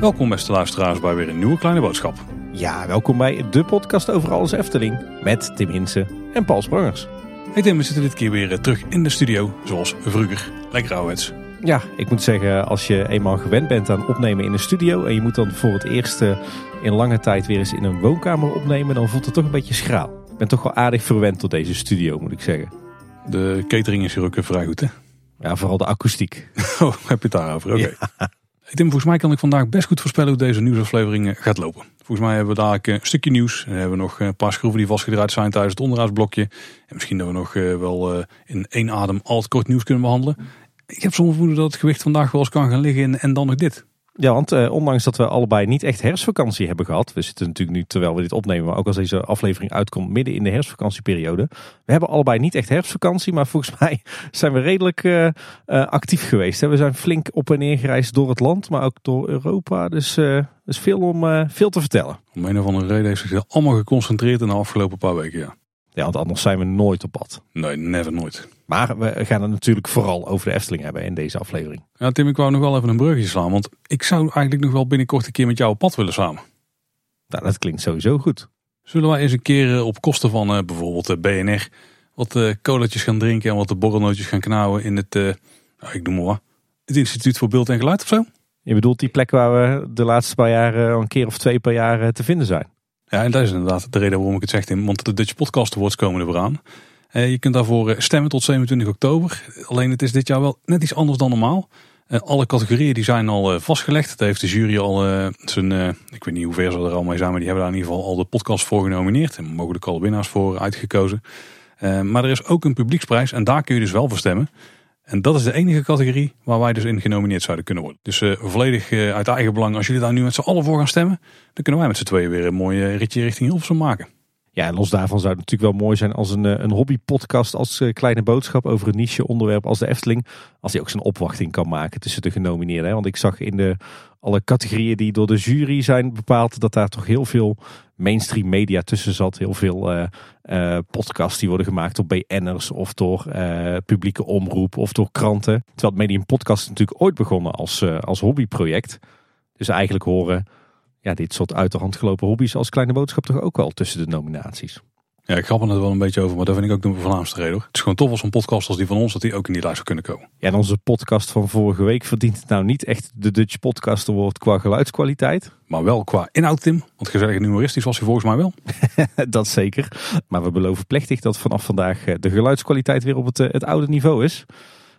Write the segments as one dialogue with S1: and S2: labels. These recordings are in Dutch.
S1: Welkom beste luisteraars bij weer een nieuwe kleine boodschap.
S2: Ja, welkom bij de podcast over alles Efteling met Tim Hinsen en Paul Sprangers.
S1: Hey Tim, we zitten dit keer weer eh, terug in de studio, zoals vroeger. Lekker ouwets.
S2: Ja, ik moet zeggen, als je eenmaal gewend bent aan opnemen in een studio en je moet dan voor het eerst eh, in lange tijd weer eens in een woonkamer opnemen, dan voelt het toch een beetje schraal. Ben toch wel aardig verwend tot deze studio, moet ik zeggen.
S1: De catering is hier ook eh, vrij goed hè?
S2: Ja, vooral de akoestiek.
S1: Oh, heb je het daarover? Oké. Hey Tim, volgens mij kan ik vandaag best goed voorspellen hoe deze nieuwsaflevering eh, gaat lopen. Volgens mij hebben we dadelijk een stukje nieuws. En hebben we nog een paar schroeven die vastgedraaid zijn tijdens het onderhoudsblokje. En misschien dat we nog eh, wel eh, in één adem al het kort nieuws kunnen behandelen. Ik heb soms vermoeden dat het gewicht vandaag wel eens kan gaan liggen en dan nog dit.
S2: Ja, want eh, ondanks dat we allebei niet echt herfstvakantie hebben gehad. We zitten natuurlijk nu, terwijl we dit opnemen, maar ook als deze aflevering uitkomt, midden in de herfstvakantieperiode. We hebben allebei niet echt herfstvakantie, maar volgens mij zijn we redelijk eh, eh, actief geweest. Hè? We zijn flink op en neer gereisd door het land, maar ook door Europa. Dus er is veel om veel te vertellen.
S1: Om een of andere reden heeft zich allemaal geconcentreerd in de afgelopen paar weken. Ja.
S2: Ja, want anders zijn we nooit op pad.
S1: Nee, never nooit.
S2: Maar we gaan het natuurlijk vooral over de Efteling hebben in deze aflevering.
S1: Ja, Tim, ik wou nog wel even een brugje slaan. Want ik zou eigenlijk nog wel binnenkort een keer met jou op pad willen samen.
S2: Nou, dat klinkt sowieso goed.
S1: Zullen wij eens een keer eh, op kosten van eh, bijvoorbeeld de BNR wat eh colatjes gaan drinken en wat de borrelnootjes gaan knauwen in het, eh, nou, ik noem maar wat, het Instituut voor Beeld en Geluid of zo?
S2: Je bedoelt die plek waar we de laatste paar jaar een keer of twee per jaar eh, te vinden zijn.
S1: Ja, en dat is inderdaad de reden waarom ik het zeg, Tim. Want de Dutch Podcast Awards komen er weer aan. Eh, je kunt daarvoor eh, stemmen tot 27 oktober. Alleen het is dit jaar wel net iets anders dan normaal. Eh, alle categorieën die zijn al vastgelegd. Dat heeft de jury al zijn, ik weet niet hoe ver ze er al mee zijn, maar die hebben daar in ieder geval al de podcast voor genomineerd. En mogelijk al winnaars voor uitgekozen. Maar er is ook een publieksprijs en daar kun je dus wel voor stemmen. En dat is de enige categorie waar wij dus in genomineerd zouden kunnen worden. Dus volledig uit eigen belang, als jullie daar nu met z'n allen voor gaan stemmen, dan kunnen wij met z'n tweeën weer een mooi eh, ritje richting Hilversum maken.
S2: Ja, en los daarvan zou het natuurlijk wel mooi zijn als een, eh, een hobbypodcast als eh, kleine boodschap over een niche onderwerp als de Efteling. Als die ook zijn opwachting kan maken tussen de genomineerden. hè. Want ik zag in de, alle categorieën die door de jury zijn bepaald, dat daar toch heel veel mainstream media tussen zat. Heel veel eh, podcasts die worden gemaakt door BN'ers of door publieke omroep of door kranten. Terwijl het Medium Podcast natuurlijk ooit begonnen als, als hobbyproject. Dus eigenlijk horen ja, dit soort uit de hand gelopen hobby's als kleine boodschap toch ook wel tussen de nominaties.
S1: Ja, ik grappig er wel een beetje over, maar dat vind ik ook de voornaamste reden. hoor. Het is gewoon tof als een podcast als die van ons, dat die ook in die lijst zou kunnen komen.
S2: Ja, en onze podcast van vorige week verdient het nou niet echt de Dutch Podcast Award qua geluidskwaliteit.
S1: Maar wel qua inhoud, Tim. Want gezellig en humoristisch was hij volgens mij wel.
S2: dat zeker. Maar we beloven plechtig dat vanaf vandaag eh, de geluidskwaliteit weer op het, eh, het oude niveau is.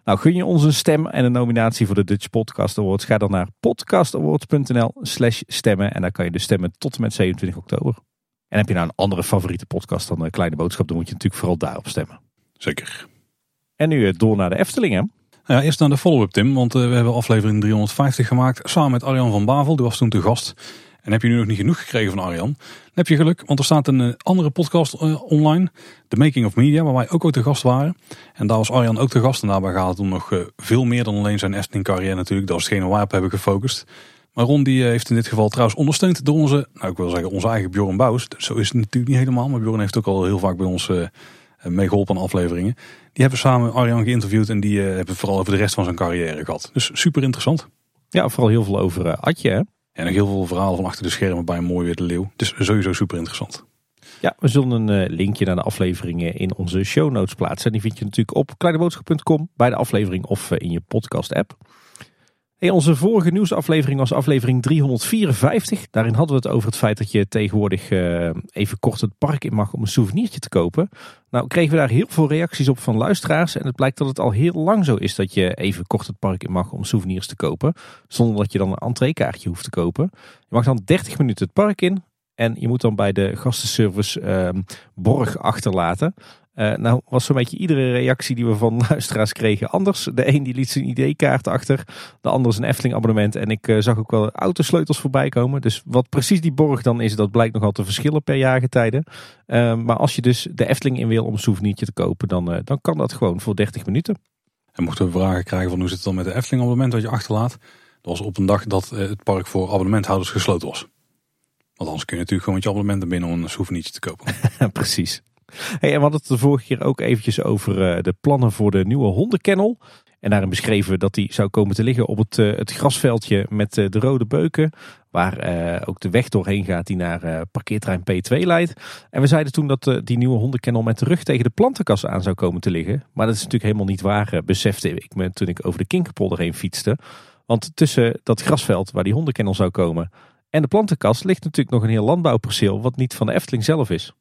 S2: Nou, gun je ons een stem en een nominatie voor de Dutch Podcast Awards? Ga dan naar podcastawards.nl slash stemmen. En daar kan je dus stemmen tot en met 27 oktober. En heb je nou een andere favoriete podcast dan een Kleine Boodschap, dan moet je natuurlijk vooral daarop stemmen.
S1: Zeker.
S2: En nu eh, door naar de Efteling, hè?
S1: Nou Ja, eerst naar de follow-up, Tim. Want eh, we hebben aflevering 350 gemaakt samen met Arjan van Bavel. Die was toen te gast. En heb je nu nog niet genoeg gekregen van Arjan? Dan heb je geluk, want er staat een eh, andere podcast eh, online. The Making of Media, waar wij ook ooit te gast waren. En daar was Arjan ook te gast. En daarbij gaat het om nog eh, veel meer dan alleen zijn Efteling carrière natuurlijk. Dat is hetgene waar we hebben gefocust. Maar Ron die heeft in dit geval trouwens ondersteund door onze, nou ik wil zeggen onze eigen Bjorn Bouws. Zo is het natuurlijk niet helemaal, maar Bjorn heeft ook al heel vaak bij ons eh, meegeholpen aan afleveringen. Die hebben samen Arjan geïnterviewd en die hebben vooral over de rest van zijn carrière gehad. Dus super interessant.
S2: Ja, vooral heel veel over eh, Adje, hè?
S1: En nog heel veel verhalen van achter de schermen bij mooi de leeuw. Dus sowieso super interessant.
S2: Ja, we zullen een eh, linkje naar de afleveringen in onze show notes plaatsen. En die vind je natuurlijk op kleineboodschap.com bij de aflevering of eh, in je podcast app. Hey, onze vorige nieuwsaflevering was aflevering 354. Daarin hadden we het over het feit dat je tegenwoordig eh, even kort het park in mag om een souvenirtje te kopen. Nou kregen we daar heel veel reacties op van luisteraars. En het blijkt dat het al heel lang zo is dat je even kort het park in mag om souvenirs te kopen. Zonder dat je dan een entreekaartje hoeft te kopen. Je mag dan 30 minuten het park in. En je moet dan bij de gastenservice ehm, borg achterlaten. Eh, nou was zo'n beetje iedere reactie die we van luisteraars kregen anders. De een die liet zijn ID-kaart achter. De ander zijn Efteling abonnement. En ik eh, zag ook wel autosleutels voorbij komen. Dus wat precies die borg dan is, dat blijkt nogal te verschillen per jaargetijde. Uh, maar als je dus de Efteling in wil om een souvenirtje te kopen, dan, eh, dan kan dat gewoon voor 30 minuten.
S1: En mochten we vragen krijgen van hoe zit het dan met de Efteling abonnement dat je achterlaat. Dat was op een dag dat het park voor abonnementhouders gesloten was. Want anders kun je natuurlijk gewoon met je abonnement binnen om een souvenirtje te kopen.
S2: precies. Hey, en we hadden het de vorige keer ook eventjes over uh, de plannen voor de nieuwe hondenkennel. En daarin beschreven dat die zou komen te liggen op het, uh, het grasveldje met uh, de rode beuken. Waar uh, ook de weg doorheen gaat die naar parkeertrein P2 leidt. En we zeiden toen dat die nieuwe hondenkennel met de rug tegen de plantenkassen aan zou komen te liggen. Maar dat is natuurlijk helemaal niet waar, besefte ik me toen ik over de Kinkerpolder heen fietste. Want tussen dat grasveld waar die hondenkennel zou komen en de plantenkast ligt natuurlijk nog een heel landbouwperceel wat niet van de Efteling zelf is.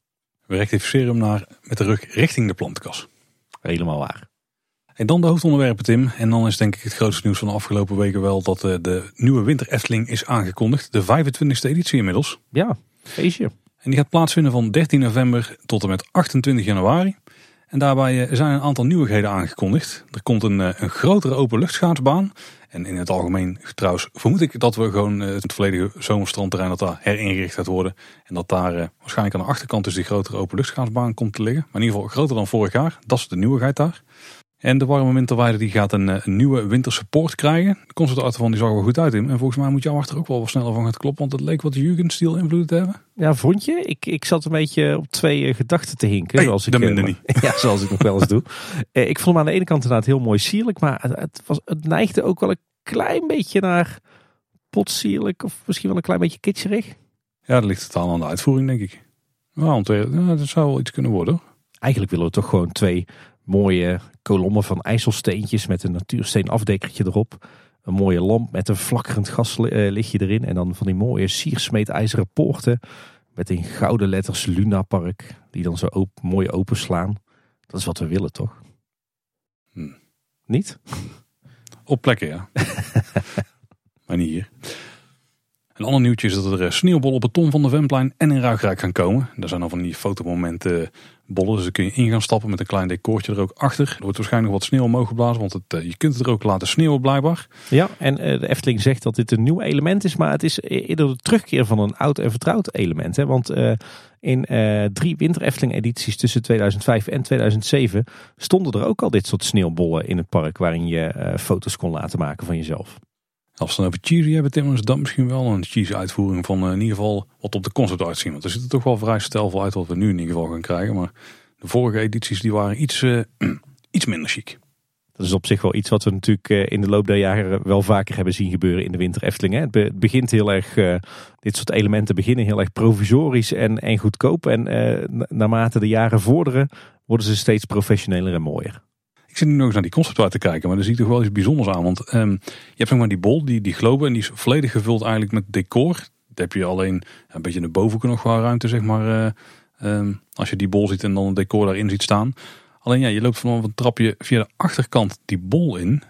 S1: We rectificeren hem naar met de rug richting de plantenkas.
S2: Helemaal waar.
S1: En dan de hoofdonderwerpen, Tim. En dan is denk ik het grootste nieuws van de afgelopen weken wel dat eh, de nieuwe Winter Efteling is aangekondigd. De 25e editie inmiddels.
S2: Ja, feestje.
S1: En die gaat plaatsvinden van 13 november tot en met 28 januari. En daarbij eh, zijn een aantal nieuwigheden aangekondigd. Er komt een, eh, een grotere openluchtschaatsbaan. En in het algemeen trouwens vermoed ik dat we gewoon het volledige zomerstrandterrein dat daar heringericht gaat worden. En dat daar waarschijnlijk aan de achterkant dus die grotere openluchtschaatsbaan komt te liggen. Maar in ieder geval groter dan vorig jaar. Dat is de nieuwigheid daar. En de warme winterweide die gaat een, een nieuwe wintersupport krijgen. De van die zag er wel goed uit in. En volgens mij moet jouw achter ook wel wat sneller van gaan kloppen. Want het leek wat Jugendstil invloed te hebben.
S2: Ja, vond je? Ik, ik zat een beetje op twee eh, gedachten te hinken.
S1: Hey,
S2: zoals ik,
S1: dat
S2: eh,
S1: niet.
S2: Ja, zoals ik nog wel eens doe. Eh, ik vond hem aan de ene kant inderdaad heel mooi sierlijk. Maar het, het, was, het neigde ook wel een klein beetje naar potsierlijk. Of misschien wel een klein beetje kitscherig.
S1: Ja, dat ligt totaal aan de uitvoering denk ik. Nou, want dat zou wel iets kunnen worden.
S2: Eigenlijk willen we toch gewoon twee mooie kolommen van ijzelsteentjes met een natuursteen afdekkertje erop. Een mooie lamp met een flakkerend gaslichtje erin. En dan van die mooie siersmeedijzeren poorten met in gouden letters Luna Park. Die dan zo open, mooi openslaan. Dat is wat we willen toch?
S1: Hm.
S2: Niet?
S1: Op plekken ja. maar niet hier. Een ander nieuwtje is dat er eh, sneeuwbollen op het Tom van de Vemplein en in Ruigrijk gaan komen. Daar zijn al van die fotomomenten bollen, dus daar kun je in gaan stappen met een klein decoortje er ook achter. Er wordt waarschijnlijk wat sneeuw omhoog geblazen, want het, eh, je kunt het er ook laten sneeuwen blijkbaar.
S2: Ja, en eh, de Efteling zegt dat dit een nieuw element is, maar het is eerder de terugkeer van een oud en vertrouwd element. Hè? Want in drie Winter Efteling edities tussen 2005 en 2007 stonden er ook al dit soort sneeuwbollen in het park waarin je foto's kon laten maken van jezelf.
S1: Als we over cheesy hebben, Tim, is dat misschien wel een cheesy uitvoering van uh, in ieder geval wat op de concept uitzien. Want er zit er toch wel vrij stijlvol uit wat we nu in ieder geval gaan krijgen. Maar de vorige edities die waren iets, uh, iets minder chic.
S2: Dat is op zich wel iets wat we natuurlijk uh, in de loop der jaren wel vaker hebben zien gebeuren in de Winter Efteling. Hè. Het, be het, begint heel erg, dit soort elementen beginnen heel erg provisorisch en, en goedkoop. En naarmate de jaren vorderen, worden ze steeds professioneler en mooier.
S1: Zit nu nog eens naar die concept te kijken, maar daar zie ik toch wel iets bijzonders aan. Want um, je hebt zeg maar die bol, die, die globe, en die is volledig gevuld eigenlijk met decor. Dat heb je alleen een beetje de bovenkant nog wel ruimte, zeg maar. Uh, um, als je die bol ziet en dan een decor daarin ziet staan. Alleen ja, je loopt vanaf een trapje via de achterkant die bol in.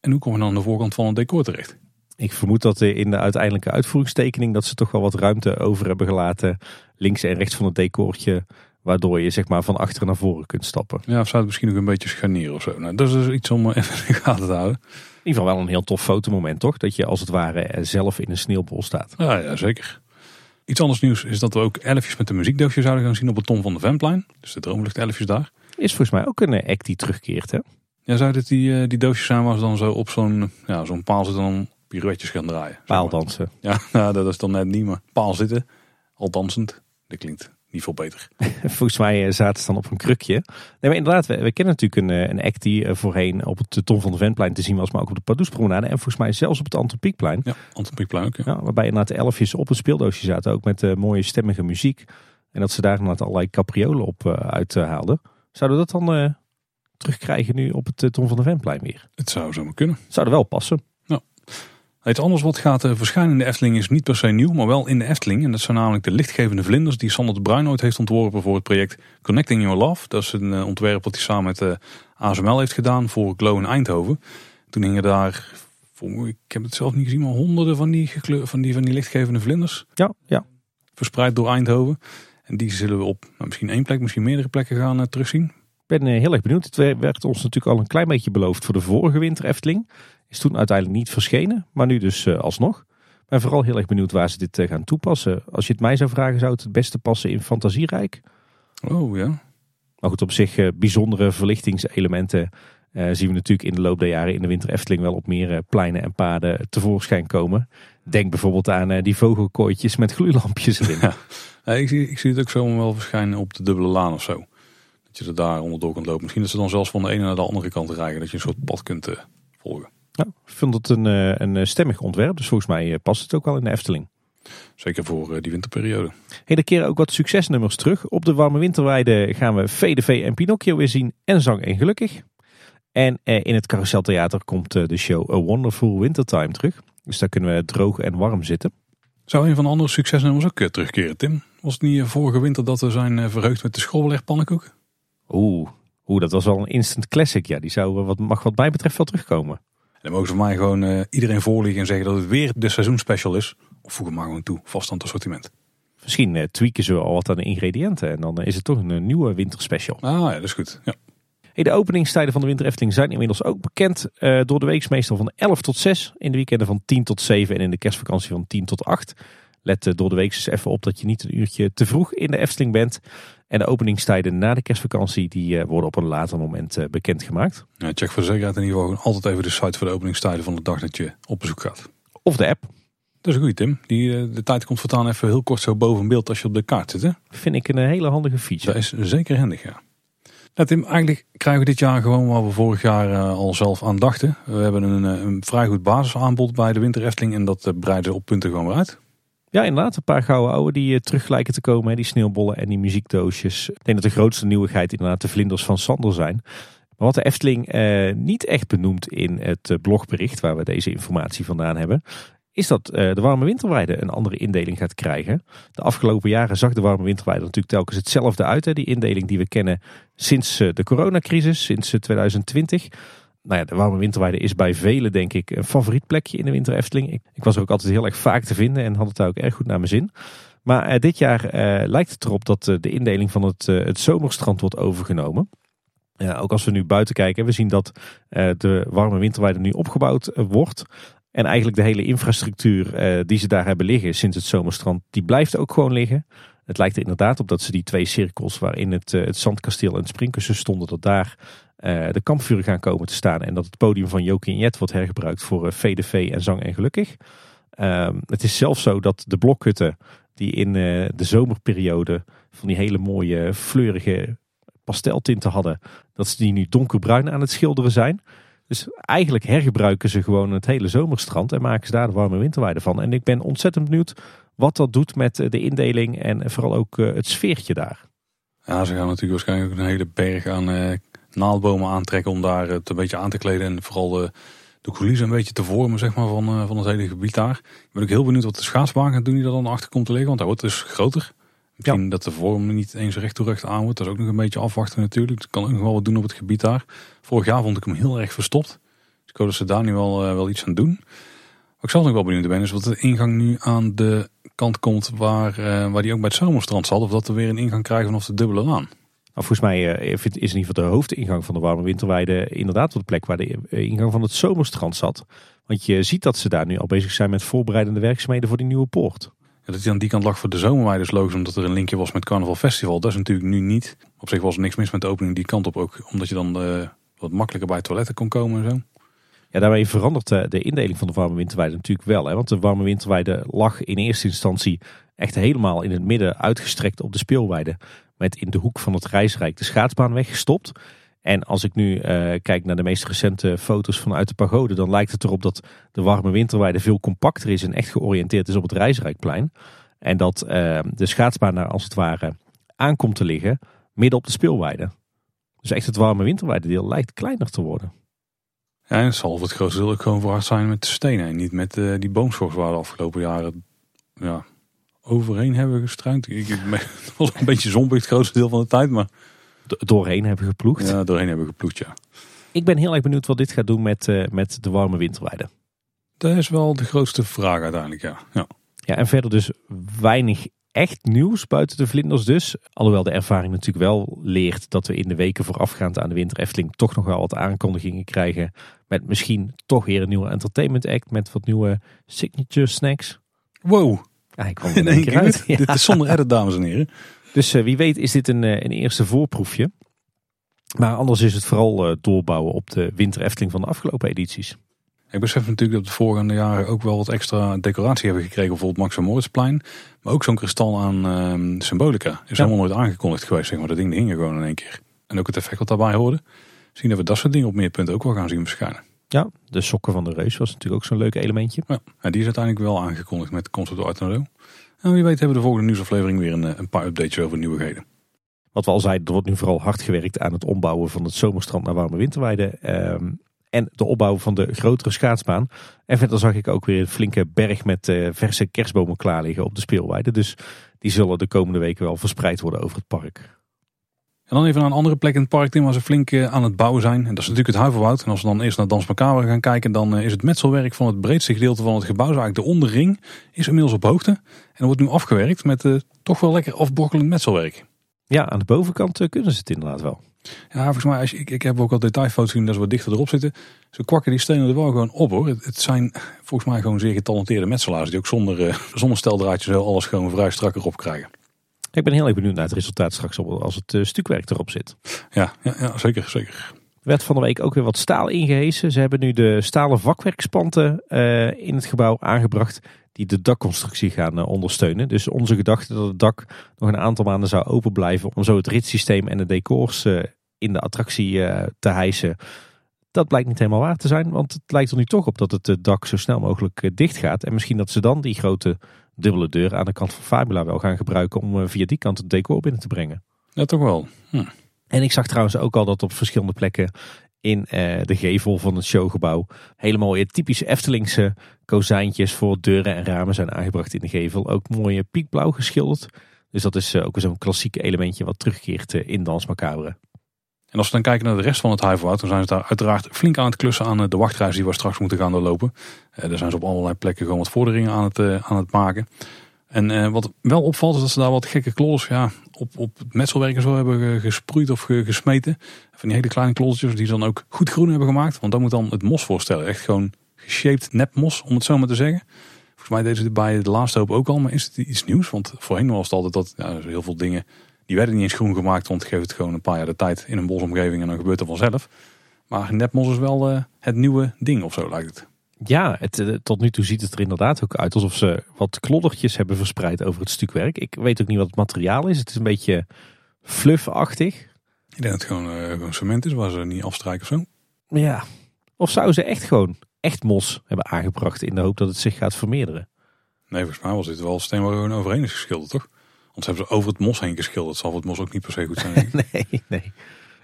S1: En hoe kom je dan aan de voorkant van een decor terecht?
S2: Ik vermoed dat in de uiteindelijke uitvoeringstekening dat ze toch wel wat ruimte over hebben gelaten. Links en rechts van het decortje Waardoor je zeg maar van achteren naar voren kunt stappen.
S1: Ja, of zou het misschien nog een beetje scharnieren of zo. Nou, dat is dus iets om even in de gaten te houden.
S2: In ieder geval wel een heel tof fotomoment toch? Dat je als het ware zelf in een sneeuwbol staat.
S1: Ja, ja, zeker. Iets anders nieuws is dat we ook elfjes met de muziekdoosje zouden gaan zien op het Tom van de Vemplein. Dus de droomlucht elfjes daar.
S2: Is volgens mij ook een eh, act die terugkeert hè?
S1: Ja, zou dit die, eh, die doosjes zijn waar ze dan zo op zo'n ja, zo'n paal zitten en dan pirouetjes gaan draaien?
S2: Paaldansen.
S1: Ja, nou, dat is dan net niet, maar paal zitten, al dansend. Dat klinkt niet veel beter.
S2: Volgens mij eh, zaten ze dan op een krukje. Nee, maar inderdaad, we, we kennen natuurlijk een, eh, een act die eh, voorheen op het Tom van de Ventplein te zien was, maar ook op de Pardoespromenade. En volgens mij zelfs op het Antropiekplein.
S1: Ja, Antropiekplein ook. Ja.
S2: ja. waarbij inderdaad de elfjes op het speeldoosje zaten, ook met uh, mooie stemmige muziek. En dat ze daar inderdaad allerlei capriolen op uh, uithaalden. Zouden we dat dan uh, terugkrijgen nu op het Tom van de Ventplein weer?
S1: Het zou zomaar kunnen.
S2: Zou er wel passen.
S1: Iets anders wat gaat verschijnen in de Efteling is niet per se nieuw, maar wel in de Efteling. En dat zijn namelijk de lichtgevende vlinders die Sander de Bruin ooit heeft ontworpen voor het project Connecting Your Love. Dat is een uh, ontwerp wat hij samen met uh, ASML heeft gedaan voor Glow in Eindhoven. Toen hingen daar, ik heb het zelf niet gezien, maar honderden van die, van die, van die lichtgevende vlinders.
S2: Ja, ja.
S1: Verspreid door Eindhoven. En die zullen we op nou, misschien één plek, misschien meerdere plekken gaan terugzien.
S2: Ik ben heel erg benieuwd. Het werd ons natuurlijk al een klein beetje beloofd voor de vorige winter Efteling. Is toen uiteindelijk niet verschenen, maar nu dus uh, alsnog. Ben vooral heel erg benieuwd waar ze dit uh, gaan toepassen. Als je het mij zou vragen, zou het het beste passen in Fantasierijk.
S1: Oh ja.
S2: Maar goed, op zich uh, bijzondere verlichtingselementen zien we natuurlijk in de loop der jaren in de winter Efteling wel op meer pleinen en paden tevoorschijn komen. Denk bijvoorbeeld aan die vogelkooitjes met gloeilampjes erin.
S1: Ja. ik, zie, ik zie het ook zo wel verschijnen op de dubbele laan of zo. Dat je er daar onderdoor kunt lopen. Misschien dat ze dan zelfs van de ene naar de andere kant rijden. Dat je een soort pad kunt volgen.
S2: Ja, ik vind het een, een stemmig ontwerp. Dus volgens mij past het ook wel in de Efteling.
S1: Zeker voor eh, die winterperiode.
S2: Hele keren ook wat succesnummers terug. Op de warme winterweide gaan we VDV en Pinocchio weer zien en Zang en Gelukkig. En eh, in het Carouseltheater komt eh, de show A Wonderful Wintertime terug. Dus daar kunnen we droog en warm zitten.
S1: Zou een van de andere succesnummers ook terugkeren, Tim? Was het niet vorige winter dat we zijn verheugd met de schoolbelegpannenkoek?
S2: Oeh, oeh, dat was wel een instant classic. Ja, die zou wat, mag wat mij betreft wel terugkomen.
S1: Dan mogen ze mij gewoon iedereen voorliggen en zeggen dat het weer de seizoenspecial is. Of voeg hem maar gewoon toe, vast aan het assortiment.
S2: Misschien uh, tweaken ze al wat aan de ingrediënten en dan is het toch een, eh, nieuwe winterspecial.
S1: Ah ja, dat is goed. Ja.
S2: Hey, de openingstijden van de Winter Efteling zijn inmiddels ook bekend. Uh, door de week meestal van 11 tot 6, in de weekenden van 10 tot 7 en in de kerstvakantie van 10 tot 8. Let door de week eens even op dat je niet een uurtje te vroeg in de Efteling bent. En de openingstijden na de kerstvakantie die worden op een later moment bekendgemaakt.
S1: Ja, check voor de zekerheid in ieder geval altijd even de site voor de openingstijden van de dag dat je op bezoek gaat.
S2: Of de app.
S1: Dat is een goede Tim. Die, eh, de tijd komt voortaan even heel kort zo boven beeld als je op de kaart zit. Hè?
S2: Vind ik een hele handige feature.
S1: Dat is zeker handig, ja. Nou Tim, eigenlijk krijgen we dit jaar gewoon wat we vorig jaar uh, al zelf aan dachten. We hebben een, eh, een, vrij goed basisaanbod bij de Winter Efteling en dat uh, breiden op punten gewoon weer uit.
S2: Ja, inderdaad. Een paar gouden ouwe die terug lijken te komen. Die sneeuwbollen en die muziekdoosjes. Ik denk dat de grootste nieuwigheid inderdaad de vlinders van Sander zijn. Maar wat de Efteling niet echt benoemt in het blogbericht waar we deze informatie vandaan hebben, is dat uh, de warme winterweide een andere indeling gaat krijgen. De afgelopen jaren zag de warme winterweide natuurlijk telkens hetzelfde uit. Hè? Die indeling die we kennen sinds uh, de coronacrisis, sinds 2020. Eh, nou ja, de warme winterweide is bij velen denk ik een favoriet plekje in de winter Efteling. Ik, ik was er ook altijd heel erg vaak te vinden en had het daar ook erg goed naar mijn zin. Maar dit jaar lijkt het erop dat de indeling van het, het zomerstrand wordt overgenomen. Ook als we nu buiten kijken, we zien dat de warme winterweide nu opgebouwd wordt. En eigenlijk de hele infrastructuur die ze daar hebben liggen sinds het zomerstrand, die blijft ook gewoon liggen. Het lijkt er inderdaad op dat ze die twee cirkels waarin het, het zandkasteel en het springkussen stonden, dat daar de kampvuren gaan komen te staan. En dat het podium van Jokie en Jet wordt hergebruikt voor VDV en Zang en Gelukkig. Ehm, het is zelfs zo dat de blokhutten die in de zomerperiode van die hele mooie fleurige pasteltinten hadden, dat ze die nu donkerbruin aan het schilderen zijn. Dus eigenlijk hergebruiken ze gewoon het hele zomerstrand en maken ze daar de warme winterweide van. En ik ben ontzettend benieuwd wat dat doet met eh, de indeling en vooral ook eh, het sfeertje daar.
S1: Ja, ze gaan natuurlijk waarschijnlijk ook een hele berg aan naaldbomen aantrekken om daar het een beetje aan te kleden. En vooral de, de coulissen een beetje te vormen zeg maar, van, van het hele gebied daar. Ik ben ook heel benieuwd wat de schaatsbaan gaat doen die er dan achter komt te liggen. Want hij wordt dus groter. Misschien dat de vorm niet eens recht toe recht aan wordt. Dat is ook nog een beetje afwachten natuurlijk. Dat kan ook nog wel wat doen op het gebied daar. Vorig jaar vond ik hem heel erg verstopt. Dus ik hoop dat ze daar nu wel, uh, wel iets aan doen. Wat ik zelf nog wel benieuwd ben is wat de ingang nu aan de kant komt waar, uh, waar die ook bij het zomerstrand zat. Of dat we weer een ingang krijgen vanaf de dubbele laan.
S2: Nou, volgens mij uh, is in ieder geval de hoofdingang van de warme winterweide inderdaad op de plek waar de ingang van het zomerstrand zat. Want je ziet dat ze daar nu al bezig zijn met voorbereidende werkzaamheden voor die nieuwe poort
S1: dat hij aan die kant lag voor de zomerweide is logisch omdat er een linkje was met Carnaval Festival. Dat is natuurlijk nu niet. Op zich was er niks mis met de opening die kant op ook. Omdat je dan uh, wat makkelijker bij toiletten kon komen en zo.
S2: Ja, daarmee verandert de, de indeling van de warme winterweide natuurlijk wel. Hè? Want de warme winterweide lag in eerste instantie echt helemaal in het midden uitgestrekt op de speelweide. Met in de hoek van het reisrijk de schaatsbaan weggestopt. En als ik nu uh, kijk naar de meest recente foto's vanuit de pagode, dan lijkt het erop dat de warme winterweide veel compacter is en echt georiënteerd is op het Reisrijkplein. En dat uh, de schaatsbaan daar als het ware aankomt te liggen midden op de speelweide. Dus echt het warme winterweide deel lijkt kleiner te worden.
S1: Ja, en zal het grootste deel ook gewoon verhard zijn met de stenen. En niet met uh, die boomschors waar de afgelopen jaren ja, overheen hebben gestruind. Ik, was een beetje zombig het grootste deel van de tijd, maar
S2: doorheen hebben geploegd.
S1: Ja, doorheen hebben geploegd, ja.
S2: Ik ben heel erg benieuwd wat dit gaat doen met, uh, met de warme winterweide.
S1: Dat is wel de grootste vraag uiteindelijk, ja. ja.
S2: Ja, en verder dus weinig echt nieuws buiten de vlinders dus. Alhoewel de ervaring natuurlijk wel leert dat we in de weken voorafgaand aan de winter Efteling toch nog wel wat aankondigingen krijgen. Met misschien toch weer een nieuwe entertainment act met wat nieuwe signature snacks.
S1: Wow.
S2: Ja, ik kwam er in één keer uit.
S1: Dit is zonder edit, dames en heren.
S2: Dus uh, wie weet is dit een, uh, een eerste voorproefje. Maar anders is het vooral doorbouwen op de winter Efteling van de afgelopen edities.
S1: Ik besef natuurlijk dat de vorige jaren ook wel wat extra decoratie hebben gekregen. Bijvoorbeeld Max Moritzplein. Maar ook zo'n kristal aan uh, symbolica. Is helemaal nooit aangekondigd geweest. Zeg maar. Dat ding hingen gewoon in één keer. En ook het effect wat daarbij hoorde. Zien dat we dat soort dingen op meer punten ook wel gaan zien verschijnen.
S2: Ja, de sokken van de reus was natuurlijk ook zo'n leuk elementje.
S1: Ja, en die is uiteindelijk wel aangekondigd met de Concept Art En wie weet hebben we de volgende nieuwsaflevering weer een, eh, een paar updates over nieuwigheden.
S2: Wat we al zeiden, er wordt nu vooral hard gewerkt aan het ombouwen van het zomerstrand naar warme winterweide. Ehm, en de opbouw van de grotere schaatsbaan. En verder zag ik ook weer een flinke berg met uh, verse kerstbomen klaar liggen op de speelweide. Dus die zullen de komende weken wel verspreid worden over het park.
S1: En dan even naar een andere plek in het park, waar ze flink eh, aan het bouwen zijn. En dat is natuurlijk het Huiverwoud. En als we dan eerst naar Dans Macabre gaan kijken, dan eh, is het metselwerk van het breedste gedeelte van het gebouw, eigenlijk de onderring, is inmiddels op hoogte. En wordt nu afgewerkt met uh, toch wel lekker afbrokkelend metselwerk.
S2: Ja, aan de bovenkant kunnen ze het inderdaad wel.
S1: Ja, volgens mij, als je, ik, ik heb ook al detailfoto's gezien dat ze wat dichter erop zitten. Ze kwakken die stenen er wel gewoon op hoor. Het, zijn volgens mij gewoon zeer getalenteerde metselaars die ook zonder, uh, zonder steldraadjes alles gewoon vrij strak erop krijgen.
S2: Ik ben heel erg benieuwd naar het resultaat straks als het uh, stukwerk erop zit.
S1: Ja, ja, ja, zeker, zeker.
S2: Er werd van de week ook weer wat staal ingehezen. Ze hebben nu de stalen vakwerkspanten uh, in het gebouw aangebracht die de dakconstructie gaan ondersteunen. Dus onze gedachte dat het dak nog een aantal maanden zou open blijven om zo het ritssysteem en de decors in de attractie eh, te hijsen. Dat blijkt niet helemaal waar te zijn, want het lijkt er nu toch op dat het dak zo snel mogelijk eh, dicht gaat. En misschien dat ze dan die grote dubbele deur aan de kant van Fabula wel gaan gebruiken om eh, via die kant het decor binnen te brengen.
S1: Ja, toch wel. Hm.
S2: En ik zag trouwens ook al dat op verschillende plekken in de gevel van het showgebouw hele mooie typische Eftelingse kozijntjes voor deuren en ramen zijn aangebracht in de gevel. Ook mooie piekblauw geschilderd. Dus dat is ook zo'n klassiek elementje wat terugkeert in Dans Macabre.
S1: En als we dan kijken naar de rest van het Huiverwoud, dan zijn ze daar uiteraard flink aan het klussen aan eh, de wachtreis die we straks moeten gaan doorlopen. Uh, daar zijn ze op allerlei plekken gewoon wat vorderingen aan het, uh, aan het maken. En wat wel opvalt is dat ze daar wat gekke klodders ja, op, op het metselwerk en zo hebben gesproeid of gesmeten. Van die hele kleine kloddertjes die ze dan ook goed groen hebben gemaakt. Want dat moet dan het mos voorstellen. Echt gewoon geshaped nepmos, om het zo maar te zeggen. Volgens mij deden ze bij de laatste hoop ook al, maar is het iets nieuws? Want voorheen was het altijd dat ja, heel veel dingen die werden niet eens groen gemaakt, want geef het gewoon een paar jaar de tijd in een bosomgeving en dan gebeurt er vanzelf. Maar nepmos is wel uh, het nieuwe ding of zo lijkt het.
S2: Ja, het, uh, tot nu toe ziet het er inderdaad ook uit alsof ze wat kloddertjes hebben verspreid over het stukwerk. Ik weet ook niet wat het materiaal is. Het is een beetje fluffachtig.
S1: Ik denk dat het gewoon, uh, gewoon cement is waar ze niet afstrijken of zo.
S2: Ja, of zouden ze echt gewoon echt mos hebben aangebracht in de hoop dat het zich gaat vermeerderen?
S1: Nee, volgens mij was dit wel steen waar gewoon overheen is geschilderd, toch? Want ze hebben ze over het mos heen geschilderd. Zal het mos ook niet per se goed zijn.
S2: nee, nee.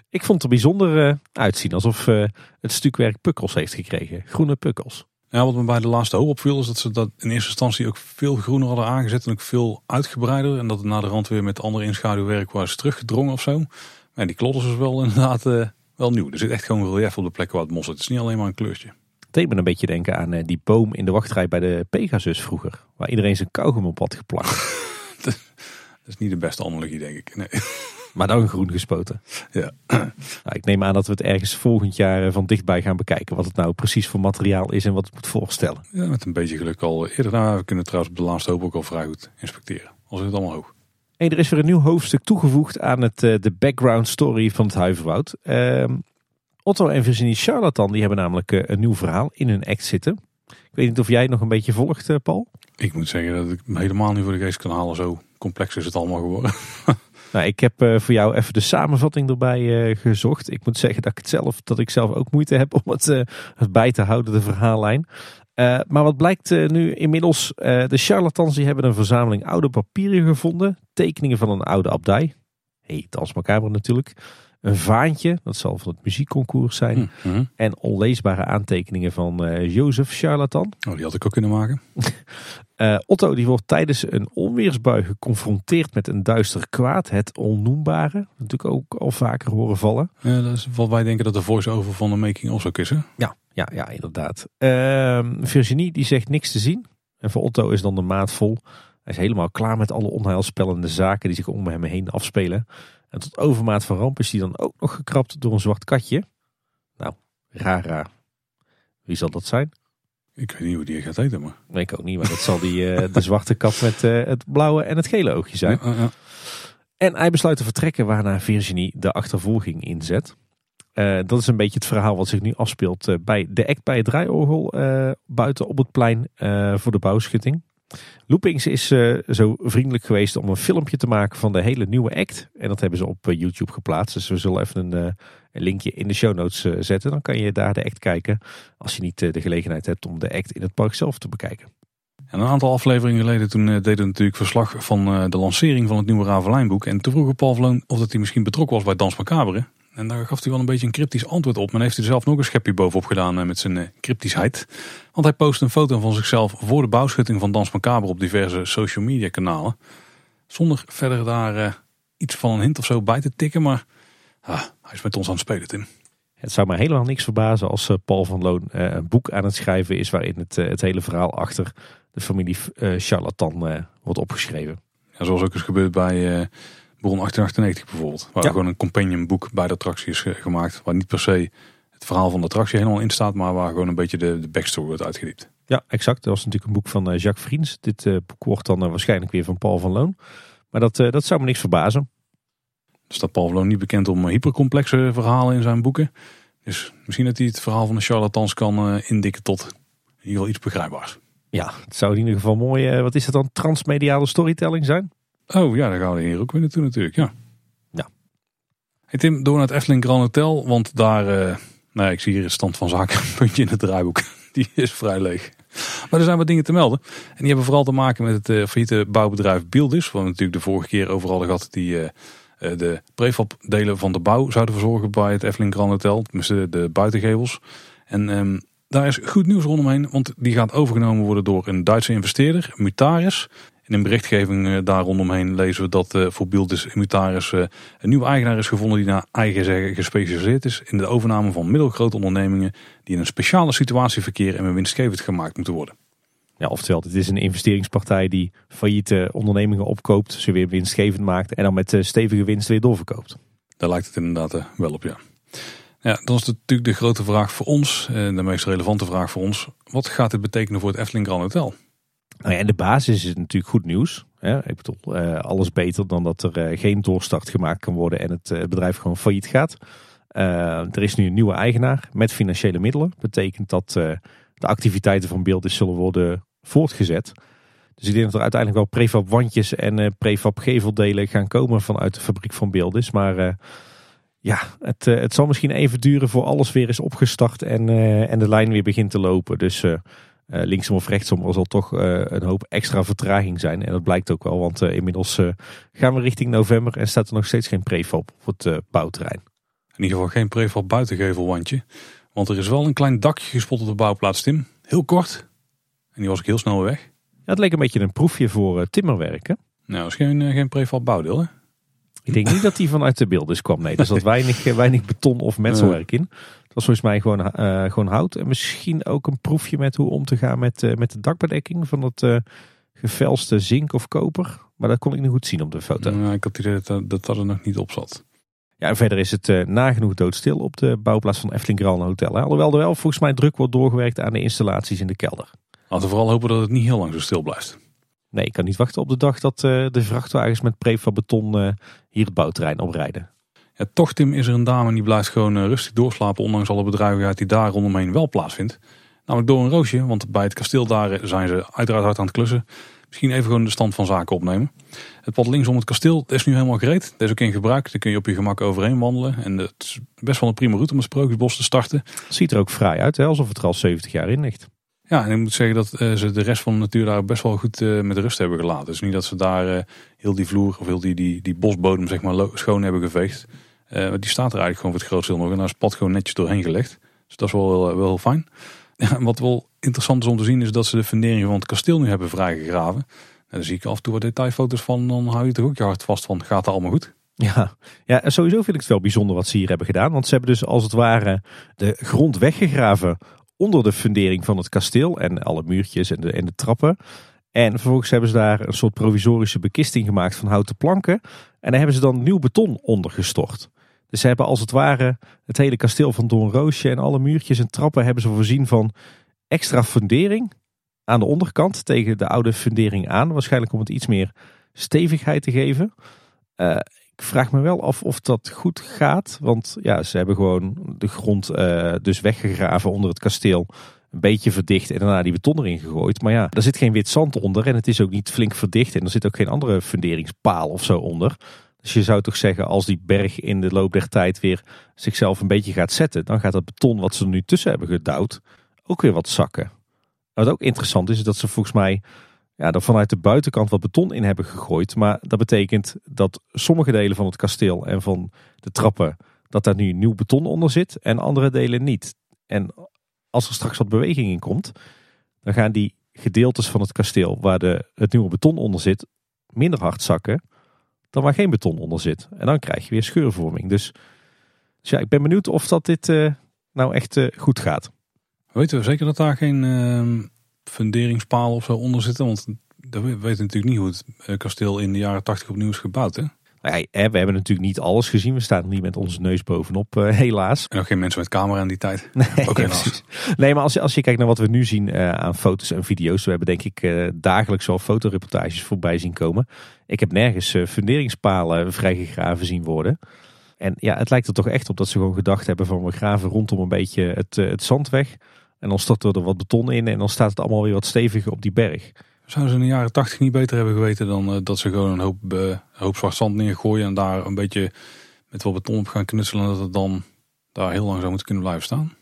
S2: Ik vond het er bijzonder uh, uitzien. Alsof uh, het stukwerk pukkels heeft gekregen. Groene pukkels.
S1: Ja, wat me bij de laatste hoop opviel is dat ze dat in eerste instantie ook veel groener hadden aangezet en ook veel uitgebreider. En dat het na de rand weer met andere inschaduwwerk was teruggedrongen of zo. En die klodders is wel inderdaad uh, wel nieuw. Er zit echt gewoon relief op de plek waar het mos zit. Het is niet alleen maar een kleurtje.
S2: Het deed me een beetje denken aan die boom in de wachtrij bij de Pegasus vroeger. Waar iedereen zijn kauwgom op had geplakt.
S1: Dat is niet de beste analogie, denk ik. Nee.
S2: Maar dan groen gespoten.
S1: Ja.
S2: Nou, ik neem aan dat we het ergens volgend jaar eh, van dichtbij gaan bekijken. Wat het nou precies voor materiaal is en wat het moet voorstellen.
S1: Ja, met een beetje geluk al eerder. Nou, we kunnen trouwens op de laatste hoop ook al vrij goed inspecteren. Al zit het allemaal hoog.
S2: Hey, er is weer een nieuw hoofdstuk toegevoegd aan het, uh, de background story van het Huiverwoud. Uh, Otto en Virginie Charlatan die hebben namelijk uh, een nieuw verhaal in hun act zitten. Ik weet niet of jij nog een beetje volgt, Paul?
S1: Ik moet zeggen dat ik me helemaal niet voor de geest kan halen zo complex is het allemaal geworden.
S2: Nou, ik heb uh, voor jou even de samenvatting erbij uh, gezocht. Ik moet zeggen dat ik, het zelf, dat ik zelf ook moeite heb om het, uh, het bij te houden, de verhaallijn. maar wat blijkt nu inmiddels? de charlatans die hebben een verzameling oude papieren gevonden. Tekeningen van een oude abdij. Hey, Dans Macabre natuurlijk. Een vaantje, dat zal van het muziekconcours zijn. Hm, hm. En onleesbare aantekeningen van Jozef Charlatan.
S1: Oh, die had ik ook kunnen maken.
S2: uh, Otto die wordt tijdens een onweersbui geconfronteerd met een duister kwaad. Het onnoembare. Natuurlijk ook al vaker horen vallen.
S1: Ja, dat is wat wij denken dat de voice-over van de making of ook is. Hè?
S2: Ja, ja, ja, inderdaad. Uh, Virginie die zegt niks te zien. En voor Otto is dan de maat vol. Hij is helemaal klaar met alle onheilspellende zaken die zich om hem heen afspelen. En tot overmaat van ramp is hij dan ook nog gekrapt door een zwart katje. Nou, raar raar. Wie zal dat zijn?
S1: Ik weet niet hoe die gaat eten, maar...
S2: Nee, ik ook niet, maar dat zal die, uh, de zwarte kat met uh, het blauwe en het gele oogje zijn.
S1: Ja, ja.
S2: En hij besluit te vertrekken waarna Virginie de achtervolging inzet. Uh, dat is een beetje het verhaal wat zich nu afspeelt bij de act bij het draaiorgel buiten op het plein voor de bouwschutting. Loopings is zo vriendelijk geweest om een filmpje te maken van de hele nieuwe act. En dat hebben ze op YouTube geplaatst. Dus we zullen even een, linkje in de show notes zetten. Dan kan je daar de act kijken als je niet de gelegenheid hebt om de act in het park zelf te bekijken.
S1: En een aantal afleveringen geleden toen deden we natuurlijk verslag van de lancering van het nieuwe Ravelijnboek. En toen vroeg Paul Vloon of dat hij misschien betrokken was bij Dans Macabre. En daar gaf hij wel een beetje een cryptisch antwoord op. Maar heeft hij er zelf nog een schepje bovenop gedaan eh, met zijn eh, cryptischheid. Want hij post een foto van zichzelf voor de bouwschutting van Dans Macabre op diverse social media kanalen. Zonder verder daar iets van een hint of zo bij te tikken. Maar ah, hij is met ons aan het spelen, Tim.
S2: Het zou mij helemaal niks verbazen als Paul van Loon een boek aan het schrijven is. Waarin het, het hele verhaal achter de familie Charlatan wordt opgeschreven.
S1: Ja, zoals ook is gebeurd bij Bron 1898 bijvoorbeeld. Waar gewoon een companion boek bij de attractie is gemaakt. Waar niet per se het verhaal van de attractie helemaal in staat. Maar waar gewoon een beetje de, de backstory wordt uitgediept.
S2: Ja, exact. Dat was natuurlijk een boek van eh, Jacques Vriends. Dit boek wordt dan waarschijnlijk weer van Paul van Loon. Maar dat, dat zou me niks verbazen.
S1: Dat Paul van Loon niet bekend om hypercomplexe verhalen in zijn boeken. Dus misschien dat hij het verhaal van de charlatans kan indikken tot in ieder geval iets begrijpbaars.
S2: Ja, het zou in ieder geval mooi, wat is het dan, transmediale storytelling zijn?
S1: Oh ja, daar gaan we hier ook weer naartoe natuurlijk, ja.
S2: Ja.
S1: Hey Tim, door naar het Efteling Grand Hotel, want daar, uh, nou ja, ik zie hier een stand van zaken, een puntje in het draaiboek. Die is vrij leeg. Maar er zijn wat dingen te melden. En die hebben vooral te maken met het uh, failliete bouwbedrijf Bildis. Wat we natuurlijk de vorige keer overal hadden gehad. Die uh, de prefab delen van de bouw zouden verzorgen bij het Efteling Grand Hotel. Tenminste de buitengevels. En um, daar is goed nieuws rondomheen. Want die gaat overgenomen worden door een Duitse investeerder, Mutaris. In een berichtgeving eh, daar rondomheen lezen we dat eh, voor Bildis Immutaris eh, een nieuwe eigenaar is gevonden die naar eigen zeggen gespecialiseerd is in de overname van middelgrote ondernemingen die in een speciale situatie verkeren en winstgevend gemaakt moeten worden.
S2: Ja, oftewel, het is een investeringspartij die failliete ondernemingen opkoopt, ze weer winstgevend maakt en dan met stevige winst weer doorverkoopt.
S1: Daar lijkt het inderdaad wel op, ja. Ja, dan is natuurlijk de grote vraag voor ons, de meest relevante vraag voor ons. Wat gaat dit betekenen voor het Efteling Grand Hotel?
S2: Nou ja, in de basis is het natuurlijk goed nieuws. Ik bedoel, uh, alles beter dan dat er uh, geen doorstart gemaakt kan worden en het uh, bedrijf gewoon failliet gaat. er is nu een nieuwe eigenaar met financiële middelen. Betekent dat de activiteiten van Beeldis zullen worden voortgezet. Dus ik denk dat er uiteindelijk wel prefab wandjes en prefab geveldelen gaan komen vanuit de fabriek van Beeldis. Maar ja, het, het zal misschien even duren voor alles weer is opgestart en, en de lijn weer begint te lopen. Dus linksom of rechtsom zal toch een hoop extra vertraging zijn. En dat blijkt ook wel, want inmiddels gaan we richting november en staat er nog steeds geen prefab op het bouwterrein.
S1: In ieder geval geen prefab buitengevelwandje. Want er is wel een klein dakje gespot op de bouwplaats, Tim. Heel kort. En die was ik heel snel weg.
S2: Ja, het leek een beetje een proefje voor timmerwerken.
S1: Nou, dat is geen, geen prefab bouwdeel, hè?
S2: Ik denk niet dat die vanuit de beelden kwam. Nee, er zat weinig, weinig beton of metselwerk in was volgens mij gewoon, uh, gewoon hout. En misschien ook een proefje met hoe om te gaan met, uh, met de dakbedekking van dat uh, gevelste zink of koper. Maar dat kon ik niet goed zien op de foto.
S1: Ik had het idee dat, dat dat er nog niet op zat.
S2: Ja, en verder is het nagenoeg doodstil op de bouwplaats van Efteling Grand Hotel. Hè. Alhoewel er wel volgens mij druk wordt doorgewerkt aan de installaties in de kelder.
S1: Laten we vooral hopen dat het niet heel lang zo stil blijft.
S2: Nee, ik kan niet wachten op de dag dat de vrachtwagens met prefab beton hier het bouwterrein oprijden.
S1: Ja, toch Tim is er een dame die blijft gewoon eh, rustig doorslapen. Ondanks alle bedrijvigheid die daar rondomheen wel plaatsvindt. Namelijk door een roosje. Want bij het kasteel daar eh, zijn ze uiteraard hard aan het klussen. Misschien even gewoon de stand van zaken opnemen. Het pad links het kasteel is nu helemaal gereed. Dat is ook in gebruik. Daar kun je op je gemak overheen wandelen. En het is best wel een prima route om het Sprookjesbos te starten.
S2: Het ziet er ook vrij uit, hè? alsof het er al 70 jaar in ligt.
S1: Ja, en ik moet zeggen dat uh, ze de rest van de natuur daar best wel goed uh, met rust hebben gelaten. Dus niet dat ze daar uh, heel die vloer of heel die, die, die bosbodem zeg maar, schoon hebben geveegd. Die staat er eigenlijk gewoon voor het grootste deel nog. En daar is pad gewoon netjes doorheen gelegd. Dus dat is wel, wel heel fijn. Ja, wat wel interessant is om te zien is dat ze de funderingen van het kasteel nu hebben vrijgegraven. En daar zie ik af en toe wat detailfoto's van. Dan hou je toch ook je hart vast van gaat het allemaal goed?
S2: Ja, ja, en sowieso vind ik het wel bijzonder wat ze hier hebben gedaan. Want ze hebben dus als het ware de grond weggegraven onder de fundering van het kasteel. En alle muurtjes en de, en de trappen. En vervolgens hebben ze daar een soort provisorische bekisting gemaakt van houten planken. En daar hebben ze dan nieuw beton onder gestort. Dus ze hebben als het ware het hele kasteel van Doornroosje en alle muurtjes en trappen hebben ze voorzien van extra fundering aan de onderkant tegen de oude fundering aan. Waarschijnlijk om het iets meer stevigheid te geven. Uh, ik vraag me wel af of dat goed gaat. Want ja, ze hebben gewoon de grond uh, dus weggegraven onder het kasteel. Een beetje verdicht en daarna die beton erin gegooid. Maar ja, er zit geen wit zand onder en het is ook niet flink verdicht. En er zit ook geen andere funderingspaal of zo onder. Dus je zou toch zeggen, als die berg in de loop der tijd weer zichzelf een beetje gaat zetten, dan gaat dat beton wat ze er nu tussen hebben gedouwd ook weer wat zakken. Wat ook interessant is, is dat ze volgens mij ja, er vanuit de buitenkant wat beton in hebben gegooid. Maar dat betekent dat sommige delen van het kasteel en van de trappen, dat daar nu nieuw beton onder zit en andere delen niet. En als er straks wat beweging in komt, dan gaan die gedeeltes van het kasteel waar de, het nieuwe beton onder zit, minder hard zakken dan waar geen beton onder zit. En dan krijg je weer scheurvorming. Dus, dus ja, ik ben benieuwd of dat dit uh, nou echt uh, goed gaat.
S1: Weten we zeker dat daar geen uh, funderingspalen of zo onder zitten? Want we weten natuurlijk niet hoe het eh, kasteel in de jaren 80 opnieuw is gebouwd. Hè?
S2: Nou ja, we hebben natuurlijk niet alles gezien. We staan niet met onze neus bovenop, uh, helaas.
S1: En geen mensen met camera in die tijd.
S2: Nee, Ook helaas. nee maar als je, als je kijkt naar wat we nu zien uh, aan foto's en video's. We hebben denk ik uh, dagelijks al fotoreportages voorbij zien komen. Ik heb nergens funderingspalen vrijgegraven zien worden. En ja, het lijkt er toch echt op dat ze gewoon gedacht hebben van we graven rondom een beetje het, het zand weg. En dan storten we er wat beton in en dan staat het allemaal weer wat steviger op die berg.
S1: Zouden ze in de jaren tachtig niet beter hebben geweten dan uh, dat ze gewoon een hoop, uh, hoop zwart zand neergooien en daar een beetje met wat beton op gaan knutselen en dat het dan daar heel lang zou moeten kunnen blijven staan?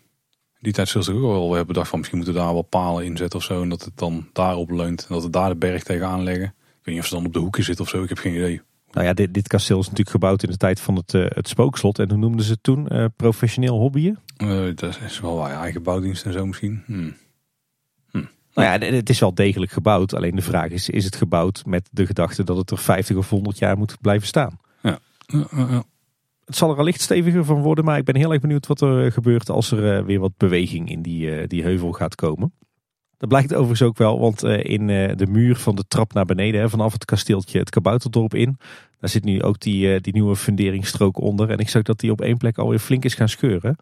S1: Die tijd zullen ze ook wel hebben bedacht van misschien moeten we daar wel palen inzetten of zo en dat het dan daarop leunt en dat we daar de berg tegenaan leggen. Ik weet niet of ze dan op de hoeken zit of zo, ik heb geen idee.
S2: Nou ja, dit, dit kasteel is natuurlijk gebouwd in de tijd van het, uh, het spookslot. En hoe noemden ze het toen? Professioneel hobbyen?
S1: Uh, dat is wel waar, eigen bouwdienst en zo misschien. Hmm.
S2: Hmm. Nou ja, het is wel degelijk gebouwd. Alleen de vraag is, is het gebouwd met de gedachte dat het er 50 of 100 jaar moet blijven staan?
S1: Ja.
S2: Het zal er allicht steviger van worden, maar ik ben heel erg benieuwd wat er gebeurt als er weer wat beweging in die, die heuvel gaat komen. Dat blijkt overigens ook wel, want eh, in eh, de muur van de trap naar beneden, vanaf het kasteeltje het Kabouterdorp in, daar zit nu ook die, eh, die nieuwe funderingsstrook onder. En ik zag dat die op één plek alweer flink is gaan scheuren.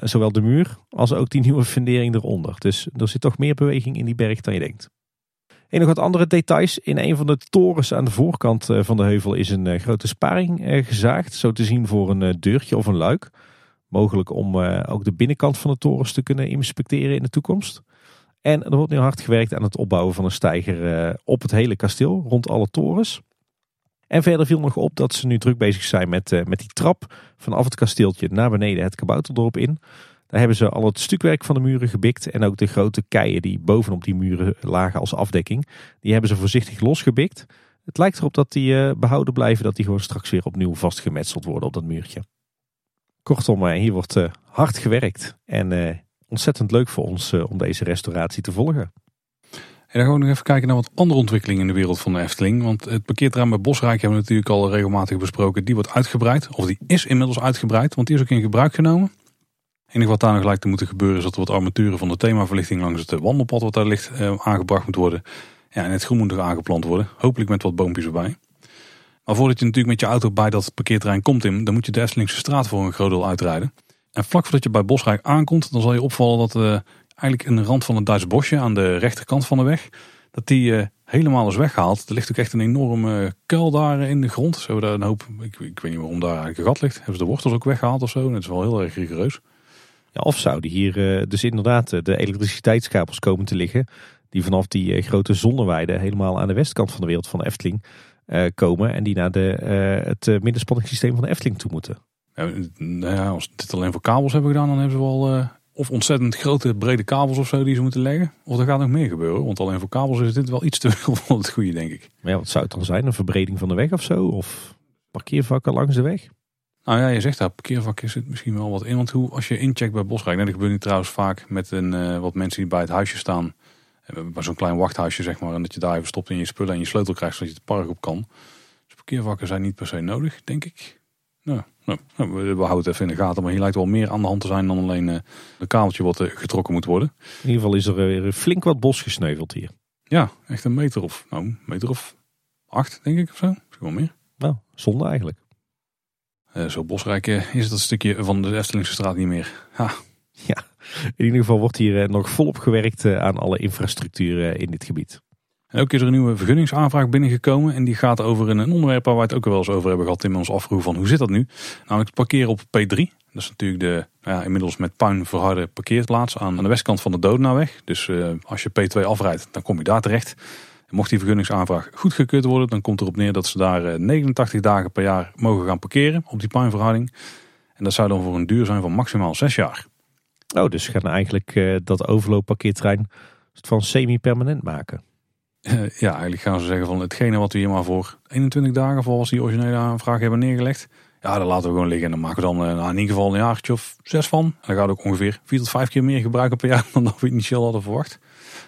S2: zowel de muur als ook die nieuwe fundering eronder. Dus er zit toch meer beweging in die berg dan je denkt. En nog wat andere details. In een van de torens aan de voorkant van de heuvel is een grote sparing gezaagd. Zo te zien voor een deurtje of een luik. Mogelijk om ook de binnenkant van de torens te kunnen inspecteren in de toekomst. En er wordt nu hard gewerkt aan het opbouwen van een steiger eh, op het hele kasteel, rond alle torens. En verder viel nog op dat ze nu druk bezig zijn met, uh, met die trap vanaf het kasteeltje naar beneden het kabouterdorp in. Daar hebben ze al het stukwerk van de muren gebikt en ook de grote keien die bovenop die muren lagen als afdekking. Die hebben ze voorzichtig losgebikt. Het lijkt erop dat die uh, behouden blijven, dat die gewoon straks weer opnieuw vastgemetseld worden op dat muurtje. Kortom, hier wordt hard gewerkt en ontzettend leuk voor ons eh, om deze restauratie te volgen.
S1: En dan gaan we nog even kijken naar wat andere ontwikkelingen in de wereld van de Efteling. Want het parkeerterrein bij Bosrijk hebben we natuurlijk al regelmatig besproken. Die wordt uitgebreid, of die is inmiddels uitgebreid, want die is ook in gebruik genomen. Het enige wat daar nog lijkt te moeten gebeuren is dat er wat armaturen van de themaverlichting langs het wandelpad wat daar ligt eh, aangebracht moet worden. Ja, en het groen moet nog aangeplant worden. Hopelijk met wat boompjes erbij. Maar voordat je natuurlijk met je auto bij dat parkeerterrein komt in, dan moet je de Eftelingse straat voor een groot deel uitrijden. En vlak voordat je bij Bosrijk aankomt, dan zal je opvallen dat uh, eigenlijk de rand van het Duits bosje aan de rechterkant van de weg, dat die uh, helemaal is weggehaald. Er ligt ook echt een enorme kuil daar in de grond. Zo daar een hoop, ik, ik, weet niet waarom daar eigenlijk een gat ligt. Hebben ze de wortels ook weggehaald of zo? En het is wel heel erg rigoureus.
S2: Ja, of zouden hier uh, dus inderdaad de elektriciteitskabels komen te liggen. Die vanaf die grote zonneweide helemaal aan de westkant van de wereld van de Efteling komen. En die naar de, het middenspanningssysteem van de Efteling toe moeten.
S1: Ja, nou ja, als dit alleen voor kabels hebben gedaan, dan hebben ze wel of ontzettend grote brede kabels of zo die ze moeten leggen. Of er gaat nog meer gebeuren. Want alleen voor kabels is dit wel iets te veel van het goede, denk ik.
S2: Maar ja, wat zou het dan zijn? Een verbreding van de weg of zo? Of parkeervakken langs de weg?
S1: Nou ja, je zegt daar parkeervakken zit misschien wel wat in. Want hoe, als je incheckt bij Bosrijk, dat gebeurt niet trouwens vaak met een, uh, wat mensen die bij het huisje staan. Eh, bij zo'n klein wachthuisje zeg maar. En dat je daar even stopt in je spullen en je sleutel krijgt zodat je het park op kan. Dus parkeervakken zijn niet per se nodig, denk ik. Nou, nou, we houden het even in de gaten, maar hier lijkt wel meer aan de hand te zijn dan alleen uh, een kabeltje wat uh, getrokken moet worden.
S2: In ieder geval is er weer flink wat bos gesneuveld hier.
S1: Ja, echt een meter of, nou, een meter of acht, denk ik, of zo. Misschien wel meer.
S2: Nou, zonde eigenlijk.
S1: Uh, zo bosrijk is het dat stukje van de Eftelingse straat niet meer. Ha.
S2: Ja, in ieder geval wordt hier nog volop gewerkt aan alle infrastructuur in dit gebied.
S1: En ook is er een nieuwe vergunningsaanvraag binnengekomen. En die gaat over een onderwerp waar wij het ook al wel eens over hebben gehad in ons afroep van hoe zit dat nu? Namelijk het parkeren op P3. Dat is natuurlijk de ja, inmiddels met puin verharde parkeerplaats aan, de westkant van de Doodnaweg. Dus uh, als je P2 afrijdt, dan kom je daar terecht. En mocht die vergunningsaanvraag goedgekeurd worden, dan komt erop neer dat ze daar uh, 89 dagen per jaar mogen gaan parkeren op die puinverharding. En dat zou dan voor een duur zijn van maximaal 6 jaar.
S2: Oh, dus ze gaan eigenlijk uh, dat overloopparkeertrein van semi-permanent maken.
S1: Uh, ja, eigenlijk gaan ze zeggen van hetgene wat we hier maar voor 21 dagen volgens die originele aanvraag hebben neergelegd. Ja, dat laten we gewoon liggen. En dan maken we dan uh, nou, in ieder geval een jaartje of zes van. En dan gaat ook ongeveer vier tot vijf keer meer gebruiken per jaar dan dat we initieel hadden verwacht.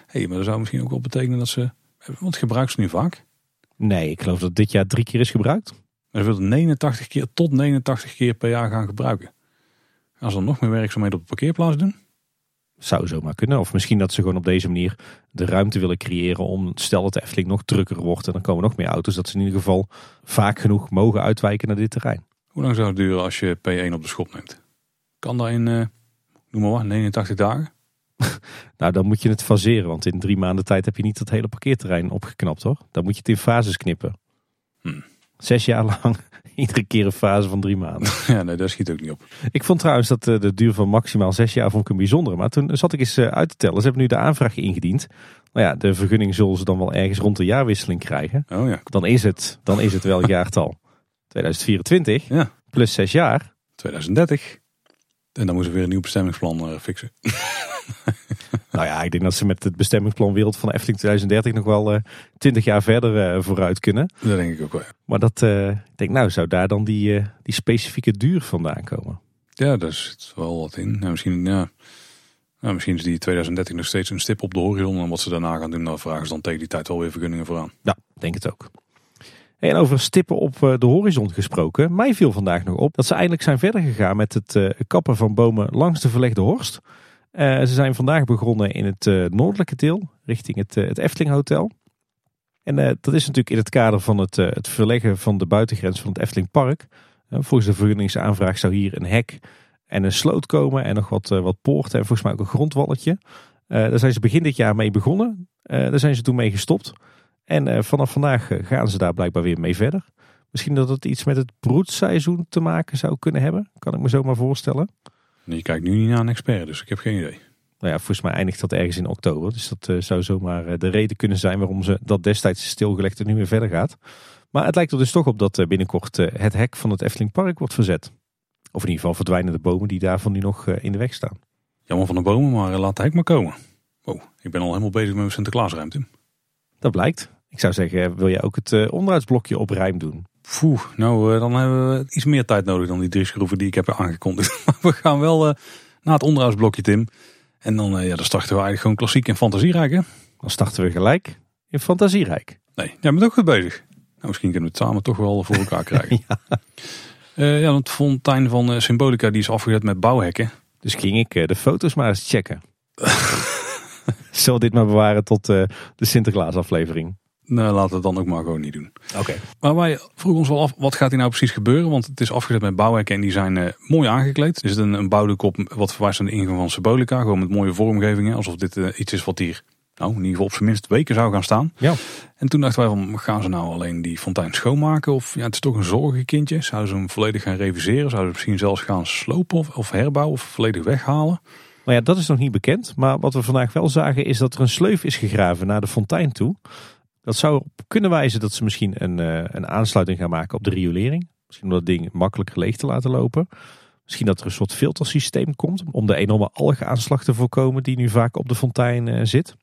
S1: Hé, hey, maar dat zou misschien ook wel betekenen dat ze... Want gebruiken ze nu vaak?
S2: Nee, ik geloof dat dit jaar drie keer is gebruikt.
S1: En ze willen 89 keer tot 89 keer per jaar gaan gebruiken. Gaan ze dan nog meer werkzaamheden op de parkeerplaats doen?
S2: Zou zomaar kunnen. Of misschien dat ze gewoon op deze manier de ruimte willen creëren om, stel dat de Efteling nog drukker wordt en dan komen nog meer auto's, dat ze in ieder geval vaak genoeg mogen uitwijken naar dit terrein.
S1: Hoe lang zou het duren als je P1 op de schop neemt? Kan dat in, uh, noem maar wat, 89 dagen?
S2: nou, dan moet je het faseren, want in drie maanden tijd heb je niet het hele parkeerterrein opgeknapt hoor. Dan moet je het in fases knippen.
S1: Hmm.
S2: Zes jaar lang Iedere keer een fase van drie maanden.
S1: Ja, nee, daar schiet ook niet op.
S2: Ik vond trouwens dat eh, de duur van maximaal zes jaar vond ik een bijzondere. Maar toen zat ik eens eh, uit te tellen. Ze hebben nu de aanvraag ingediend. Nou ja, de vergunning zullen ze dan wel ergens rond de jaarwisseling krijgen.
S1: Oh ja.
S2: Dan is het, dan is het wel jaartal 2024
S1: ja.
S2: plus zes jaar.
S1: 2030. En dan moeten we weer een nieuw bestemmingsplan uh, fixen.
S2: Nou ja, ik denk dat ze met het bestemmingsplan Wereld van Efteling 2030 nog wel uh, 20 jaar verder uh, vooruit kunnen.
S1: Dat denk ik ook wel.
S2: Maar dat, uh, ik denk nou, zou daar dan die, die specifieke duur vandaan komen?
S1: Ja, daar zit wel wat in. Nou, misschien, ja, nou, misschien is die 2030 nog steeds een stip op de horizon. En wat ze daarna gaan doen, dan vragen ze dan tegen die tijd wel weer vergunningen vooraan.
S2: Ja, denk het ook. En over stippen op de horizon gesproken. Mij viel vandaag nog op dat ze eindelijk zijn verder gegaan met het kappen van bomen langs de verlegde horst. Uh, ze zijn vandaag begonnen in het uh, noordelijke deel, richting het, uh, het Efteling Hotel. En dat is natuurlijk in het kader van het, het verleggen van de buitengrens van het Efteling Park. volgens de vergunningsaanvraag zou hier een hek en een sloot komen en nog wat, wat poorten en volgens mij ook een grondwalletje. daar zijn ze begin dit jaar mee begonnen. daar zijn ze toen mee gestopt. En vanaf vandaag gaan ze daar blijkbaar weer mee verder. Misschien dat het iets met het broedseizoen te maken zou kunnen hebben. Kan ik me zo maar
S1: Je kijkt nu niet naar een expert, dus ik heb geen idee.
S2: Nou ja, volgens mij eindigt dat ergens in oktober. Dus dat uh, zou zomaar uh, de reden kunnen zijn waarom ze dat destijds stilgelegd en nu weer verder gaat. Maar het lijkt er dus toch op dat uh, binnenkort het hek van het Efteling Park wordt verzet. Of in ieder geval verdwijnen de bomen die daarvan nu nog in de weg staan.
S1: Jammer van de bomen, maar laat het hek maar komen. Wow, ik ben al helemaal bezig met mijn Sinterklaasruimte.
S2: Dat blijkt. Ik zou zeggen, wil jij ook het onderhoudsblokje op rijm doen?
S1: Poeh, nou dan hebben we iets meer tijd nodig dan die drie schroeven die ik heb aangekondigd. we gaan wel uh, naar het onderhoudsblokje Tim. En dan, uh, ja, dan starten we eigenlijk gewoon klassiek en fantasierijk hè?
S2: Dan starten we gelijk in fantasierijk.
S1: Nee, jij bent ook goed bezig. Nou, misschien kunnen we het samen toch wel voor elkaar krijgen.
S2: ja.
S1: Uh, ja, het fontein van Symbolica die is afgezet met bouwhekken.
S2: Dus ging ik de foto's maar eens checken. Zal dit maar bewaren tot de Sinterklaas aflevering.
S1: Nou, laten we het dan ook maar gewoon niet doen.
S2: Oké.
S1: Maar wij vroegen ons wel af, wat gaat hier nou precies gebeuren? Want het is afgezet met bouwhekken en die zijn uh, mooi aangekleed. Er zit een, een bouwdek wat verwijst aan de ingang van Symbolica. Gewoon met mooie vormgevingen. Alsof dit uh, iets is wat hier, nou in ieder geval op zijn minst weken zou gaan staan.
S2: Ja.
S1: En toen dachten wij van, gaan ze nou alleen die fontein schoonmaken? Of ja, het is toch een zorgenkindje. Zouden ze hem volledig gaan reviseren? Zouden ze misschien zelfs gaan slopen of, of herbouwen of volledig weghalen?
S2: Nou ja, dat is nog niet bekend. Maar wat we vandaag wel zagen is dat er een sleuf is gegraven naar de fontein toe. Dat zou kunnen wijzen dat ze misschien een, uh, een aansluiting gaan maken op de riolering. Misschien om dat ding makkelijker leeg te laten lopen. Misschien dat er een soort filtersysteem komt om de enorme algeaanslag te voorkomen die nu vaak op de fontein uh, zit.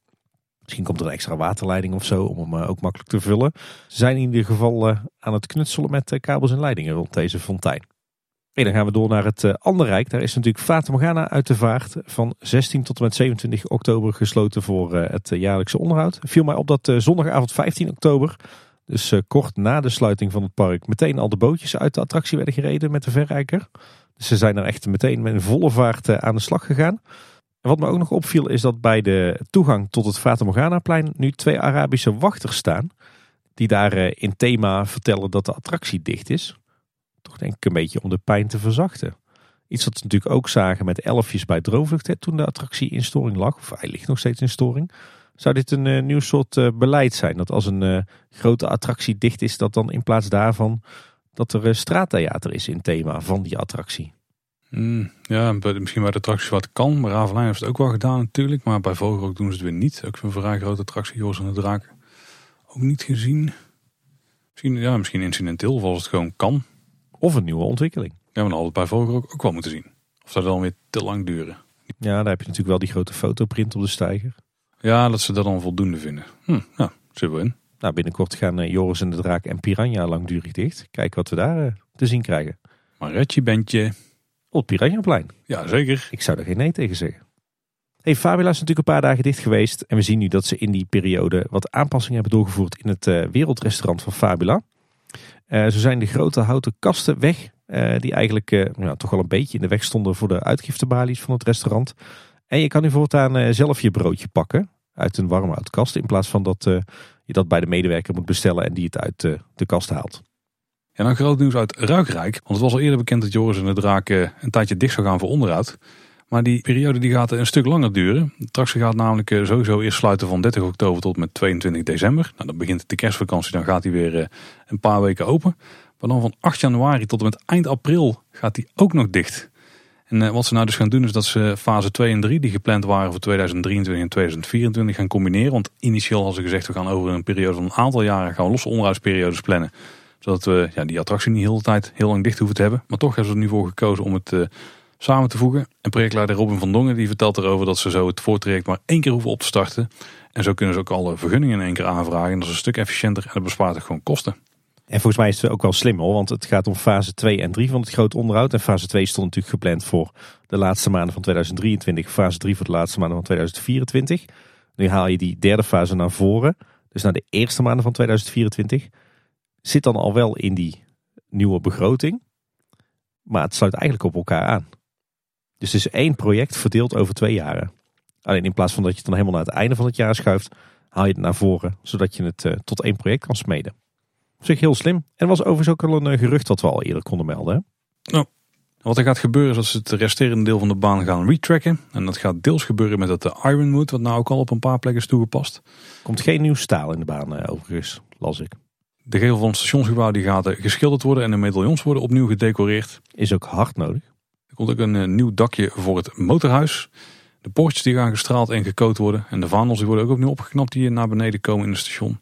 S2: Misschien komt er een extra waterleiding of zo om hem uh, ook makkelijk te vullen. Ze zijn in ieder geval aan het knutselen met kabels en leidingen rond deze fontein. Dan gaan we door naar het uh, andere rijk. Daar is natuurlijk Fata Morgana uit de vaart. Van 16 tot en met 27 oktober gesloten voor uh, het uh, jaarlijkse onderhoud. Viel mij op dat zondagavond 15 oktober, dus kort na de sluiting van het park, meteen al de bootjes uit de attractie werden gereden met de verrijker. Dus ze zijn er echt meteen met een volle vaart aan de slag gegaan. En wat me ook nog opviel is dat bij de toegang tot het Fata Morgana plein nu twee Arabische wachters staan. Die daar in thema vertellen dat de attractie dicht is. Toch denk ik een beetje om de pijn te verzachten. Iets wat we natuurlijk ook zagen met elfjes bij Droomvlucht toen de attractie in storing lag. Of hij ligt nog steeds in storing. Zou dit een eh, nieuw soort eh, beleid zijn? Dat als een eh, grote attractie dicht is, dat dan in plaats daarvan dat er straattheater is in thema van die attractie?
S1: Hmm, ja, misschien bij de attracties wat kan. Bij Ravelijn heeft het ook wel gedaan natuurlijk. Maar bij Vogelrok doen ze het weer niet. Ook een vrij grote attractie, en de Draak. Ook niet gezien. Misschien, ja, misschien incidenteel als het gewoon kan.
S2: Of een nieuwe ontwikkeling?
S1: Ja, we het bij Vogelrok ook wel moeten zien. Of zou dat dan weer te lang duren.
S2: Ja, daar heb je natuurlijk wel die grote fotoprint op de steiger.
S1: Ja, dat ze dat dan voldoende vinden. Hm, ja, zit wel in.
S2: Nou, binnenkort gaan eh, Joris en de Draak en Piranha langdurig dicht. Kijken wat we daar eh, te zien krijgen.
S1: Maar Retje Bentje,
S2: Op het Piranhaplein.
S1: ja zeker.
S2: Ik zou er geen nee tegen zeggen. Hey, Fabula is natuurlijk een paar dagen dicht geweest. En we zien nu dat ze in die periode wat aanpassingen hebben doorgevoerd in het eh, wereldrestaurant van Fabula. Eh, zo zijn de grote houten kasten weg. eh, die eigenlijk eh, ja, toch wel een beetje in de weg stonden voor de uitgiftebalies van het restaurant. En je kan nu voortaan zelf je broodje pakken uit een warmhoutkast. In plaats van dat je dat bij de medewerker moet bestellen en die het uit de kast haalt.
S1: En dan groot nieuws uit Ruigrijk. Want het was al eerder bekend dat Joris en de Draak een tijdje dicht zou gaan voor onderhoud. Maar die periode die gaat een stuk langer duren. De attractie gaat namelijk eh, sowieso eerst sluiten van 30 oktober tot met 22 december. Nou, dan begint de kerstvakantie, dan gaat hij weer eh, een paar weken open. Maar dan van 8 januari tot en met eind april gaat hij ook nog dicht. En eh, wat ze nou dus gaan doen is dat ze fase 2 en 3, die gepland waren voor 2023 en 2024, gaan combineren. Want initieel hadden ze gezegd, we gaan over een periode van een aantal jaren gaan losse onderhoudsperiodes plannen zodat we ja, die attractie niet heel de tijd heel lang dicht hoeven te hebben. Maar toch hebben ze er nu voor gekozen om het samen te voegen. En projectleider Robin van Dongen die vertelt erover dat ze zo het voortraject maar één keer hoeven op te starten. En zo kunnen ze ook alle vergunningen in één keer aanvragen. En dat is een stuk efficiënter en dat bespaart ook gewoon kosten.
S2: En volgens mij is het ook wel slim hoor, want het gaat om fase 2 en 3 van het grote onderhoud. En fase 2 stond natuurlijk gepland voor de laatste maanden van 2023, fase 3 voor de laatste maanden van 2024. Nu haal je die derde fase naar voren, dus naar de eerste maanden van 2024. Zit dan al wel in die nieuwe begroting, maar het sluit eigenlijk op elkaar aan. Dus het is één project verdeeld over twee jaren. Alleen in plaats van dat je het dan helemaal naar het einde van het jaar schuift, haal je het naar voren, zodat je het eh, tot één project kan smeden. Op zich heel slim. En er was overigens ook al een eh, gerucht dat we al eerder konden melden. Hè?
S1: Wat er gaat gebeuren is dat ze het resterende deel van de baan gaan retracken. En dat gaat deels gebeuren met het eh, Ironwood, wat nou ook al op een paar plekken is toegepast.
S2: Komt geen nieuw staal in de baan overigens, las ik.
S1: De gevel van het stationsgebouw die gaat geschilderd worden en de medaillons worden opnieuw gedecoreerd.
S2: Is ook hard nodig.
S1: Komt ook een eh, nieuw dakje voor het motorhuis. De poortjes die gaan gestraald en gecoat worden. En de vaandels die worden ook opnieuw opgeknapt die naar beneden komen in het station.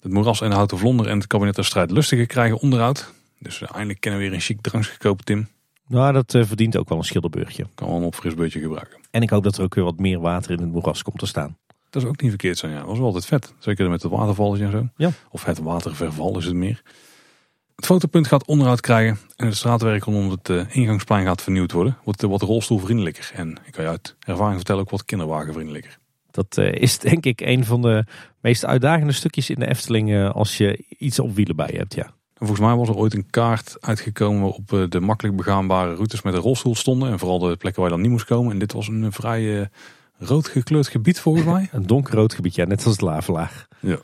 S1: Het moeras en de houten vlonder en het kabinet der strijd lustige krijgen onderhoud. Dus eh, eindelijk kennen we weer een chic drankje Tim.
S2: Nou, dat eh, verdient ook wel een schilderbeurtje.
S1: Kan wel een opfrisbeurtje gebruiken.
S2: En ik hoop dat er ook weer wat meer water in het moeras komt te staan.
S1: Dat is ook niet verkeerd zijn. Ja. Dat was wel altijd vet. Zeker met het waterval en zo.
S2: Ja.
S1: Of het waterverval is het meer. Het fotopunt gaat onderhoud krijgen. En het straatwerk rondom het eh, ingangsplein gaat vernieuwd worden. Wordt eh, wat rolstoelvriendelijker. En ik kan je uit ervaring vertellen ook wat kinderwagenvriendelijker.
S2: Dat eh, is denk ik een van de meest uitdagende stukjes in de Efteling als je iets op wielen bij hebt. Ja.
S1: En volgens mij was er ooit een kaart uitgekomen waarop eh, de makkelijk begaanbare routes met een rolstoel stonden. En vooral de plekken waar je dan niet moest komen. En dit was een vrij rood gekleurd gebied volgens mij.
S2: Een donkerrood gebied, ja, net als het lavelaag.
S1: ja.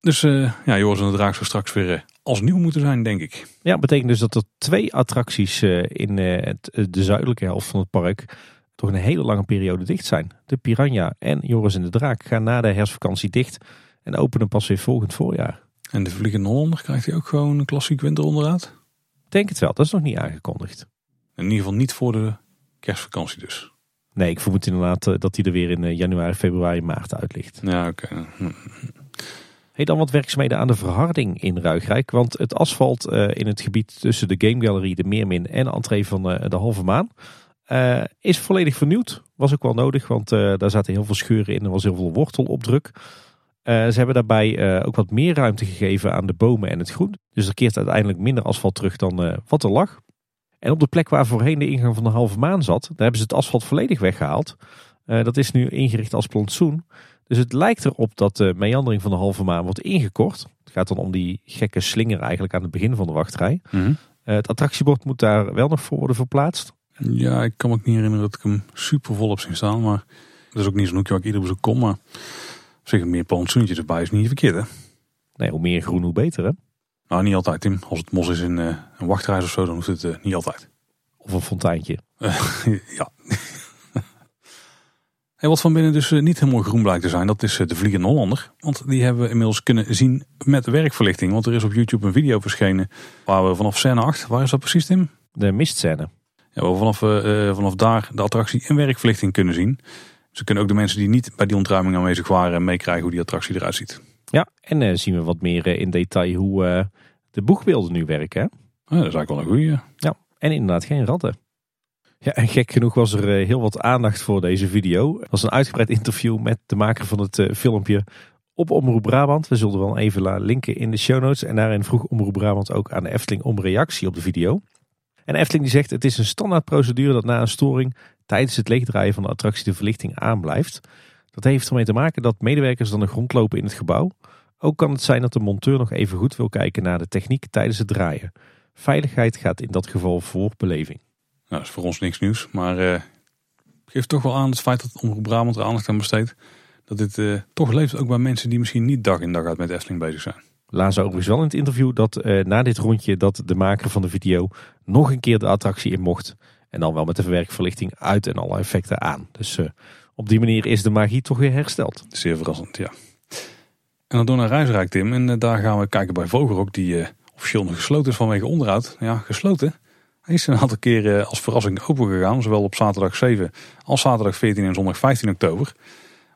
S1: Dus ja, Joris en de Draak zou straks weer als nieuw moeten zijn, denk ik.
S2: Ja, betekent dus dat er twee attracties eh, in eh, het, eh, de zuidelijke helft van het park toch een hele lange periode dicht zijn. De Piranha en Joris en de Draak gaan na de herfstvakantie dicht en openen pas weer volgend voorjaar.
S1: En de Vliegende Hollander krijgt hij ook gewoon een klassiek winteronderhoud.
S2: Ik Denk het wel, dat is nog niet aangekondigd.
S1: In ieder geval niet voor de kerstvakantie dus.
S2: Nee, ik vermoed inderdaad dat hij er weer in januari, februari, maart uit ligt.
S1: Ja, oké. Hm.
S2: Hey, dan wat werkzaamheden aan de verharding in Ruigrijk. Want het asfalt eh, in het gebied tussen de Game Gallery, de Meermin en de entree van eh, de Halve Maan eh, is volledig vernieuwd. Was ook wel nodig, want daar zaten heel veel scheuren in. Er was heel veel wortelopdruk. Ze hebben daarbij ook wat meer ruimte gegeven aan de bomen en het groen. Dus er keert uiteindelijk minder asfalt terug dan wat er lag. En op de plek waar voorheen de ingang van de Halve Maan zat, daar hebben ze het asfalt volledig weggehaald. Eh, dat is nu ingericht als plantsoen. Dus het lijkt erop dat de meandering van de halve maan wordt ingekort. Het gaat dan om die gekke slinger eigenlijk aan het begin van de wachtrij.
S1: Mhm.
S2: Eh, het attractiebord moet daar wel nog voor worden verplaatst.
S1: Ja, ik kan me ook niet herinneren dat ik hem super vol heb zien staan. Maar dat is ook niet zo'n hoekje waar ik ieder bezoek kom. Maar zeg meer plantsoentjes erbij is niet verkeerd hè.
S2: Nee, hoe meer groen hoe beter hè.
S1: Nou, niet altijd Tim. Als het mos is in eh, een wachtreis of zo, dan hoeft het eh, niet altijd.
S2: Of een fonteintje.
S1: ja. En wat van binnen dus niet helemaal groen blijkt te zijn, dat is de Vliegende Hollander. Want die hebben we inmiddels kunnen zien met werkverlichting. Want er is op YouTube een video verschenen waar we vanaf scène 8, waar is dat precies Tim?
S2: De mistscène.
S1: Ja, waar we vanaf, uh, vanaf daar de attractie in werkverlichting kunnen zien. Ze kunnen ook de mensen die niet bij die ontruiming aanwezig waren meekrijgen hoe die attractie eruit ziet.
S2: Ja, en uh, zien we wat meer in detail hoe de boegbeelden nu werken. Hè?
S1: Ja, dat is eigenlijk wel een goede.
S2: Ja, en inderdaad geen ratten. Ja, en gek genoeg was er heel wat aandacht voor deze video. Het was een uitgebreid interview met de maker van het filmpje op Omroep Brabant. We zullen wel even linken in de show notes. En daarin vroeg Omroep Brabant ook aan de Efteling om reactie op de video. En Efteling die zegt het is een standaard procedure dat na een storing tijdens het leegdraaien van de attractie de verlichting aanblijft. Dat heeft ermee te maken dat medewerkers dan de grond lopen in het gebouw. Ook kan het zijn dat de monteur nog even goed wil kijken naar de techniek tijdens het draaien. Veiligheid gaat in dat geval voor beleving.
S1: Nou, dat is voor ons niks nieuws, maar uh, geeft toch wel aan het feit dat Omroep Brabant er aandacht aan besteedt. Dat dit uh, toch leeft ook bij mensen die misschien niet dag in dag uit met Efteling bezig zijn.
S2: Laat overigens wel in het interview dat uh, na dit rondje dat de maker van de video nog een keer de attractie in mocht. En dan wel met de verwerkverlichting uit en alle effecten aan. Dus op die manier is de magie toch weer hersteld.
S1: Zeer verrassend, ja. En dan door naar Reisrijk, Tim. En daar gaan we kijken bij Vogelrok, die officieel nog gesloten is vanwege onderhoud. Ja, gesloten. Is een aantal keren als verrassing open gegaan. Zowel op zaterdag 7 als zaterdag 14 en zondag 15 oktober.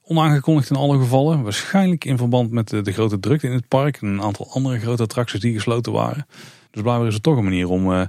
S1: Onaangekondigd in alle gevallen. Waarschijnlijk in verband met de, grote drukte in het park. En een aantal andere grote attracties die gesloten waren. Dus blijkbaar is het toch een manier om uh,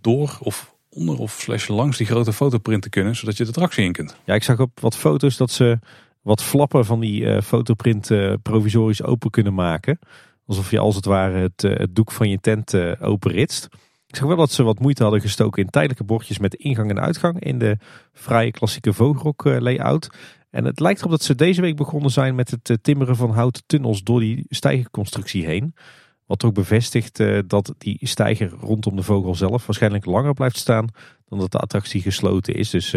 S1: door of onder of slash langs die grote fotoprint te kunnen. Zodat je de attractie in kunt.
S2: Ja, ik zag op wat foto's dat ze wat flappen van die uh, fotoprint uh, provisorisch open kunnen maken. Alsof je als het ware het, het doek van je tent openritst. Ik zag wel dat ze wat moeite hadden gestoken in tijdelijke bordjes met ingang en uitgang in de vrije klassieke Vogelrok layout. En het lijkt erop dat ze deze week begonnen zijn met het eh, timmeren van houten tunnels door die stijgerconstructie heen. Wat ook bevestigt uh, dat die stijger rondom de vogel zelf waarschijnlijk langer blijft staan dan dat de attractie gesloten is. Dus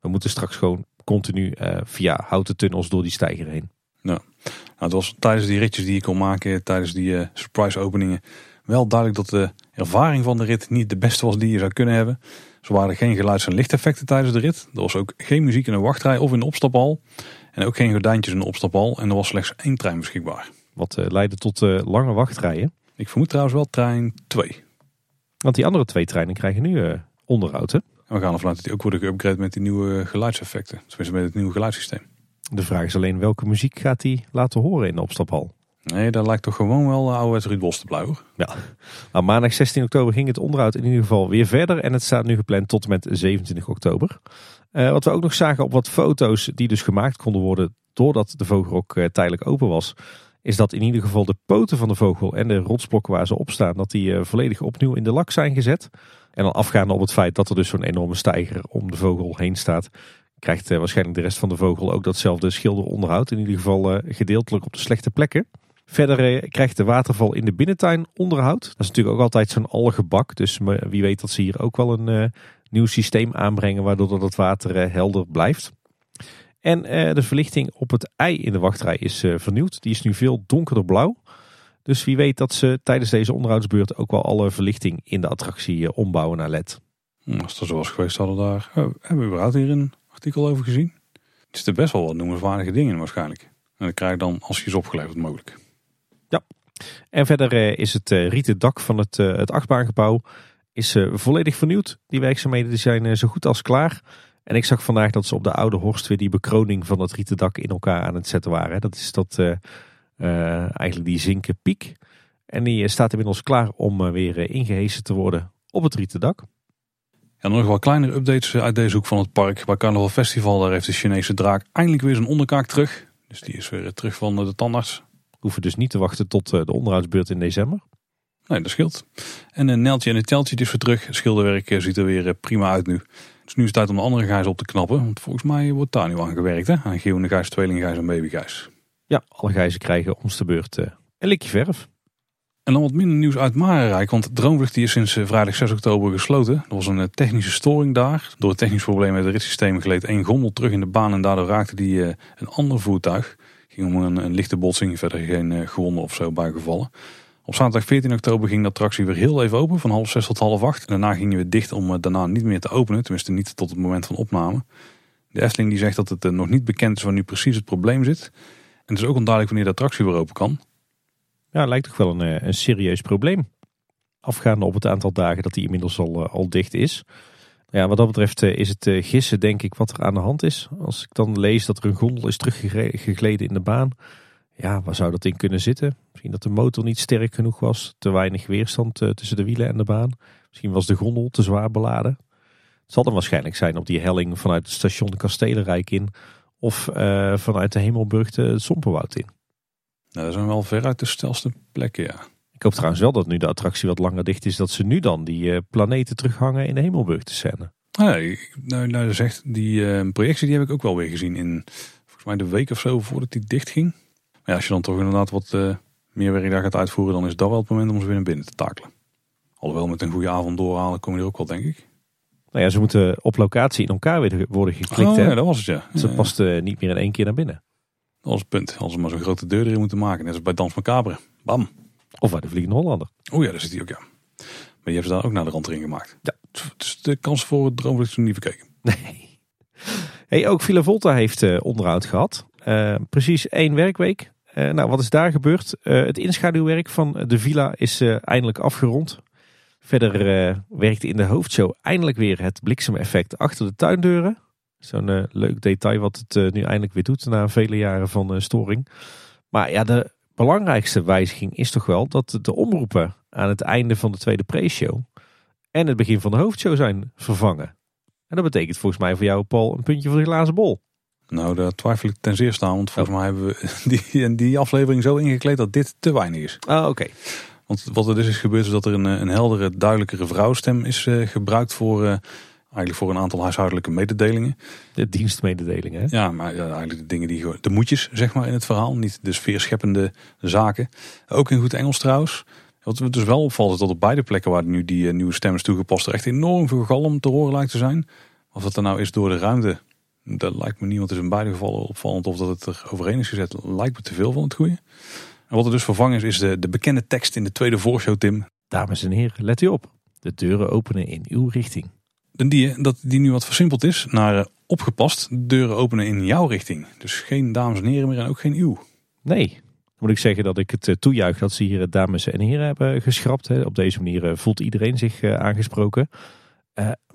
S2: we moeten straks gewoon continu via houten tunnels door die stijger heen.
S1: Nou, het was tijdens die ritjes die je kon maken, tijdens die surprise openingen, wel duidelijk dat de ervaring van de rit niet de beste was die je zou kunnen hebben. Er waren geen geluids- en lichteffecten tijdens de rit. Er was ook geen muziek in de wachtrij of in de opstaphal. En ook geen gordijntjes in de opstaphal. En er was slechts één trein beschikbaar.
S2: Wat uh, leidde tot uh, lange wachtrijen.
S1: Ik vermoed trouwens wel trein 2.
S2: Want die andere twee treinen krijgen nu uh, onderhoud hè?
S1: En we gaan ervan uit dat die ook worden geüpgrade met die nieuwe geluidseffecten. Tenminste met het nieuwe geluidssysteem.
S2: De vraag is alleen welke muziek gaat hij laten horen in de opstaphal?
S1: Nee, daar lijkt toch gewoon wel oude Ruud Bos te blijven.
S2: Ja, nou, maandag 16 oktober ging het onderhoud in ieder geval weer verder. En het staat nu gepland tot en met 27 oktober. Uh, wat we ook nog zagen op wat foto's die dus gemaakt konden worden doordat de vogelrok uh, tijdelijk open was. Is dat in ieder geval de poten van de vogel en de rotsblokken waar ze op staan, dat die uh, volledig opnieuw in de lak zijn gezet. En dan afgaande op het feit dat er dus zo'n enorme stijger om de vogel heen staat, krijgt waarschijnlijk de rest van de vogel ook datzelfde schilderonderhoud. In ieder geval gedeeltelijk op de slechte plekken. Verder eh, krijgt de waterval in de binnentuin onderhoud. Dat is natuurlijk ook altijd zo'n algebak. Dus wie weet dat ze hier ook wel een uh, nieuw systeem aanbrengen waardoor dat het water uh, helder blijft. En de verlichting op het ei in de wachtrij is vernieuwd. Die is nu veel donkerder blauw. Dus wie weet dat ze tijdens deze onderhoudsbeurt ook wel alle verlichting in de attractie ombouwen naar LED.
S1: Hm, als dat zo was geweest, hadden we daar. Hebben we überhaupt hier een artikel over gezien? Het is er best wel wat noemenswaardige dingen waarschijnlijk. En dat krijg je dan als je is opgeleverd mogelijk.
S2: En verder eh, is het eh, rieten dak van het, eh, het achtbaangebouw is volledig vernieuwd. Die werkzaamheden zijn zo goed als klaar. En ik zag vandaag dat ze op de Oude Horst weer die bekroning van het rieten dak in elkaar aan het zetten waren. Dat is dat, eigenlijk die zinken piek. En die staat inmiddels klaar om weer ingehezen te worden op het rieten dak.
S1: En nog wel kleinere updates uit deze hoek van het park. Bij Carnaval Festival daar heeft de Chinese draak eindelijk weer zijn onderkaak terug. Dus die is weer terug van de tandarts
S2: hoeven dus niet te wachten tot eh, de onderhoudsbeurt in december.
S1: Nee, dat scheelt. En een neltje en een teltje is weer terug. Schilderwerk eh, ziet er weer eh, prima uit nu. Dus nu is het tijd om de andere gijs op te knappen. Want volgens mij wordt daar nu aan gewerkt. Hè? Aan Geeuwende gijs, tweelinggijs en babygijs.
S2: Ja, alle gijzen krijgen ons de beurt een likje verf.
S1: En dan wat minder nieuws uit Marenrijk. Want Droomvlucht die is sinds vrijdag 6 oktober gesloten. Er was een technische storing daar. Door het technisch probleem met het ritssysteem gleed één gondel terug in de baan. En daardoor raakte die een ander voertuig ging om een, een lichte botsing, verder geen uh, gewonden of zo bijgevallen. Op zaterdag 14 oktober ging de attractie weer heel even open, van half zes tot half acht. En daarna gingen we dicht om uh, daarna niet meer te openen, tenminste niet tot het moment van opname. De Efteling die zegt dat het nog niet bekend is waar nu precies het probleem zit. En het is ook onduidelijk wanneer de attractie weer open kan.
S2: Ja, lijkt toch wel een, een serieus probleem. Afgaande op het aantal dagen dat die inmiddels al, al dicht is. Ja, wat dat betreft is het gissen denk ik wat er aan de hand is. Als ik dan lees dat er een gondel is teruggegleden in de baan. Ja, waar zou dat in kunnen zitten? Misschien dat de motor niet sterk genoeg was. Te weinig weerstand tussen de wielen en de baan. Misschien was de gondel te zwaar beladen. Het zal dan waarschijnlijk zijn op die helling vanuit het station Kastelenrijk in. Of vanuit de Hemelburg de Sompenwoud in.
S1: Nou, dat zijn wel veruit de stelste plekken, ja.
S2: Ik hoop trouwens wel dat nu de attractie wat langer dicht is. Dat ze nu dan die uh, planeten terughangen in de Hemelburg te scène.
S1: Nee, nou, nou zegt die uh, projectie die heb ik ook wel weer gezien in volgens mij de week of zo voordat die dicht ging. Maar ja, als je dan toch inderdaad wat meer werk daar gaat uitvoeren, dan is dat wel het moment om ze weer naar binnen te takelen. Alhoewel met een goede avond doorhalen kom je er ook wel, denk ik.
S2: Nou ja, ze moeten op locatie in elkaar weer worden geklikt.
S1: Oh, ja, dat was het ja.
S2: Ze past uh, niet meer in één keer naar binnen.
S1: Dat was het punt. Als ze maar zo'n grote deur erin moeten maken. Net als bij Dans Macabre. Bam.
S2: Of bij de Vliegende Hollander.
S1: Oh ja, daar zit hij ook ja. Maar die hebben ze daar ook naar de rand erin gemaakt. Ja. Dus de kans voor het droomvlucht is niet verkeken.
S2: Nee. Hey, ook Villa Volta heeft uh, onderhoud gehad. Uh, precies één werkweek. Uh, nou, wat is daar gebeurd? het inschaduwwerk van de villa is eindelijk afgerond. Verder werkte in de hoofdshow eindelijk weer het bliksemeffect achter de tuindeuren. Zo'n leuk detail wat het nu eindelijk weer doet na vele jaren van storing. Maar ja, de belangrijkste wijziging is toch wel dat de omroepen aan het einde van de tweede pre-show en het begin van de hoofdshow zijn vervangen. En dat betekent volgens mij voor jou, Paul, een puntje voor de glazen bol.
S1: Nou, daar twijfel ik ten zeerste aan, want volgens oh. mij hebben we die, die aflevering zo ingekleed dat dit te weinig is.
S2: Ah, oké.
S1: Want wat er dus is gebeurd is dat er een, een heldere, duidelijkere vrouwstem is uh, gebruikt voor, uh, eigenlijk voor een aantal huishoudelijke mededelingen.
S2: De dienstmededelingen, hè?
S1: Ja, maar eigenlijk de dingen die, de moedjes, zeg maar, in het verhaal. Niet de sfeerscheppende zaken. Ook in goed Engels trouwens. Wat dus wel opvalt is dat op beide plekken waar nu die uh, nieuwe stem is toegepast er echt enorm veel galm te horen lijkt te zijn. Of dat er nou is door de ruimte, dat lijkt me het is in beide gevallen opvallend. Of dat het er overheen is gezet, lijkt me te veel van het goede. En wat er dus vervangen is, is de, de bekende tekst in de tweede voorshow, Tim.
S2: Dames en heren, let u op. De deuren openen in uw richting.
S1: Die, dat die nu wat versimpeld is naar uh, opgepast. De deuren openen in jouw richting. Dus geen dames en heren meer en ook geen uw.
S2: Nee, moet ik zeggen dat ik het uh, toejuich dat ze hier uh, dames en heren hebben geschrapt. Hè. Op deze manier voelt iedereen zich aangesproken.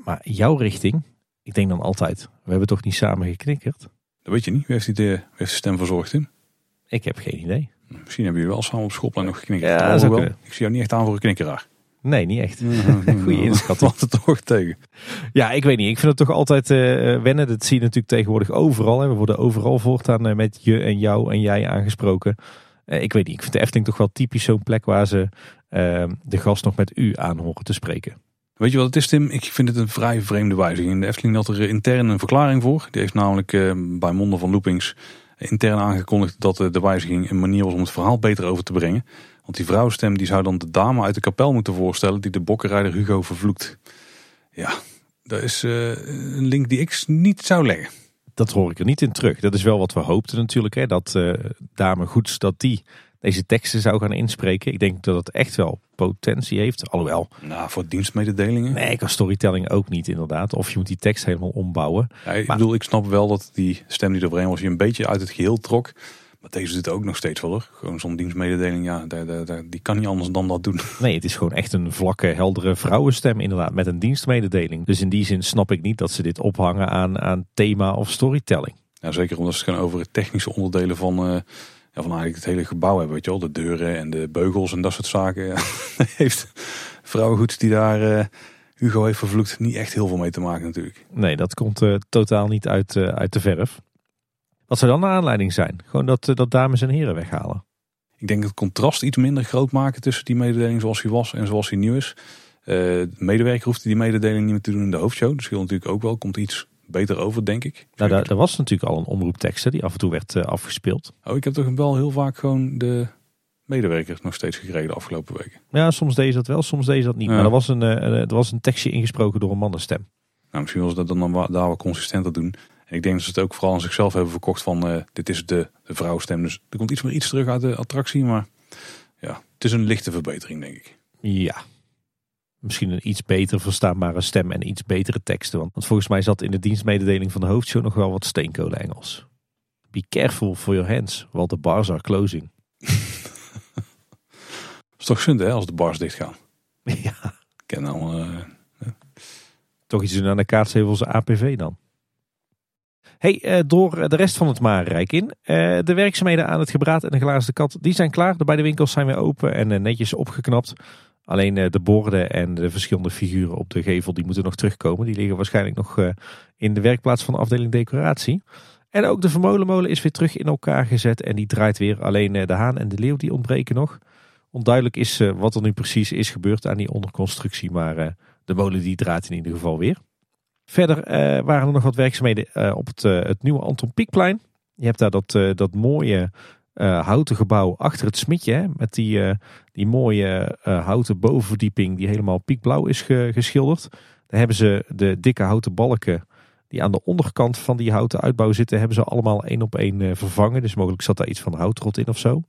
S2: maar jouw richting, ik denk dan altijd, we hebben toch niet samen geknikkerd?
S1: Dat weet je niet. Wie heeft, die de, wie heeft de stem verzorgd, Tim?
S2: Ik heb geen idee.
S1: Misschien hebben jullie wel samen op schoolplein nog geknikkerd. Ja, dat wel. Ik zie jou niet echt aan voor een knikkeraar.
S2: Nee, niet echt. Goeie inschatting.
S1: Wat er toch tegen.
S2: Ja, ik weet niet. Ik vind het toch altijd uh, wennen. Dat zie je natuurlijk tegenwoordig overal. Hè. We worden overal voortaan uh, met je en jou en jij aangesproken. Uh, ik weet niet. Ik vind de Efteling toch wel typisch zo'n plek waar ze de gast nog met u aan horen te spreken.
S1: Weet je wat het is, Tim? Ik vind het een vrij vreemde wijziging. De Efteling had er intern een verklaring voor. Die heeft namelijk bij monden van Loopings intern aangekondigd dat de wijziging een manier was om het verhaal beter over te brengen. Want die vrouwenstem die zou dan de dame uit de kapel moeten voorstellen die de bokkenrijder Hugo vervloekt. Ja, dat is uh, een link die ik niet zou leggen.
S2: Dat hoor ik er niet in terug. Dat is wel wat we hoopten natuurlijk. Hè? Dat uh, dame Goeds, dat die deze teksten zou gaan inspreken. Ik denk dat het echt wel potentie heeft. Alhoewel.
S1: Nou, voor dienstmededelingen?
S2: Nee, kan storytelling ook niet inderdaad. Of je moet die tekst helemaal ombouwen.
S1: Ja, ik bedoel, ik snap wel dat die stem die eroverheen was, je een beetje uit het geheel trok. Maar deze doet ook nog steeds wel hoor. Gewoon zo'n dienstmededeling, ja, die kan niet anders dan dat doen.
S2: Nee, het is gewoon echt een vlakke, heldere vrouwenstem inderdaad. Met een dienstmededeling. Dus in die zin snap ik niet dat ze dit ophangen aan, aan thema of storytelling.
S1: Ja, zeker omdat ze het gaan over het technische onderdelen van... Uh, ja, van eigenlijk het hele gebouw hebben. Weet je wel, de deuren en de beugels en dat soort zaken. Ja. heeft vrouwengoed die daar uh, Hugo heeft vervloekt niet echt heel veel mee te maken natuurlijk.
S2: Nee, dat komt uh, totaal niet uit, uh, uit de verf. Wat zou dan de aanleiding zijn? Gewoon dat, dat dames en heren weghalen?
S1: Ik denk het contrast iets minder groot maken tussen die mededeling zoals hij was en zoals hij nu is. de medewerker hoeft die mededeling niet meer te doen in de hoofdshow. Dus scheelt natuurlijk ook wel. Komt iets beter over, denk ik.
S2: Nou, daar, daar, was natuurlijk al een omroeptekst die af en toe werd uh, afgespeeld.
S1: Oh, ik heb toch wel heel vaak gewoon de medewerkers nog steeds gekregen de afgelopen weken.
S2: Ja, soms deed dat wel, soms deed dat niet. Maar er was, een, uh, er was een tekstje ingesproken door een mannenstem.
S1: Nou, misschien was dat dan daar wat consistenter doen. Ik denk dat ze het ook vooral aan zichzelf hebben verkocht van uh, dit is de, de vrouwstem. Dus er komt iets meer iets terug uit de attractie. Maar ja, het is een lichte verbetering, denk ik.
S2: Ja, misschien een iets beter verstaanbare stem en iets betere teksten. Want volgens mij zat in de dienstmededeling van de hoofdshow nog wel wat steenkolen Engels. Be careful for your hands, while the bars are closing.
S1: is toch zonde hè, als de bars dicht gaan.
S2: Ja.
S1: Ik ken nou, uh,
S2: Toch iets doen aan de kaartshevelse APV dan. Hey, uh, door de rest van het Marenrijk in. Uh, de werkzaamheden aan het gebraad en de glazen kat, die zijn klaar. De beide winkels zijn weer open en netjes opgeknapt. Alleen de borden en de verschillende figuren op de gevel, die moeten nog terugkomen. Die liggen waarschijnlijk nog in de werkplaats van de afdeling decoratie. En ook de vermolenmolen is weer terug in elkaar gezet en die draait weer. Alleen de haan en de leeuw die ontbreken nog. Onduidelijk is wat er nu precies is gebeurd aan die onderconstructie, maar de molen die draait in ieder geval weer. Verder uh, waren er nog wat werkzaamheden op het, het, nieuwe Anton Pieckplein. Je hebt daar dat, dat mooie houten gebouw achter het smitje, hè, met die, die mooie houten bovenverdieping die helemaal piekblauw is geschilderd. Daar hebben ze de dikke houten balken die aan de onderkant van die houten uitbouw zitten, hebben ze allemaal één op één vervangen. Dus mogelijk zat daar iets van houtrot in of zo.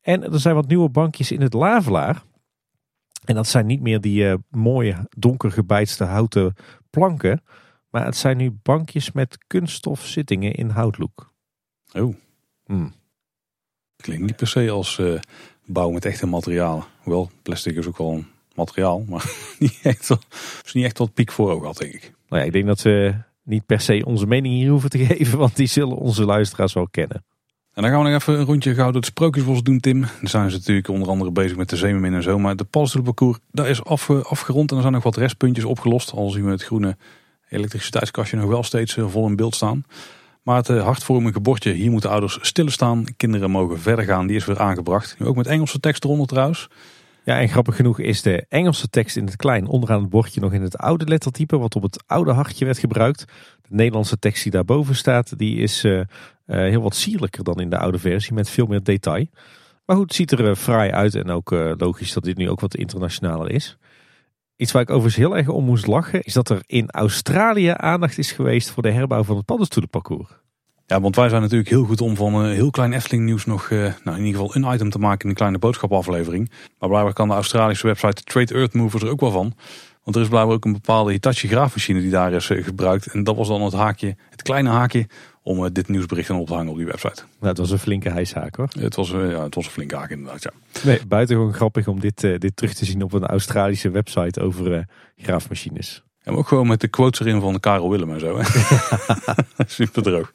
S2: En er zijn wat nieuwe bankjes in het Lavelaar. En dat zijn niet meer die mooie donker gebeitste houten planken. Maar het zijn nu bankjes met kunststof zittingen in houtlook.
S1: Oh. Hmm. Klinkt niet per se als uh, bouw met echte materialen. Hoewel, plastic is ook wel een materiaal. Maar niet echt, is niet echt tot piek voor ogen had, denk ik.
S2: Nou ja, ik denk dat we niet per se onze mening hier hoeven te geven. Want die zullen onze luisteraars wel kennen.
S1: En dan gaan we nog even een rondje door het Sprookjesbos doen, Tim. Dan zijn ze natuurlijk onder andere bezig met de zeemermin en zo. Maar de paddenstoelenparcours, daar is afgerond en er zijn nog wat restpuntjes opgelost. Al zien we het groene elektriciteitskastje nog wel steeds eh, vol in beeld staan. Maar het eh, hartvormige bordje, hier moeten ouders stilstaan. Kinderen mogen verder gaan, die is weer aangebracht. Ook met Engelse tekst eronder trouwens.
S2: Ja, en grappig genoeg is de Engelse tekst in het klein onderaan het bordje nog in het oude lettertype, wat op het oude hartje werd gebruikt. De Nederlandse tekst die daarboven staat, die is uh, uh, heel wat sierlijker dan in de oude versie, met veel meer detail. Maar goed, het ziet er uh, fraai uit en ook logisch dat dit nu ook wat internationaler is. Iets waar ik overigens heel erg om moest lachen, is dat er in Australië aandacht is geweest voor de herbouw van het paddenstoelenparcours.
S1: Ja, want wij zijn natuurlijk heel goed om van een heel klein Efteling nieuws nog uh, nou in ieder geval een item te maken in een kleine boodschapaflevering. Maar blijkbaar kan de Australische website Trade Earth Movers er ook wel van. Want er is blijkbaar ook een bepaalde Hitachi graafmachine die daar is uh, gebruikt. En dat was dan het haakje, het kleine haakje om uh, dit nieuwsbericht op te hangen op die website.
S2: Nou, het was een flinke hijshaak hoor.
S1: Het was, ja, het was een flinke haak inderdaad, ja.
S2: Nee, buitengewoon grappig om dit, dit terug te zien op een Australische website over graafmachines.
S1: En ook gewoon met de quotes erin van Karel Willem en zo. Super droog.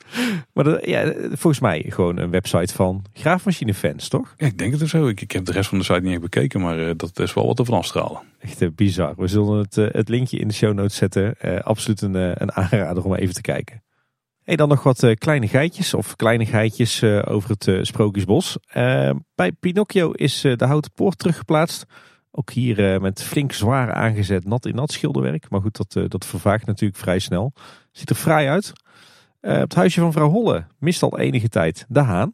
S2: Maar dat, ja, volgens mij gewoon een website van graafmachinefans, toch?
S1: Ja, ik denk het zo. Ik, ik heb de rest van de site niet echt bekeken, maar uh, dat is wel wat er van afstralen.
S2: Echt uh, bizar. We zullen het, uh, het linkje in de show notes zetten. absoluut een, een aanrader om even te kijken. Hey, dan nog wat kleine geitjes of kleine geitjes over het Sprookjesbos. bij Pinocchio is de houten poort teruggeplaatst. Ook hier uh, met flink zwaar aangezet nat in nat schilderwerk. Maar goed, dat, uh, dat vervaagt natuurlijk vrij snel. Ziet er fraai uit. Uh, het huisje van vrouw Holle mist al enige tijd de haan.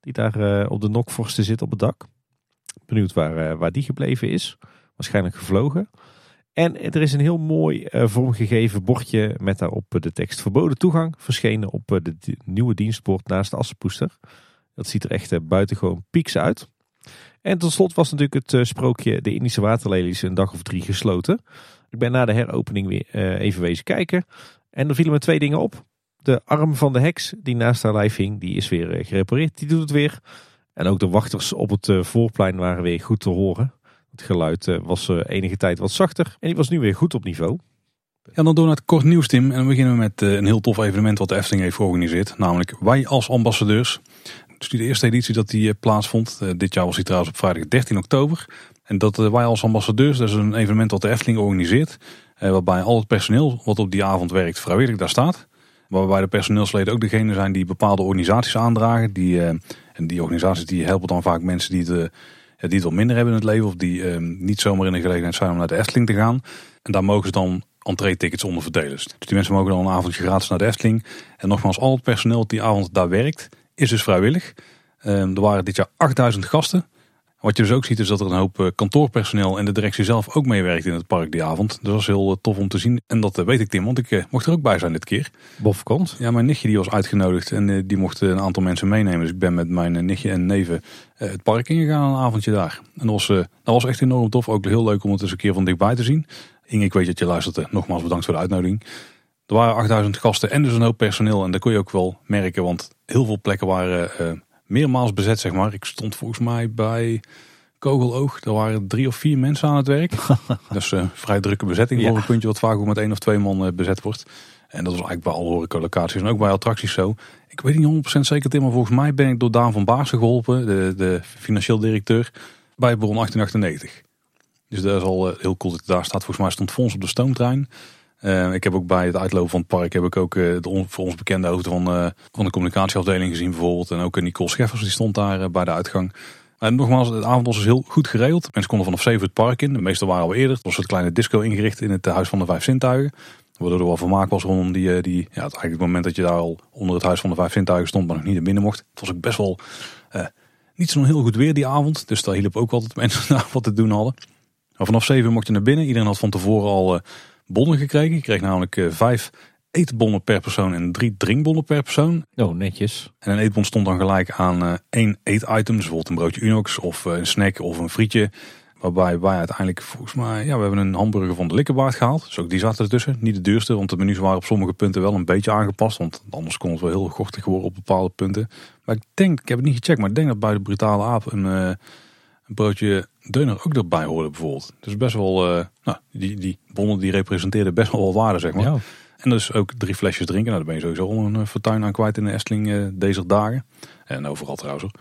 S2: Die daar op de nokvorsten zit op het dak. Benieuwd waar, waar die gebleven is. Waarschijnlijk gevlogen. En er is een heel mooi vormgegeven bordje met daarop de tekst verboden toegang. Verschenen op de nieuwe dienstbord naast de Assenpoester. Dat ziet er echt buitengewoon pieks uit. En tot slot was natuurlijk het eh, sprookje De Indische Waterlelies een dag of drie gesloten. Ik ben na de heropening weer eh, even wezen kijken. En er vielen me twee dingen op. De arm van de heks die naast haar lijf hing, die is weer eh, gerepareerd. Die doet het weer. En ook de wachters op het voorplein waren weer goed te horen. Het geluid was enige tijd wat zachter. En die was nu weer goed op niveau.
S1: Ja, dan door naar het kort nieuws, Tim. En dan beginnen we met een heel tof evenement wat de Efteling heeft georganiseerd. Namelijk Wij als ambassadeurs. Dus die de eerste editie dat die eh, plaatsvond. Eh, dit jaar was die trouwens op vrijdag 13 oktober. En dat eh, wij als ambassadeurs, dat is een evenement dat de Efteling organiseert. Waarbij al het personeel wat op die avond werkt vrijwillig daar staat. Waarbij de personeelsleden ook degene zijn die bepaalde organisaties aandragen. Die, en die organisaties die helpen dan vaak mensen die het, die wat minder hebben in het leven. Of die niet zomaar in de gelegenheid zijn om naar de Efteling te gaan. En daar mogen ze dan entree-tickets onder verdelen. Dus die mensen mogen dan een avondje gratis naar de Efteling. En nogmaals, al het personeel dat die avond daar werkt, is dus vrijwillig. Ehm, er waren dit jaar 8000 gasten. Wat je dus ook ziet is dat er een hoop eh, kantoorpersoneel en de directie zelf ook meewerkt in het park die avond. Dus dat was heel eh, tof om te zien. En dat eh, weet ik Tim, want ik mocht er ook bij zijn dit keer.
S2: Bof komt.
S1: Ja, mijn nichtje die was uitgenodigd en die mocht een aantal mensen meenemen. Dus ik ben met mijn nichtje en neven het park ingegaan een avondje daar. En dat was, dat was echt enorm tof. Ook heel leuk om het eens een keer van dichtbij te zien. Inge, ik weet dat je luistert. Nogmaals bedankt voor de uitnodiging. Er waren 8000 gasten en dus een hoop personeel. En dat kon je ook wel merken, want heel veel plekken waren meermaals bezet, zeg maar. Ik stond volgens mij bij Kogeloog. Er waren drie of vier mensen aan het werk. dat is een vrij drukke bezetting voor een puntje wat vaak ook met één of twee man eh, bezet wordt. En dat was eigenlijk bij alle horecolocaties en ook bij attracties zo. Ik weet niet 100% zeker, Tim, maar volgens mij ben ik door Daan van Baarsen geholpen, de, de financieel directeur, bij Bron 1898. Dus dat is al heel cool dat daar staat. Volgens mij stond Fons op de stoomtrein. Uh, ik heb ook bij het uitlopen van het park heb ik ook uh, de voor ons bekende hoofd van, uh, van de communicatieafdeling gezien bijvoorbeeld. En ook Nicole Scheffers die stond daar bij de uitgang. En nogmaals, de avond was dus heel goed geregeld. Mensen konden vanaf 7 het park in. De meeste waren al eerder. Er was een kleine disco ingericht in het Huis van de Vijf Zintuigen. Waardoor er wel vermaak was rondom die, die ja, het, eigenlijk het moment dat je daar al onder het Huis van de Vijf Zintuigen stond, maar nog niet naar binnen mocht. Het was ook best wel niet zo'n heel goed weer die avond. Dus daar hielp ook altijd mensen naar wat te doen hadden. Maar vanaf 7 mocht je naar binnen. Iedereen had van tevoren al bonnen gekregen. Je kreeg namelijk uh, vijf eetbonnen per persoon en drie drinkbonnen per persoon.
S2: Oh, netjes.
S1: En een eetbon stond dan gelijk aan uh, één eetitem. Dus bijvoorbeeld een broodje Unox of uh, een snack of een frietje. Waarbij wij uiteindelijk volgens mij, ja, we hebben een hamburger van de Likkerbaard gehaald. Dus ook die zaten ertussen. Niet de duurste, want de menus waren op sommige punten wel een beetje aangepast. Want anders kon het wel heel gochtig worden op bepaalde punten. Maar ik denk, ik heb het niet gecheckt, maar ik denk dat bij de Brutale Aap een, uh, een broodje deuner ook erbij hoorde bijvoorbeeld. Dus best wel, uh, nou, die, die bonnen die representeerden best wel wat waarde zeg maar. Ja. En dus ook drie flesjes drinken. Nou, daar ben je sowieso al een eh, fortuin aan kwijt in de Estling uh, deze dagen. En overal trouwens ook.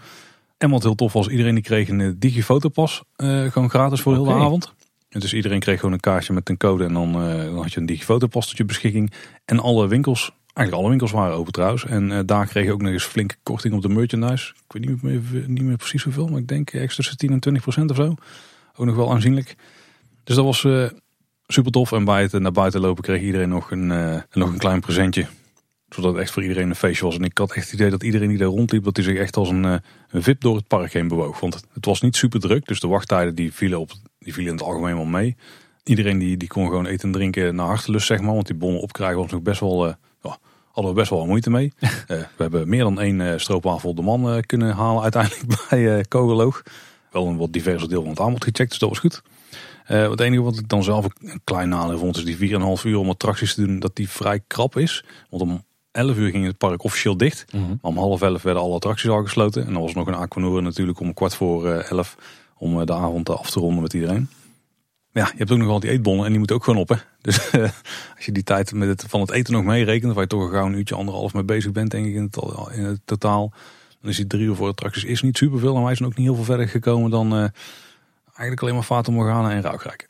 S1: En wat heel tof was, iedereen die kreeg een digifotopas. Uh, gewoon gratis voor okay. heel de avond. En dus iedereen kreeg gewoon een kaartje met een code. En dan, dan had je een digifotopas tot je beschikking. En alle winkels Eigenlijk alle winkels waren open trouwens. En uh, daar kreeg je ook nog eens flinke korting op de merchandise. Ik weet niet meer, niet meer precies hoeveel, maar ik denk extra tussen 10 en 20 procent of zo. Ook nog wel aanzienlijk. Dus dat was uh, super tof. En bij het naar buiten lopen kreeg iedereen nog een, nog een klein presentje. Zodat het echt voor iedereen een feestje was. En ik had echt het idee dat iedereen die daar rondliep, dat hij zich echt als een, een vip door het park heen bewoog. Want het, het was niet super druk. Dus de wachttijden die vielen, op, die vielen in het algemeen wel mee. Iedereen die, die kon gewoon eten en drinken naar hartelust, zeg maar. Want die bonnen opkrijgen was nog best wel hadden we best wel moeite mee. uh, we hebben meer dan één uh, stroopwafel de man uh, kunnen halen uiteindelijk bij Kogeloog. Wel een wat diverser deel van het aanbod gecheckt, dus dat was goed. het enige wat ik dan zelf een klein nadeel vond, is die 4,5 uur om attracties te doen, dat die vrij krap is. Want om 11 uur ging het park officieel dicht. Mm -hmm. Maar om half 11 werden alle attracties al gesloten. En dan was er nog een aquanura natuurlijk om kwart voor 11 om de avond af te ronden met iedereen ja, je hebt ook nog wel die eetbonnen en die moeten ook gewoon op. Hè? Dus als je die tijd met het, van het eten nog meerekent, waar je toch gauw een uurtje anderhalf mee bezig bent, denk ik in het, in het totaal. Dan is die drie uur voor attracties is niet superveel. En wij zijn ook niet heel veel verder gekomen dan uh, eigenlijk alleen maar Fata Morgana en Rauwgrijk.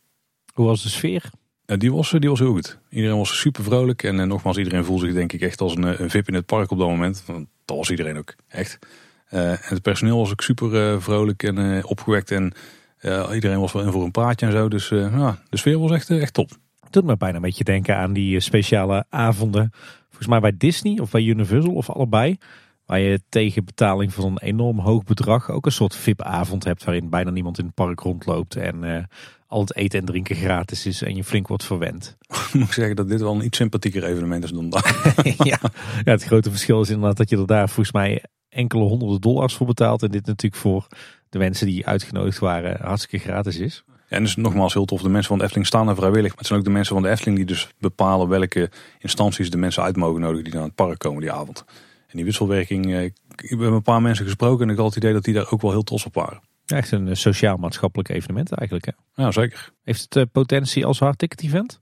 S2: Hoe was de sfeer?
S1: Ja, die, was, die was heel goed. Iedereen was super vrolijk. En uh, nogmaals, iedereen voelde zich denk ik echt als een, een VIP in het park op dat moment. Want dat was iedereen ook, echt. en het personeel was ook super vrolijk en opgewekt en uh, iedereen was wel in voor een praatje en zo. Dus uh, ja, de sfeer was echt, echt top.
S2: Het doet me bijna een beetje denken aan die eh, speciale avonden. Volgens mij bij Disney of bij Universal of allebei. Waar je tegen betaling van een enorm hoog bedrag ook een soort VIP-avond hebt. Waarin bijna niemand in het park rondloopt. En uh, al het eten en drinken gratis is en je flink wordt verwend.
S1: Moet ik zeggen dat dit wel een iets sympathieker evenement is dan daar.
S2: ja. ja, het grote verschil is inderdaad dat je er daar volgens mij enkele honderden dollars voor betaalt. En dit natuurlijk voor de mensen die uitgenodigd waren hartstikke gratis is.
S1: En dus nogmaals heel tof, de mensen van de Efteling staan er vrijwillig. Maar het zijn ook de mensen van de Efteling die dus bepalen welke instanties de mensen uit mogen nodigen die naar het park komen die avond. En die wisselwerking, eh, ik heb een paar mensen gesproken en ik had het idee dat die daar ook wel heel trots op waren.
S2: Ja, echt een eh, sociaal-maatschappelijk evenement eigenlijk. Hè?
S1: Ja, zeker.
S2: Heeft het uh, potentie als hardticket event?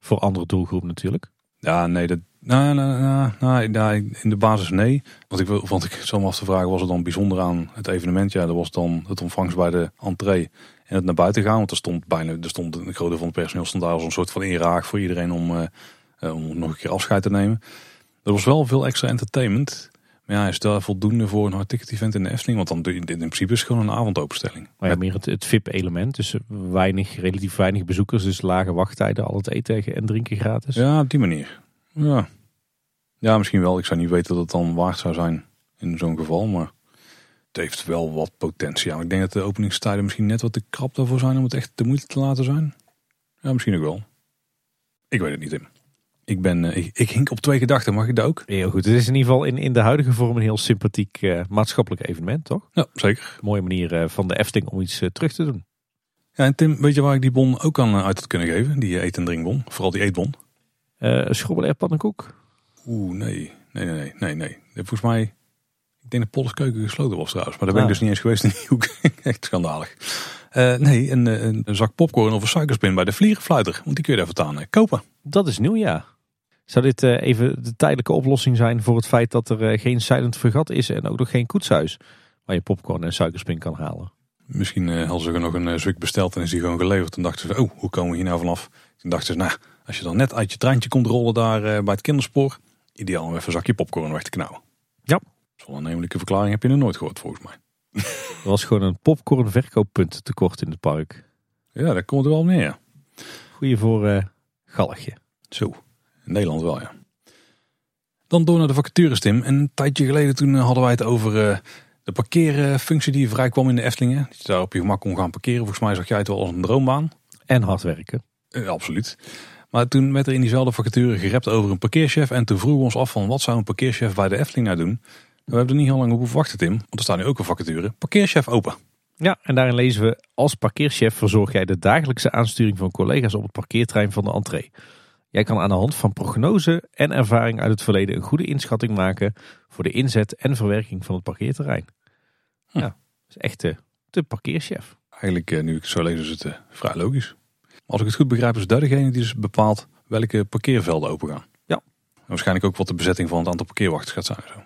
S2: Voor andere doelgroep natuurlijk.
S1: Ja, nee, dat, nou, nou, nou, nou, in de basis nee. Want ik, want ik zo me af te vragen, was er dan bijzonder aan het evenement? Ja, dat was dan het ontvangst bij de entree en het naar buiten gaan. Want er stond bijna, er stond een grote van het personeel stond daar als een soort van inraag voor iedereen om, uh, om nog een keer afscheid te nemen. Er was wel veel extra entertainment. Maar ja, is daar voldoende voor een hard ticket event in de Efteling? Want dan in principe is het gewoon een avondopenstelling.
S2: Maar ja, meer het, het VIP-element. Dus weinig, relatief weinig bezoekers. Dus lage wachttijden, al het eten en drinken gratis.
S1: Ja, op die manier. Ja. ja, misschien wel. Ik zou niet weten dat het dan waard zou zijn in zo'n geval. Maar heeft wel wat potentie. Ik denk dat de openingstijden misschien net wat te krap daarvoor zijn om het echt de moeite te laten zijn. Ja, misschien ook wel. Ik weet het niet, Tim. Ik, ben, eh, ik, ik hink op twee gedachten, mag ik dat ook?
S2: Heel goed. Het is in ieder geval in, in de huidige vorm een heel sympathiek uh, maatschappelijk evenement, toch?
S1: Ja, zeker.
S2: mooie manier uh, van de Efteling om iets terug te doen.
S1: Ja, en Tim, weet je waar ik die bon ook aan uit had kunnen geven? Die eet- en drinkbon. Vooral die eetbon.
S2: Uh, schrobbel pannenkoek?
S1: Oeh, nee. Nee, nee, nee, nee, nee. Volgens mij, ik denk dat Polles Keuken gesloten was trouwens. Maar daar ben ik dus niet eens geweest in die hoek. Echt schandalig. Uh, nee, een, een, een, zak popcorn of een suikerspin bij de vliegenfluiter. Want die kun je daar voortaan kopen.
S2: Dat is nieuw, ja. Zou dit uh, even de tijdelijke oplossing zijn voor het feit dat er uh, geen silent vergat is en ook nog geen koetshuis waar je popcorn en suikerspin kan halen?
S1: Misschien hadden ze nog een zwik besteld en is die gewoon geleverd. En dachten ze, oh, hoe komen we hier nou vanaf? Toen dachten ze, nou, als je dan net uit je treintje komt rollen daar bij het kinderspoor, ideaal om even een zakje popcorn weg te knauwen.
S2: Ja.
S1: Zo'n aannemelijke verklaring heb je nog nooit gehoord volgens mij.
S2: Er was gewoon een popcorn verkooppunt tekort in het park.
S1: Ja, daar komt er wel neer.
S2: Goeie voor uh, galgje.
S1: Zo, in Nederland wel ja. Dan door naar de vacatures Tim. En een tijdje geleden toen eh, hadden wij het over uh, de parkeerfunctie die vrij kwam in de Eftelingen. Dat je daar op je gemak kon gaan parkeren. Volgens mij zag jij het wel als een droombaan.
S2: En hard werken.
S1: absoluut. Maar toen werd er in diezelfde vacature gerept over een parkeerchef. En toen vroegen we ons af van wat zou een parkeerchef bij de Efteling nou doen. We hebben er niet heel lang op hoeven wachten Tim. Want er staat nu ook een vacature. Parkeerchef open.
S2: Ja, en daarin lezen we als parkeerchef verzorg jij de dagelijkse aansturing van collega's op het parkeertrein van de entree. Jij kan aan de hand van prognose en ervaring uit het verleden een goede inschatting maken voor de inzet en verwerking van het parkeerterrein. Hm. Ja, dat is echt de, de parkeerchef.
S1: Eigenlijk, eh, nu ik zo lees, is het uh, vrij logisch. Als ik het goed begrijp, is dat degene die dus bepaalt welke parkeervelden open gaan.
S2: Ja.
S1: En waarschijnlijk ook wat de bezetting van het aantal parkeerwachters gaat zijn. Zo.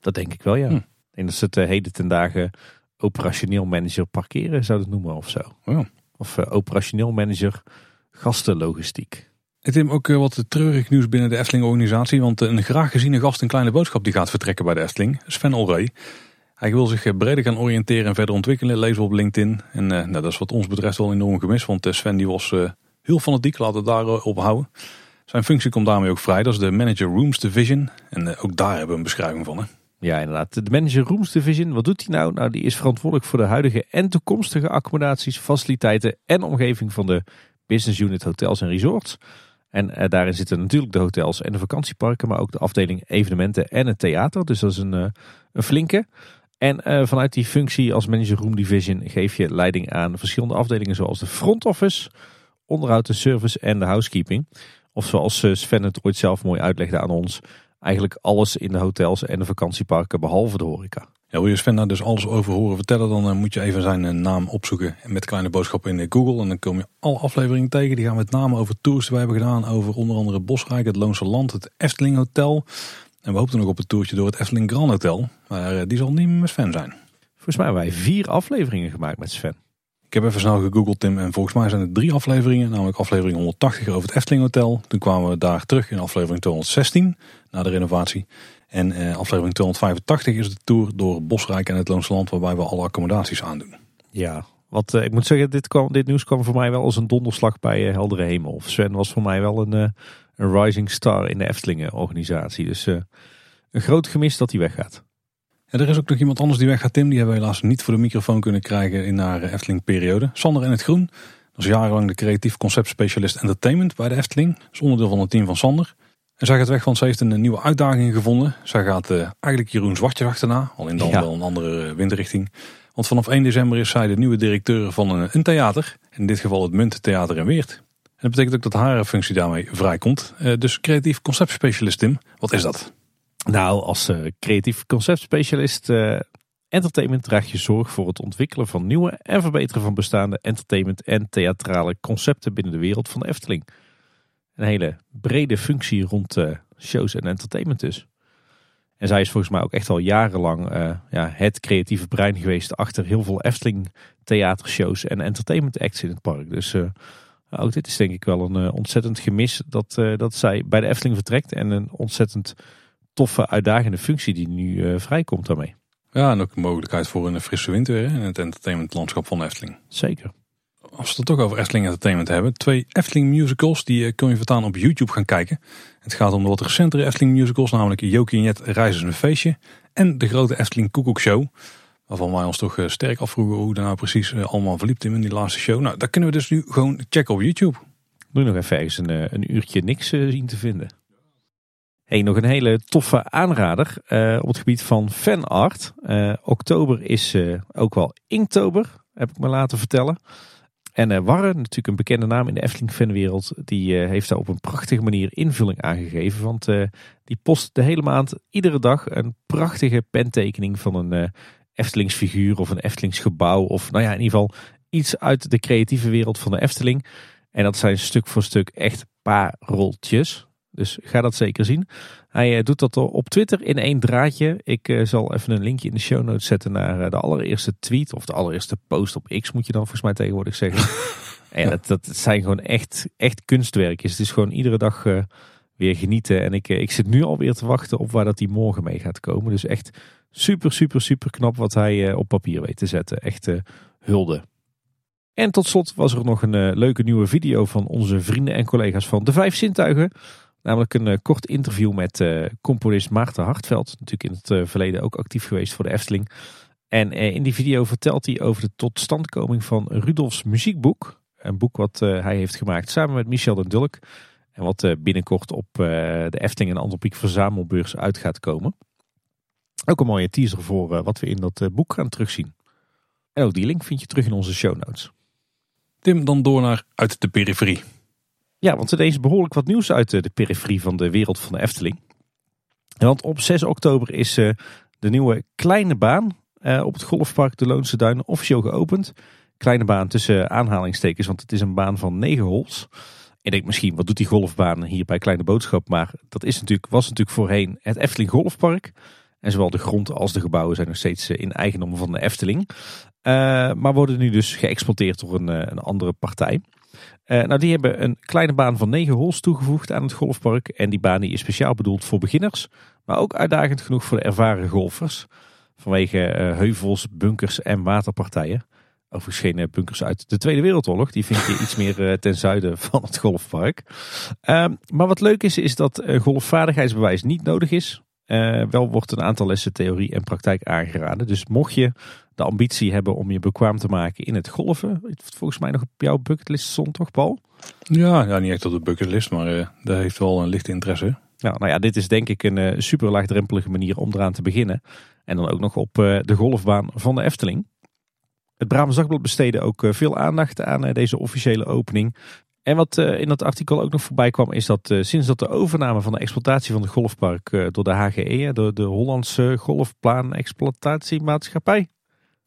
S2: Dat denk ik wel, ja. Hm. Ik denk dat ze het heden ten dagen operationeel manager parkeren zouden noemen of zo.
S1: Ja.
S2: Of operationeel manager gastenlogistiek.
S1: Het is ook wat treurig nieuws binnen de Efteling-organisatie. Want een graag geziene gast een kleine boodschap die gaat vertrekken bij de Efteling. Sven Olrey. Hij wil zich breder gaan oriënteren en verder ontwikkelen. Lezen op LinkedIn. En uh, nou, dat is wat ons betreft wel enorm gemist. Want Sven die was uh, heel fanatiek. Laten we daarop houden. Zijn functie komt daarmee ook vrij. Dat is de Manager Rooms Division. En ook daar hebben we een beschrijving van. Hè.
S2: Ja, inderdaad. De Manager Rooms Division, wat doet hij nou? Nou, die is verantwoordelijk voor de huidige en toekomstige accommodaties, faciliteiten en omgeving van de Business Unit Hotels en Resorts. En daarin zitten natuurlijk de hotels en de vakantieparken, maar ook de afdeling evenementen en het theater. Dus dat is een, een flinke. En uh, vanuit die functie als Manager Room Division geef je leiding aan verschillende afdelingen zoals de front office, onderhoud, de service en de housekeeping. Of zoals Sven het ooit zelf mooi uitlegde aan ons, eigenlijk alles in de hotels en de vakantieparken behalve de horeca.
S1: Ja, wil je Sven daar dus alles over horen vertellen, dan uh, moet je even zijn naam opzoeken met kleine boodschappen in Google. En dan kom je alle afleveringen tegen. Die gaan met name over tours die wij hebben gedaan. Over onder andere Bosrijk, het Loonse Land, het Efteling Hotel. En we hoopten nog op een toertje door het Efteling Grand Hotel. Maar uh, die zal niet meer met Sven zijn.
S2: Volgens mij hebben wij vier afleveringen gemaakt met Sven.
S1: Ik heb even snel gegoogeld Tim en volgens mij zijn het drie afleveringen. Namelijk aflevering 180 over het Efteling Hotel. Toen kwamen we daar terug in aflevering 216 na de renovatie. En eh, aflevering 285 is de tour door Bosrijk en het Loonse Land waarbij we alle accommodaties aandoen.
S2: Ja, wat eh, ik moet zeggen, dit, kwam, dit nieuws kwam voor mij wel als een donderslag bij uh, Heldere Hemel. Sven was voor mij wel een, een rising star in de Eftelingen organisatie. Dus een groot gemis dat hij weggaat.
S1: Ja, er is ook nog iemand anders die weggaat, Tim. Die hebben we helaas niet voor de microfoon kunnen krijgen in haar Efteling periode. Sander in het Groen. Dat is jarenlang de creatief conceptspecialist entertainment bij de Efteling. Dat is onderdeel van het team van Sander. En zij gaat weg, want ze heeft een nieuwe uitdaging gevonden. Zij gaat uh, eigenlijk Jeroen Zwartjes achterna, al in dan ja. wel een andere windrichting. Want vanaf 1 december is zij de nieuwe directeur van een, een theater. In dit geval het Munttheater in Weert. En dat betekent ook dat haar functie daarmee vrijkomt. Uh, dus creatief conceptspecialist Tim, wat is dat?
S2: Nou, als uh, creatief conceptspecialist entertainment draag je zorg voor het ontwikkelen van nieuwe en verbeteren van bestaande entertainment en theatrale concepten binnen de wereld van de Efteling een hele brede functie rond shows en entertainment dus. En zij is volgens mij ook echt al jarenlang ja, het creatieve brein geweest achter heel veel Efteling theatershows en entertainment acts in het park. Dus ook dit is denk ik wel een ontzettend gemis dat, dat zij bij de Efteling vertrekt. En een ontzettend toffe, uitdagende functie die nu vrijkomt daarmee.
S1: Ja, en ook een mogelijkheid voor een frisse winter in het entertainmentlandschap van Efteling.
S2: Zeker
S1: als we het toch over Efteling Entertainment hebben. Twee Efteling musicals, die kun je vertaan op YouTube gaan kijken. Het gaat om de wat recentere Efteling musicals, namelijk Jokie en Jet Reizen een Feestje. En de grote Efteling Koekoek Show. Waarvan wij ons toch sterk afvroegen hoe dat nou precies allemaal verliep in die laatste show. Nou, dat kunnen we dus nu gewoon checken op YouTube.
S2: Doe nog even ergens een, een uurtje niks zien te vinden. Hey, nog een hele toffe aanrader op het gebied van fanart. oktober is ook wel Inktober, heb ik me laten vertellen. En Warren, natuurlijk een bekende naam in de Efteling fanwereld, die heeft daar op een prachtige manier invulling aan gegeven. Want die post de hele maand, iedere dag, een prachtige pentekening van een Eftelingsfiguur of een Eftelingsgebouw. Of nou ja, in ieder geval iets uit de creatieve wereld van de Efteling. En dat zijn stuk voor stuk echt pareltjes. Dus ga dat zeker zien. Hij doet dat op Twitter in één draadje. Ik zal even een linkje in de show notes zetten naar de allereerste tweet. Of de allereerste post op X moet je dan volgens mij tegenwoordig zeggen. en dat, dat zijn gewoon echt, echt kunstwerkjes. Het is gewoon iedere dag weer genieten. En ik, ik zit nu alweer te wachten op waar dat die morgen mee gaat komen. Dus echt super, super, super knap wat hij op papier weet te zetten. Echt hulde. En tot slot was er nog een leuke nieuwe video van onze vrienden en collega's van De Vijf Zintuigen. Namelijk een uh, kort interview met componist Maarten Hartveld. Natuurlijk in het verleden ook actief geweest voor de Efteling. En in die video vertelt hij over de totstandkoming van Rudolfs muziekboek. Een boek wat hij heeft gemaakt samen met Michel den Dulk. En wat binnenkort op de Efteling en Antropiek verzamelbeurs uit gaat komen. Ook een mooie teaser voor wat we in dat boek gaan terugzien. En ook die link vind je terug in onze show notes.
S1: Tim, dan door naar Uit de Periferie.
S2: Ja, want er is behoorlijk wat nieuws uit de periferie van de wereld van de Efteling. Want op 6 oktober is eh, de nieuwe kleine baan eh, op het golfpark de Loonse Duinen officieel geopend. Kleine baan tussen aanhalingstekens, want het is een baan van 9 holes. Ik denk misschien, wat doet die golfbaan hier bij Kleine Boodschap? Maar dat is natuurlijk, was natuurlijk voorheen het Efteling Golfpark. En zowel de grond als de gebouwen zijn nog steeds eh, in eigendom van de Efteling. maar worden nu dus geëxploiteerd door een, een andere partij. Nou, die hebben een kleine baan van 9 holes toegevoegd aan het golfpark. En die baan die is speciaal bedoeld voor beginners, maar ook uitdagend genoeg voor de ervaren golfers. Vanwege heuvels, bunkers en waterpartijen. Overigens geen bunkers uit de Tweede Wereldoorlog. Die vind je iets meer ten zuiden van het golfpark. Ehm, maar wat leuk is, is dat golfvaardigheidsbewijs niet nodig is. Wel wordt een aantal lessen theorie en praktijk aangeraden. Dus mocht je de ambitie hebben om je bekwaam te maken in het golven. Volgens mij nog op jouw bucketlist stond toch, Paul?
S1: Ja, ja niet echt op de bucketlist, maar uh, dat heeft wel een lichte interesse.
S2: Nou, nou ja, dit is denk ik een uh, super laagdrempelige manier om eraan te beginnen. En dan ook nog op de golfbaan van de Efteling. Het Brabants Dagblad besteedde ook veel aandacht aan deze officiële opening. En wat in dat artikel ook nog voorbij kwam, is dat sinds dat de overname van de exploitatie van het golfpark door de HGE, door de Hollandse Golfplaan Exploitatiemaatschappij,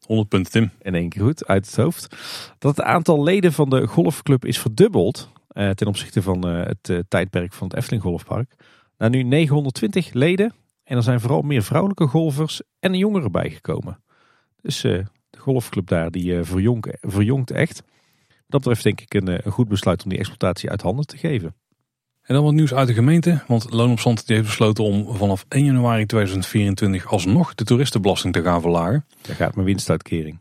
S1: 100 punten, Tim.
S2: In één keer goed, uit het hoofd. Dat het aantal leden van de golfclub is verdubbeld eh, ten opzichte van eh, het tijdperk van het Efteling Golfpark. Naar nu 920 leden. En er zijn vooral meer vrouwelijke golfers en jongeren bijgekomen. Dus de golfclub daar, die verjongt, verjongt echt. Dat betreft denk ik een, een goed besluit om die exploitatie uit handen te geven.
S1: En dan wat nieuws uit de gemeente. Want Loonopstand heeft besloten om vanaf 1 januari 2024 alsnog de toeristenbelasting te gaan verlagen.
S2: Daar gaat mijn winstuitkering.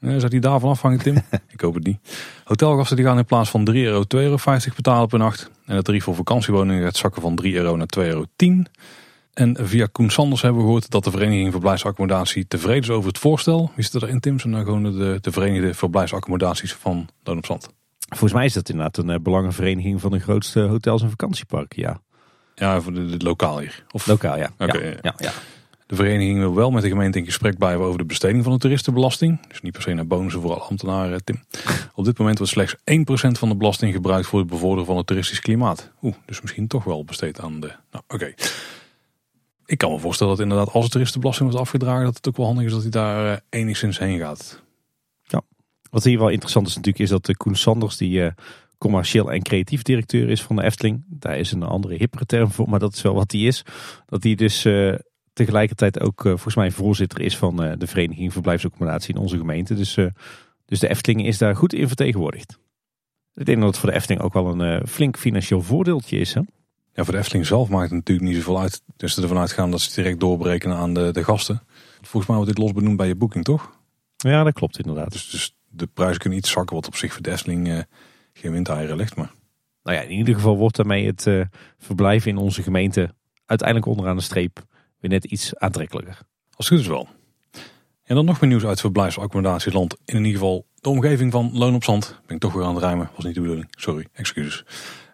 S1: Zou die daarvan afhangen, Tim? ik hoop het niet. Hotelgasten die gaan in plaats van 3 euro 2,50 euro betalen per nacht. En het tarief voor vakantiewoningen gaat zakken van 3 euro naar 2,10 euro. En via Koen Sanders hebben we gehoord dat de Vereniging Verblijfsaccommodatie tevreden is over het voorstel. Wie zit erin, Tim? Zijn nou gewoon de, de Verenigde Verblijfsaccommodaties van Loonopstand?
S2: Volgens mij is dat inderdaad een uh, belangenvereniging van de grootste hotels en vakantieparken, ja.
S1: Ja, voor de, de lokaal hier.
S2: Of... Lokaal, ja. ja, ja, ja.
S1: De vereniging wil wel met de gemeente in gesprek blijven over de besteding van de toeristenbelasting. Dus niet per se naar bonussen voor alle ambtenaren, Tim. Op dit moment wordt slechts 1% van de belasting gebruikt voor het bevorderen van het toeristisch klimaat. Oeh, dus misschien toch wel besteed aan de... Nou, oké. Ik kan me voorstellen dat inderdaad als de toeristenbelasting wordt afgedragen, dat het ook wel handig is dat hij daar uh, enigszins heen gaat.
S2: Wat hier wel interessant is natuurlijk is dat de Koen Sanders, die uh, commercieel en creatief directeur is van de Efteling. Daar is een andere hippere term voor, maar dat is wel wat hij is. Dat hij dus uh, tegelijkertijd ook volgens mij voorzitter is van de Vereniging Verblijfsaccommodatie in onze gemeente. Dus, dus de Efteling is daar goed in vertegenwoordigd. Ik denk dat het voor de Efteling ook wel een flink financieel voordeeltje is. Hè?
S1: Ja, voor de Efteling zelf maakt het natuurlijk niet zoveel uit. Dus ervan uitgaan dat ze direct doorberekenen aan de, de gasten. Volgens mij wordt dit los benoemd bij je boeking, toch?
S2: Ja, dat klopt inderdaad.
S1: Dus, dus de prijs kunnen iets zakken, wat op zich voor Desling uh, geen windeieren ligt. Maar...
S2: Nou ja, in ieder geval wordt daarmee het uh, verblijf in onze gemeente uiteindelijk onderaan de streep weer net iets aantrekkelijker.
S1: Als het goed is wel. En dan nog meer nieuws uit verblijfsaccommodatieland. In ieder geval de omgeving van Loon op Zand. Ben ik toch weer aan het ruimen, was niet de bedoeling. Sorry, excuses.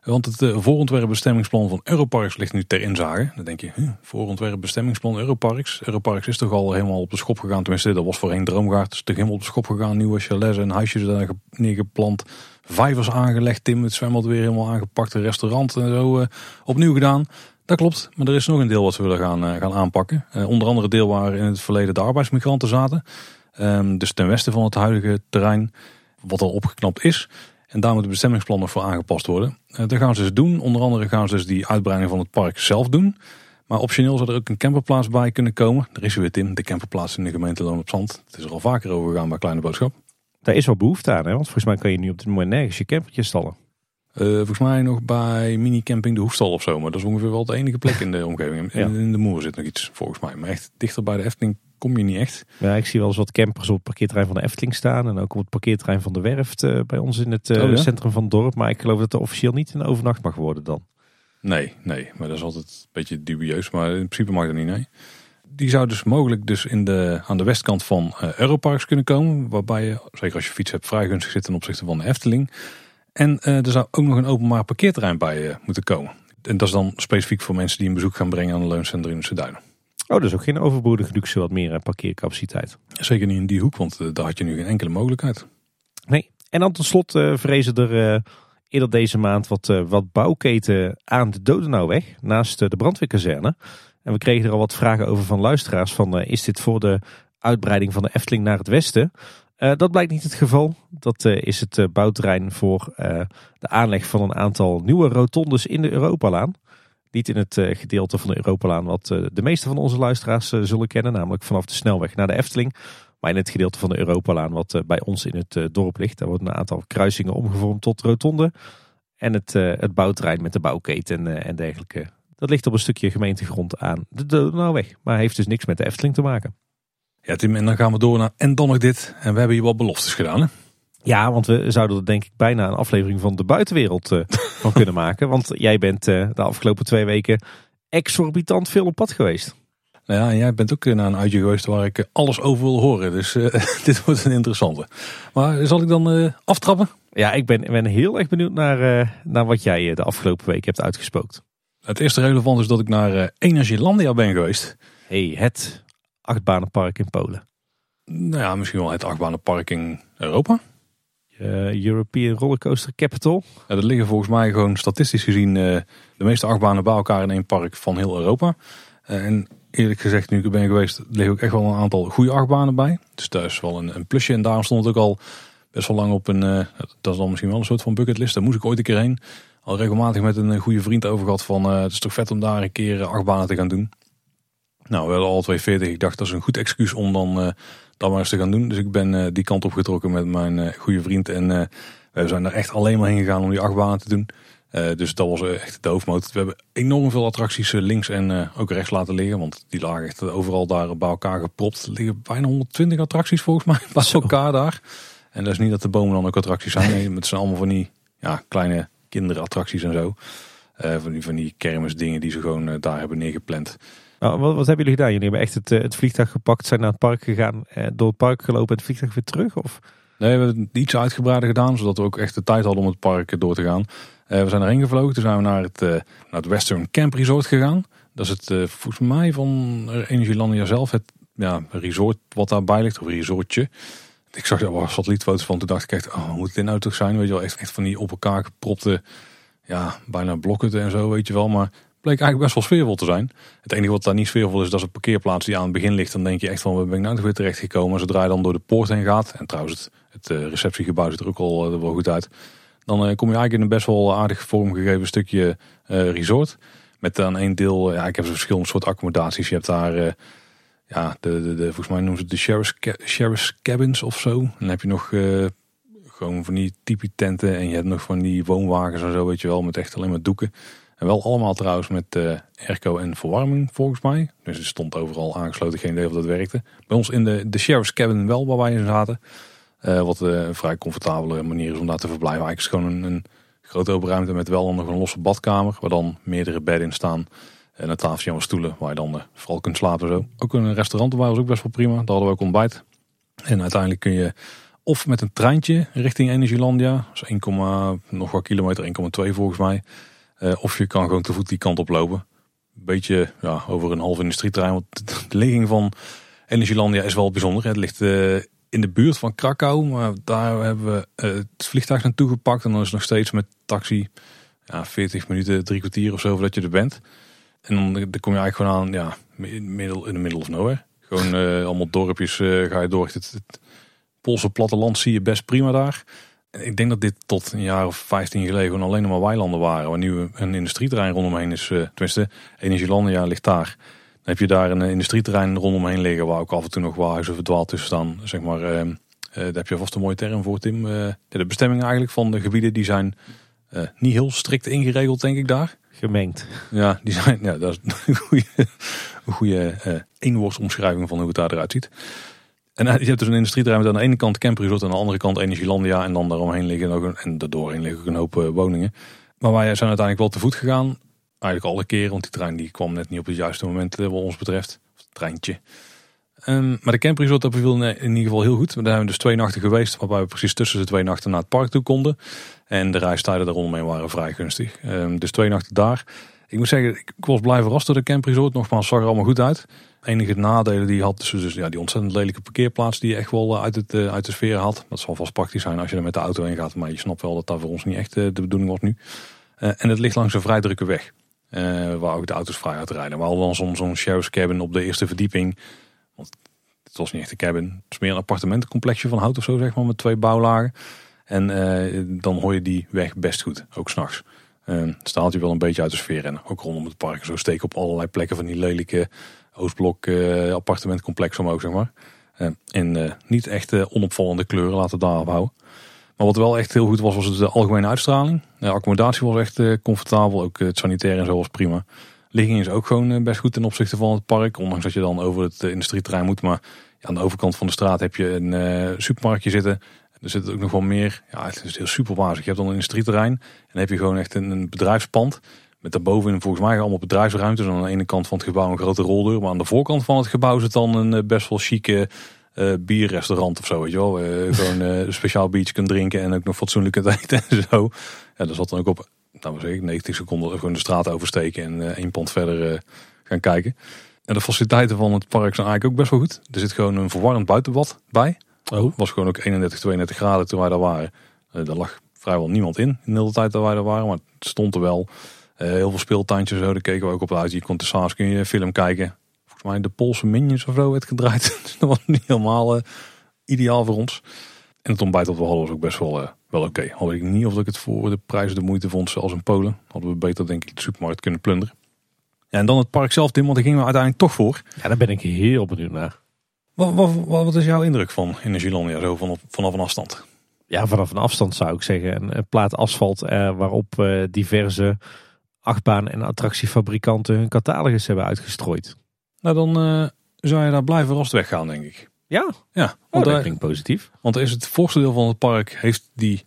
S1: Want het uh, voorontwerp bestemmingsplan van Europarks ligt nu ter inzage. Dan denk je, huh, voorontwerp bestemmingsplan Europarks. Europarks is toch al helemaal op de schop gegaan. Tenminste, dat was voorheen Droomgaard. Is toch helemaal op de schop gegaan. Nieuwe chalets en huisjes daar neergeplant. Vijvers aangelegd, Tim. Het zwembad weer helemaal aangepakt. Een restaurant en zo uh, opnieuw gedaan. Dat klopt, maar er is nog een deel wat we willen gaan, uh, gaan aanpakken. onder andere deel waar in het verleden de arbeidsmigranten zaten. Um, dus ten westen van het huidige terrein, wat al opgeknapt is. En daar moet het bestemmingsplan nog voor aangepast worden. Uh, dat gaan ze dus doen. Onder andere gaan ze dus die uitbreiding van het park zelf doen. Maar optioneel zou er ook een camperplaats bij kunnen komen. Er is weer Tim, de camperplaats in de gemeente Loon op Zand. Het is er al vaker over gegaan bij Kleine Boodschap.
S2: Daar is wel behoefte aan, hè? want volgens mij kan je nu op dit moment nergens je campertje stallen.
S1: Uh, volgens mij nog bij mini-camping de Hoefstal of zo. Maar dat is ongeveer wel de enige plek in de omgeving. In, in de Moer zit nog iets volgens mij. Maar echt dichter bij de Efteling kom je niet echt.
S2: Ja, ik zie wel eens wat campers op het parkeerterrein van de Efteling staan. En ook op het parkeerterrein van de Werft uh, bij ons in het uh, oh, ja? centrum van het dorp. Maar ik geloof dat er officieel niet een overnacht mag worden dan.
S1: Nee, nee. Maar dat is altijd een beetje dubieus. Maar in principe mag dat niet, nee. Die zou dus mogelijk dus in de, aan de westkant van uh, Europarks kunnen komen. Waarbij je, zeker als je fiets hebt, vrij gunstig zit ten opzichte van de Efteling. En er zou ook nog een openbaar parkeerterrein bij moeten komen. En dat is dan specifiek voor mensen die een bezoek gaan brengen aan de Leuncentrum in Duinen.
S2: Oh, dus ook geen overbodige luxe, wat meer eh, parkeercapaciteit.
S1: Zeker niet in die hoek, want uh, daar had je nu geen enkele mogelijkheid.
S2: Nee, en dan tot slot uh, vrezen er eerder deze maand wat, wat bouwketen aan de Dodenauweg, naast de brandweerkazerne. En we kregen er al wat vragen over van luisteraars van is dit voor de uitbreiding van de Efteling naar het westen? dat blijkt niet het geval. Dat is het bouwterrein voor de aanleg van een aantal nieuwe rotondes in de Europalaan. Niet in het eh, gedeelte van de Europalaan wat eh, de meeste van onze luisteraars eh, zullen kennen. Namelijk vanaf de snelweg naar de Efteling. Maar in het gedeelte van de Europalaan wat bij ons in het dorp ligt. Daar worden een aantal kruisingen omgevormd tot rotonde. En het, het bouwterrein met de bouwketen en dergelijke. Dat ligt op een stukje gemeentegrond aan de Donauweg. Maar heeft dus niks met de Efteling te maken.
S1: Ja Tim, en dan gaan we door naar en dan nog dit. En we hebben hier wat beloftes gedaan hè?
S2: Ja, want we zouden er denk ik bijna een aflevering van de buitenwereld uh, van kunnen maken. Want jij bent uh, de afgelopen twee weken exorbitant veel op pad geweest.
S1: Nou ja, en jij bent ook naar een uitje geweest waar ik alles over wil horen. Dus uh, dit wordt een interessante. Maar zal ik dan aftrappen?
S2: Ja, ik ben, ben heel erg benieuwd naar, naar wat jij de afgelopen week hebt uitgespookt.
S1: Het eerste relevant is dat ik naar Energielandia ben geweest.
S2: hey, het achtbanenpark in Polen.
S1: Nou ja, misschien wel het achtbanenpark in Europa.
S2: Uh, European Rollercoaster Capital.
S1: Ja, dat liggen volgens mij gewoon statistisch gezien uh, de meeste achtbanen bij elkaar in één park van heel Europa. Uh, en eerlijk gezegd, nu ik er ben geweest, liggen ook echt wel een aantal goede achtbanen bij. Dus daar is wel een, een plusje. En daarom stond het ook al best wel lang op een, dat is dan misschien wel een soort van bucketlist. Daar moest ik ooit een keer heen. Al regelmatig met een goede vriend over gehad van, het is toch vet om daar een keer achtbanen te gaan doen. Nou, we hadden al 240. Ik dacht dat is een goed excuus om dan dat maar eens te gaan doen. Dus ik ben uh, die kant op getrokken met mijn uh, goede vriend. En uh, we zijn er echt alleen maar heen gegaan om die achtbanen te doen. dus dat was echt de hoofdmoot. We hebben enorm veel attracties links en ook rechts laten liggen. Want die lagen echt overal daar bij elkaar gepropt. Er liggen bijna 120 attracties volgens mij bij elkaar daar. En dat is niet dat de bomen dan ook attracties zijn. Nee, het zijn allemaal van die ja, kleine kinderattracties en zo. van, die, van die kermisdingen die ze gewoon daar hebben neergepland.
S2: Nou, wat, wat, hebben jullie gedaan? Jullie hebben echt het, eh, vliegtuig gepakt, zijn naar het park gegaan, eh, door het park gelopen en het vliegtuig weer terug? Of?
S1: Nee, we hebben iets uitgebreider gedaan, zodat we ook echt de tijd hadden om het park door te gaan. We zijn erheen gevlogen, toen zijn we naar het, uh, naar het Western Camp Resort gegaan. Dat is het, uh, volgens mij van Energielandia zelf, het ja, resort wat daarbij ligt, of resortje. Ik zag daar wat satellietfoto's van, toen dacht ik echt, oh, moet dit nou toch zijn? Weet je wel, echt, echt van die op elkaar gepropte, ja, bijna blokken en zo, weet je wel. Maar bleek eigenlijk best wel sfeervol te zijn. Het enige wat daar niet sfeervol is, dat is een parkeerplaats die aan het begin ligt. Dan denk je echt van, waar ben ik nou weer terecht gekomen? Zodra je dan door de poort heen gaat, en trouwens het, het eh, receptiegebouw ziet er ook al uh, wel goed uit. Dan uh, kom je eigenlijk in een best wel aardig vormgegeven stukje resort. Met dan één deel, ja ik heb verschillende soort accommodaties. Je hebt daar, ja, de, de, de, volgens mij noemen ze het de sheriff's, sheriff's cabins of zo. Dan heb je nog gewoon van die typie tenten en je hebt nog van die woonwagens en zo, weet je wel, met echt alleen maar doeken. En wel allemaal trouwens met uh, airco en verwarming volgens mij. Dus het stond overal aangesloten, geen idee of dat werkte. Bij ons in de, de sheriff's cabin wel, waar wij in zaten. Uh, wat uh, een vrij comfortabele manier is om daar te verblijven. Eigenlijk is gewoon een, een grote open ruimte met wel nog een losse badkamer. Waar dan meerdere bedden in staan. En een tafeltje en stoelen waar je dan vooral kunt slapen. Zo. Ook een restaurant was ook best wel prima. Daar hadden we ook ontbijt. En uiteindelijk kun je of met een treintje richting Energielandia. Dus 1, nog wat kilometer, 1,2 volgens mij. Uh, of je kan gewoon te voet die kant op lopen. Een beetje ja, over een half industrieterrein. Want de ligging van Energielandia is wel bijzonder. Het ligt uh, in de buurt van Krakau. Maar daar hebben we uh, het vliegtuig naartoe gepakt. En dan is het nog steeds met taxi ja, 40 minuten, drie kwartier of zo voordat je er bent. En dan, kom je eigenlijk gewoon aan ja, middel, in de middle of nowhere. Gewoon allemaal dorpjes ga je door. Het, Poolse platteland zie je best prima daar. Ik denk dat dit tot een jaar of 15 geleden alleen maar weilanden waren. Waar nu een industrieterrein rondomheen is. Uh, tenminste, Energielandia ligt daar. Dan heb je daar een industrieterrein rondomheen liggen. Waar ook af en toe nog wel huizen verdwaald tussen staan. Zeg maar, uh, uh, daar heb je vast een mooie term voor Tim. de bestemming eigenlijk van de gebieden die zijn niet heel strikt ingeregeld denk ik daar.
S2: Gemengd.
S1: Ja, die zijn, ja dat is een goede, een goede van hoe het daar eruit ziet. En je hebt dus een industrieterrein met aan de ene kant camperresort en aan de andere kant Energielandia. En dan daaromheen liggen ook een, en daardoorheen liggen ook een hoop uh, woningen. Maar wij zijn uiteindelijk wel te voet gegaan. Eigenlijk alle keren, want die trein die kwam net niet op het juiste moment uh, wat ons betreft. Of het treintje. Um, maar de camperresort dat beviel in ieder geval heel goed. Daar zijn we dus twee nachten geweest, waarbij we precies tussen de twee nachten naar het park toe konden. En de reistijden daar rondomheen waren vrij gunstig. Um, dus twee nachten daar. Ik moet zeggen, ik was blij verrast door de camperresort. Nogmaals, zag er allemaal goed uit enige nadelen die had, dus, dus ja, die ontzettend lelijke parkeerplaats die je echt wel eh, uit, het, eh, uit de sfeer had. Dat zal vast praktisch zijn als je er met de auto heen gaat, maar je snapt wel dat dat voor ons niet echt eh, de bedoeling was nu. en het ligt langs een vrij drukke weg, waar ook de auto's vrij uitrijden. We hadden dan zo'n zo'n sheriff's cabin op de eerste verdieping. Want het was niet echt een cabin, het is meer een appartementencomplexje van hout of zo zeg maar, met twee bouwlagen. En dan hoor je die weg best goed, ook s'nachts. Uh, staat je wel een beetje uit de sfeer en ook rondom het park. Zo steken op allerlei plekken van die lelijke Oostblok uh, appartementcomplex omhoog, zeg maar. Uh, in uh, niet echt onopvallende kleuren, laten we daarop houden. Maar wat wel echt heel goed was, was de algemene uitstraling. De accommodatie was echt comfortabel, ook het sanitair en zo was prima. Ligging is ook gewoon best goed ten opzichte van het park. Ondanks dat je dan over het industrieterrein moet. Maar aan de overkant van de straat heb je een supermarktje zitten. Er zit ook nog wel meer. Ja, het is heel super wazig. Je hebt dan een industrieterrein. En dan heb je gewoon echt een bedrijfspand. Met daarboven volgens mij allemaal bedrijfsruimtes. aan de ene kant van het gebouw een grote roldeur. Maar aan de voorkant van het gebouw zit dan een eh, best wel chique uh, bierrestaurant of zo. Weet je wel. Uh, gewoon een speciaal biertje kunt drinken en ook nog fatsoenlijk kunt eten en zo. Ja, dat zat dan ook op, nou we zeggen, 90 seconden gewoon de straat oversteken en één pand verder gaan kijken. En de faciliteiten van het park zijn eigenlijk ook best wel goed. Er zit gewoon een verwarrend buitenbad bij. Oh. was gewoon ook 31, 32 graden toen wij daar waren. Uh, daar lag vrijwel niemand in, in de hele tijd dat wij daar waren. Maar het stond er wel. Eh, heel veel speeltuintjes zo, daar keken we ook op uit. Je kon s'avonds kun je een film kijken. Volgens mij de Poolse Minions of zo werd gedraaid. Dus dat was niet helemaal uh, ideaal voor ons. En het ontbijt dat we hadden was ook best wel, uh, wel oké. Okay. Al weet ik niet of ik het voor de prijs de moeite vond zoals in Polen. Hadden we beter denk ik de supermarkt kunnen plunderen. Ja, en dan het park zelf, Tim, want daar gingen we uiteindelijk toch voor.
S2: Ja, daar ben ik heel benieuwd naar.
S1: Wat, wat, wat, is jouw indruk van Energielandia zo vanaf, vanaf een afstand?
S2: Ja, vanaf een afstand zou ik zeggen. Een plaat asfalt waarop diverse achtbaan- en attractiefabrikanten hun catalogus hebben uitgestrooid.
S1: Nou, dan uh, zou je daar blij verrast weggaan, denk ik.
S2: Ja?
S1: Ja.
S2: Oh, want oh, dat klinkt positief.
S1: Want is het voorste deel van het park, heeft die,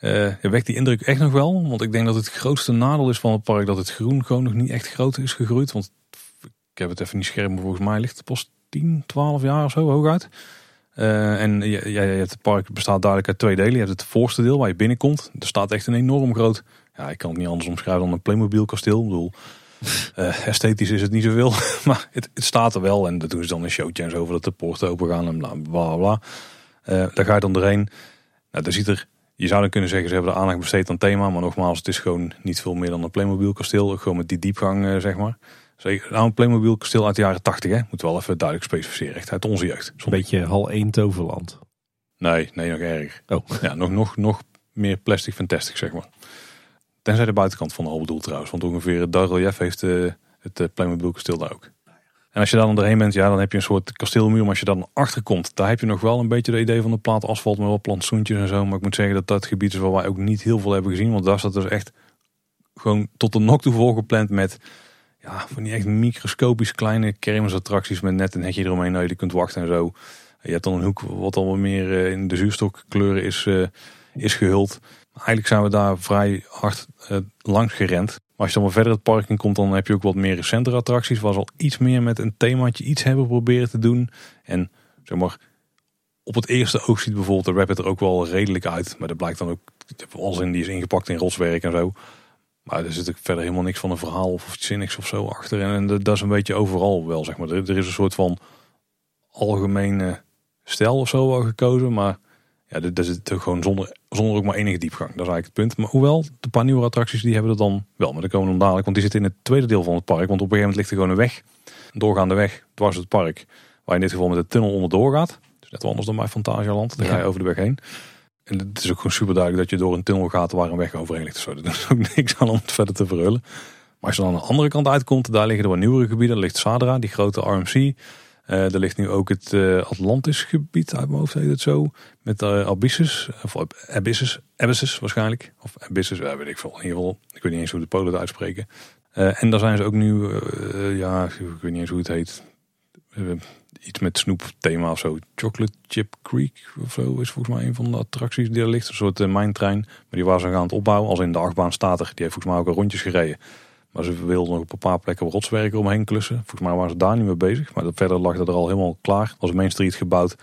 S1: uh, wekt die indruk echt nog wel. Want ik denk dat het grootste nadeel is van het park dat het groen gewoon nog niet echt groot is gegroeid. Want ik heb het even niet scherp, maar volgens mij ligt het pas 10, 12 jaar of zo hooguit. Uh, en ja, ja, het park bestaat duidelijk uit twee delen. Je hebt het voorste deel waar je binnenkomt. Er staat echt een enorm groot ja, ik kan het niet anders omschrijven dan een Playmobil kasteel. Ik bedoel, uh, esthetisch is het niet zoveel, maar het, het, staat er wel. En dat doen ze dan een showtje en zo, dat de poorten open gaan en bla bla bla. Uh, daar ga je dan doorheen. Nou, daar ziet er, je zou dan kunnen zeggen, ze hebben de aandacht besteed aan thema. Maar nogmaals, het is gewoon niet veel meer dan een Playmobil kasteel. Gewoon met die diepgang, uh, zeg maar. Zeker, nou, een Playmobil kasteel uit de jaren 80, hè. Moet wel even duidelijk specificeren. Echt uit onze jeugd.
S2: Een beetje hal 1 toverland.
S1: Nee, nee, nog erg. Oh. Ja, nog, nog, nog meer plastic fantastic, zeg maar. Tenzij de buitenkant van de hal trouwens. Want ongeveer relief heeft uh, het uh, Playmobil kasteel daar ook. En als je dan erheen bent, ja, dan heb je een soort kasteelmuur. Maar als je dan achter komt, daar heb je nog wel een beetje de idee van de plaat asfalt met wel plantsoentjes en zo. Maar ik moet zeggen dat dat gebied is waar wij ook niet heel veel hebben gezien. Want daar staat dus echt gewoon tot de nok toe volgepland met ja, van die echt microscopisch kleine kermisattracties met net een hekje eromheen dat je kunt wachten en zo. Je hebt dan een hoek wat al wat meer eh, in de zuurstokkleuren is, is gehuld. Eigenlijk zijn we daar vrij hard uh, langs gerend. Maar als je dan maar verder het park in komt, dan heb je ook wat meer recentere attracties. Ze al iets meer met een themaatje iets hebben proberen te doen. En zeg maar, op het eerste oog ziet bijvoorbeeld de Rabbit er ook wel redelijk uit. Maar dat blijkt dan ook, als in die is ingepakt in rotswerk en zo. Maar er zit ook verder helemaal niks van een verhaal of iets zinnigs of zo achter. En, dat is een beetje overal wel, zeg maar. Er, er is een soort van algemene stijl of zo wel gekozen. Maar ja, dat zit gewoon zonder, zonder ook maar enige diepgang. Dat is eigenlijk het punt. Maar hoewel, de paar nieuwe attracties die hebben er dan wel. Maar dat komen dan dadelijk, want die zitten in het tweede deel van het park. Want op een gegeven moment ligt er gewoon een weg. Een doorgaande weg, dwars het park. Waar in dit geval met de tunnel onderdoor gaat. Dus net anders dan bij Fantasialand. Dan ga je over de weg heen. En het is ook gewoon super duidelijk dat je door een tunnel gaat waar een weg overheen ligt. Zo, dat is ook niks aan om het verder te verhullen. Maar als je dan aan de andere kant uitkomt, daar liggen er wat nieuwere gebieden. Daar ligt Sadra, die grote RMC. Uh, eh, er ligt nu ook het uh, Atlantis gebied, uit mijn hoofd heet het zo. Met uh, Abyssus, of Abyssus, Abyssus waarschijnlijk. Of Abyssus, ja, weet ik veel. In ieder geval, ik weet niet eens hoe de Polen het uitspreken. en daar zijn ze ook nu, ja, ik weet niet eens hoe het heet iets met snoep thema of zo. Chocolate Chip Creek of zo is volgens mij een van de attracties die er ligt. Een soort uh, mijntrein. Maar die waren ze gaan het opbouwen. Als in de achtbaan staat er. Die heeft volgens mij ook al rondjes gereden. Maar ze wilden nog op een paar plekken rotswerken omheen klussen. Volgens mij waren ze daar niet mee bezig. Maar verder lag dat er al helemaal klaar. Als Main Street gebouwd.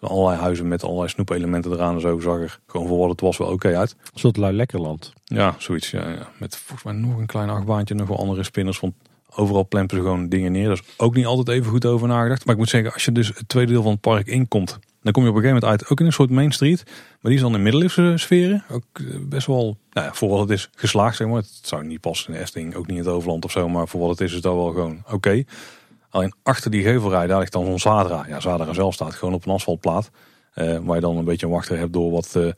S1: Allerlei huizen met allerlei snoepelementen eraan en zo zag er gewoon voor wat het was wel oké uit.
S2: Een soort lui lekkerland.
S1: Ja, zoiets. Ja, ja. Met volgens mij nog een klein achtbaantje. Nog wel andere spinners. Want Overal plempen ze gewoon dingen neer. Daar is ook niet altijd even goed over nagedacht. Maar ik moet zeggen, als je dus het tweede deel van het park inkomt, dan kom je op een gegeven moment uit ook in een soort Main Street. Maar die is dan in middeleeuwse sferen. Ook eh, best wel, nou ja, voor wat het is, geslaagd zeg maar. Het zou niet passen in Esting, ook niet in het Overland of zo. Maar voor wat het is, is dat wel gewoon oké. Alleen achter die gevelrij, daar ligt dan zo'n Zadra. Ja, Zadra zelf staat gewoon op een asfaltplaat. Uh, waar je dan een beetje een wachter hebt door wat... Uh,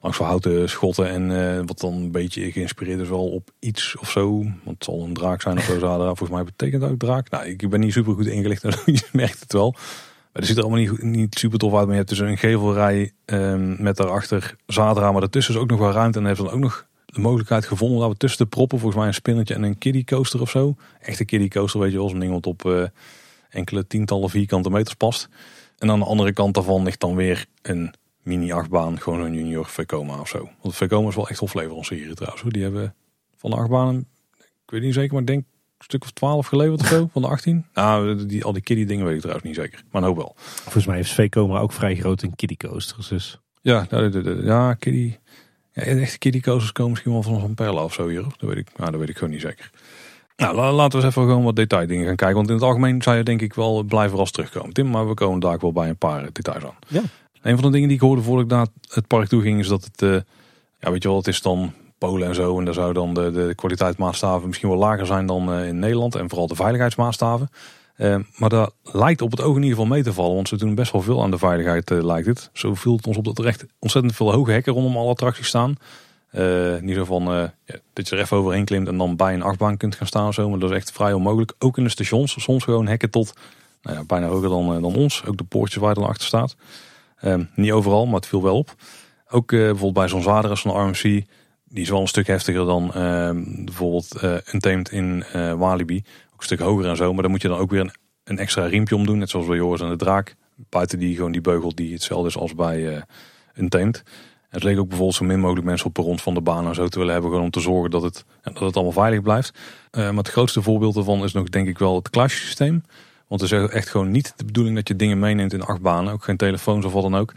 S1: langs houten schotten en uh, wat dan een beetje geïnspireerd is wel op iets of zo. Want het zal een draak zijn of zo. Volgens mij betekent dat ook draak. Nou, ik ben niet super goed ingelicht en je merkt het wel. Maar er ziet er allemaal niet, niet super tof uit. Maar je hebt dus een gevelrij um, met daarachter. Maar daartussen is ook nog wel ruimte. En heeft dan ook nog de mogelijkheid gevonden dat we tussen de proppen volgens mij een spinnetje en een kiddie coaster of zo. Echte kiddie coaster weet je wel. Zo'n ding wat op uh, enkele tientallen vierkante meters past. En aan de andere kant daarvan ligt dan weer een mini-achtbaan, gewoon een junior Vekoma of zo. Want Vekoma is wel echt hofleverancier trouwens. Die hebben van de achtbanen, ik weet niet zeker, maar ik denk een stuk of 12 geleverd of zo, van de 18. Nou, die, al die kiddie dingen weet ik trouwens niet zeker, maar ook wel.
S2: Volgens mij heeft Vekoma ook vrij groot in kiddie coasters. Dus.
S1: Ja, ja, ja kiddie. Ja, echte kiddie coasters komen misschien wel van zo'n Perla of zo hier. Dat weet ik, nou, dat weet ik gewoon niet zeker. Nou, laten we eens even gewoon wat detaildingen gaan kijken. Want in het algemeen zou je denk ik wel blijven als terugkomen, Tim. Maar we komen daar ook wel bij een paar details aan.
S2: Ja.
S1: Een van de dingen die ik hoorde voordat ik naar het park toe ging, is dat het, uh, ja weet je wel, het is dan Polen en zo. En daar zou dan de, de kwaliteitsmaatstaven misschien wel lager zijn dan uh, in Nederland. En vooral de veiligheidsmaatstaven. Uh, maar dat lijkt op het oog in ieder geval mee te vallen. Want ze doen best wel veel aan de veiligheid, lijkt het. Zo viel het ons op dat er echt ontzettend veel hoge hekken rondom alle attracties staan. ieder geval ja, dat je er even overheen klimt en dan bij een achtbaan kunt gaan staan. Zo. Maar dat is echt vrij onmogelijk. Ook in de stations. Soms gewoon hekken tot nou ja, bijna hoger dan, dan ons. Ook de poortjes waar je dan achter staat. Ehm, niet overal, maar het viel wel op. Ook uh, bijvoorbeeld bij zo'n Zadra van de RMC. Die is wel een stuk heftiger dan uh, bijvoorbeeld uh, Untamed in uh, Walibi. Ook een stuk hoger en zo. Maar dan moet je dan ook weer een, een extra riempje omdoen. Net zoals bij Joris en de Draak. Buiten die gewoon die beugel die hetzelfde is als bij uh, Untamed. Het leek ook bijvoorbeeld zo min mogelijk mensen op de rond van de baan en zo te willen hebben. Gewoon om te zorgen dat het, dat het allemaal veilig blijft. maar het grootste voorbeeld ervan is nog denk ik wel het klasjesysteem. Want het is echt gewoon niet de bedoeling dat je dingen meeneemt in achtbanen. Ook geen telefoons of wat dan ook.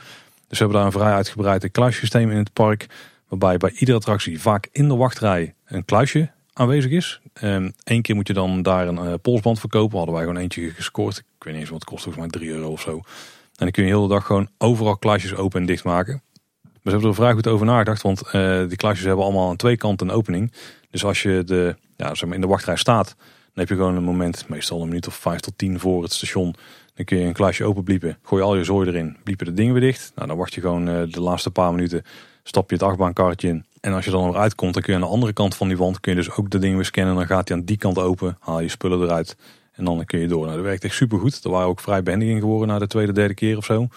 S1: Dus we hebben daar een vrij uitgebreid kluissysteem in het park. Waarbij bij iedere attractie vaak in de wachtrij een kluisje aanwezig is. Eén ehm, keer moet je dan daar een uh, polsband verkopen. Hadden wij gewoon eentje gescoord. Ik weet niet eens wat het kost, volgens mij 3 euro of zo. En dan kun je de hele dag gewoon overal kluisjes open en dicht maken. Maar ze hebben er vrij goed over nagedacht. Want uh, die kluisjes hebben allemaal aan twee kanten een opening. Dus als je de, ja, zeg maar in de wachtrij staat dan heb je gewoon een moment, meestal een minuut of vijf tot tien voor het station. Dan kun je een klasje open bliepen. Gooi al je zooi erin. Bliepen de dingen weer dicht. Nou, dan wacht je gewoon uh, de laatste paar minuten. Stap je het achtbaankarretje in. En als je dan weer uitkomt, dan kun je aan de andere kant van die wand. Kun je dus ook de dingen weer scannen. Dan gaat hij aan die kant open. Haal je spullen eruit. En dan kun je door. Nou, dat werkt echt super goed. Er waren ook vrij behendig in geworden na de tweede, derde keer of zo.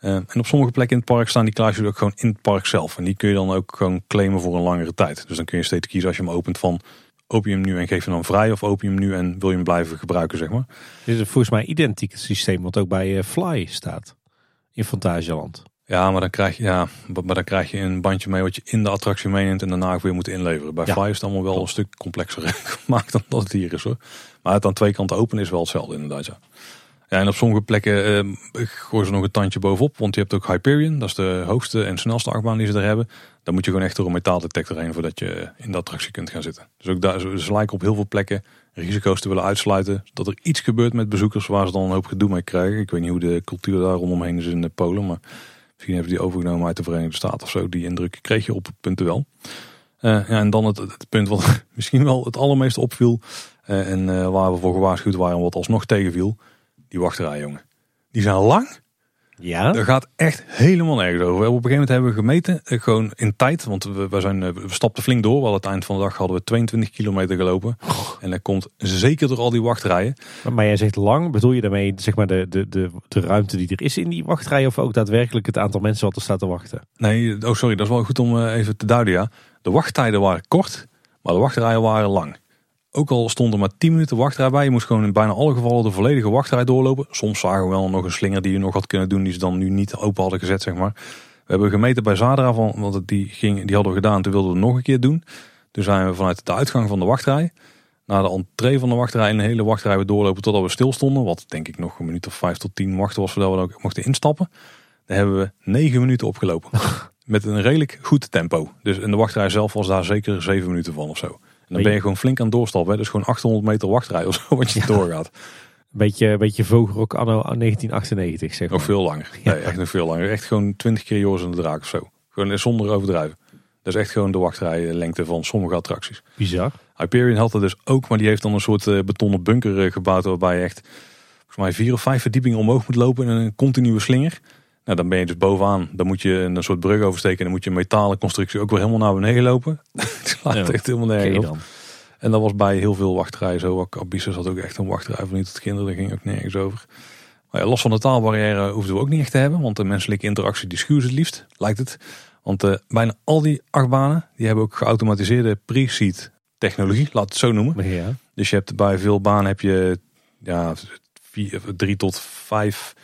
S1: Uh, en op sommige plekken in het park staan die kluisjes ook gewoon in het park zelf. En die kun je dan ook gewoon claimen voor een langere tijd. Dus dan kun je steeds kiezen als je hem opent van opium nu en geef je dan vrij of opium nu en wil je hem blijven gebruiken, zeg maar.
S2: Dit is volgens mij identiek het systeem wat ook bij eh, Fly staat in Fantasieland.
S1: Ja, maar dan krijg je, ja, maar dan krijg je een bandje mee wat je in de attractie meeneemt en daarna ook weer moet inleveren. Bij
S2: Ja.
S1: Fly is het allemaal wel een stuk complexer gemaakt dan dat het hier is hoor. Maar het aan twee kanten open is wel hetzelfde inderdaad. Ja. Ja, en op sommige plekken eh, gooien ze nog een tandje bovenop. Want je hebt ook Hyperion. Dat is de hoogste en snelste achtbaan die ze er hebben. Dan moet je gewoon echt door een metaaldetector heen voordat je in de attractie kunt gaan zitten. Dus ook daar, ze lijken op heel veel plekken risico's te willen uitsluiten. Dat er iets gebeurt met bezoekers waar ze dan een hoop gedoe mee krijgen. Ik weet niet hoe de cultuur daar rondomheen is in de Polen. Maar misschien hebben die overgenomen uit de Verenigde Staten of zo. Die indruk kreeg je op punten wel. Eh, ja, en dan het, het punt wat misschien wel het allermeeste opviel. eh, en eh, waar we voor gewaarschuwd waren en wat alsnog tegenviel. Die wachtrij, jongen. Die zijn lang.
S2: Ja?
S1: Dat gaat echt helemaal nergens over. We Op een gegeven moment hebben we gemeten, eh, gewoon in tijd. Want we, we, zijn, eh, we stapten flink door. Wel, aan het eind van de dag hadden we 22 kilometer gelopen. En dat komt zeker door al die wachtrijen.
S2: Maar, maar jij zegt lang, bedoel je daarmee zeg maar de, de, de, de ruimte die er is in die wachtrij of ook daadwerkelijk het aantal mensen wat er staat te wachten?
S1: Nee, oh sorry, dat is wel goed om eh, even te duiden. Ja. De wachttijden waren kort, maar de wachtrijen waren lang. Ook al stond er maar 10 minuten wachtrij bij. Je moest gewoon in bijna alle gevallen de volledige wachtrij doorlopen. Soms zagen we wel nog een slinger die je nog had kunnen doen. Die ze dan nu niet open hadden gezet, zeg maar. We hebben gemeten bij Zadra, van, want die, ging, die hadden we gedaan. Toen wilden we het nog een keer doen. Toen zijn we vanuit de uitgang van de wachtrij naar de entree van de wachtrij. En de hele wachtrij weer doorlopen totdat we stil stonden. Wat denk ik nog een minuut of vijf tot tien wachten was voordat we ook mochten instappen. Daar hebben we negen minuten opgelopen. Met een redelijk goed tempo. Dus in de wachtrij zelf was daar zeker zeven minuten van of zo. Dan ben je gewoon flink aan het doorstappen. Hè? Dus gewoon 800 meter wachtrij of zo wat je doorgaat.
S2: Een beetje, een beetje vogelrok anno 1998 zeg maar.
S1: Nog veel langer. Nee, echt nog veel langer. Echt gewoon 20 keer Joris en de Draak of zo. Gewoon zonder overdrijven. Dat is echt gewoon de wachtrijlengte van sommige attracties.
S2: Bizar.
S1: Hyperion had dat dus ook, maar die heeft dan een soort eh, betonnen bunker eh, gebouwd waarbij je echt volgens mij vier of vijf verdiepingen omhoog moet lopen in een continue slinger. Nou, dan ben je dus bovenaan. Dan moet je een soort brug oversteken en dan moet je een metalen constructie ook weer helemaal naar beneden lopen. Het slaat
S2: Ja.
S1: echt helemaal nergens op. En dat was bij heel veel wachtrijen zo. Abyssus had ook echt een wachtrij van niet tot kinderen. Daar ging ook nergens over. Maar ja, los van de taalbarrière hoefden we ook niet echt te hebben. Want de menselijke interactie die ze het liefst, lijkt het. Want eh, bijna al die achtbanen, die hebben ook geautomatiseerde pre-seat technologie. Laat het zo noemen.
S2: Ja.
S1: Dus je hebt bij veel banen heb je ja, vier, drie tot vijf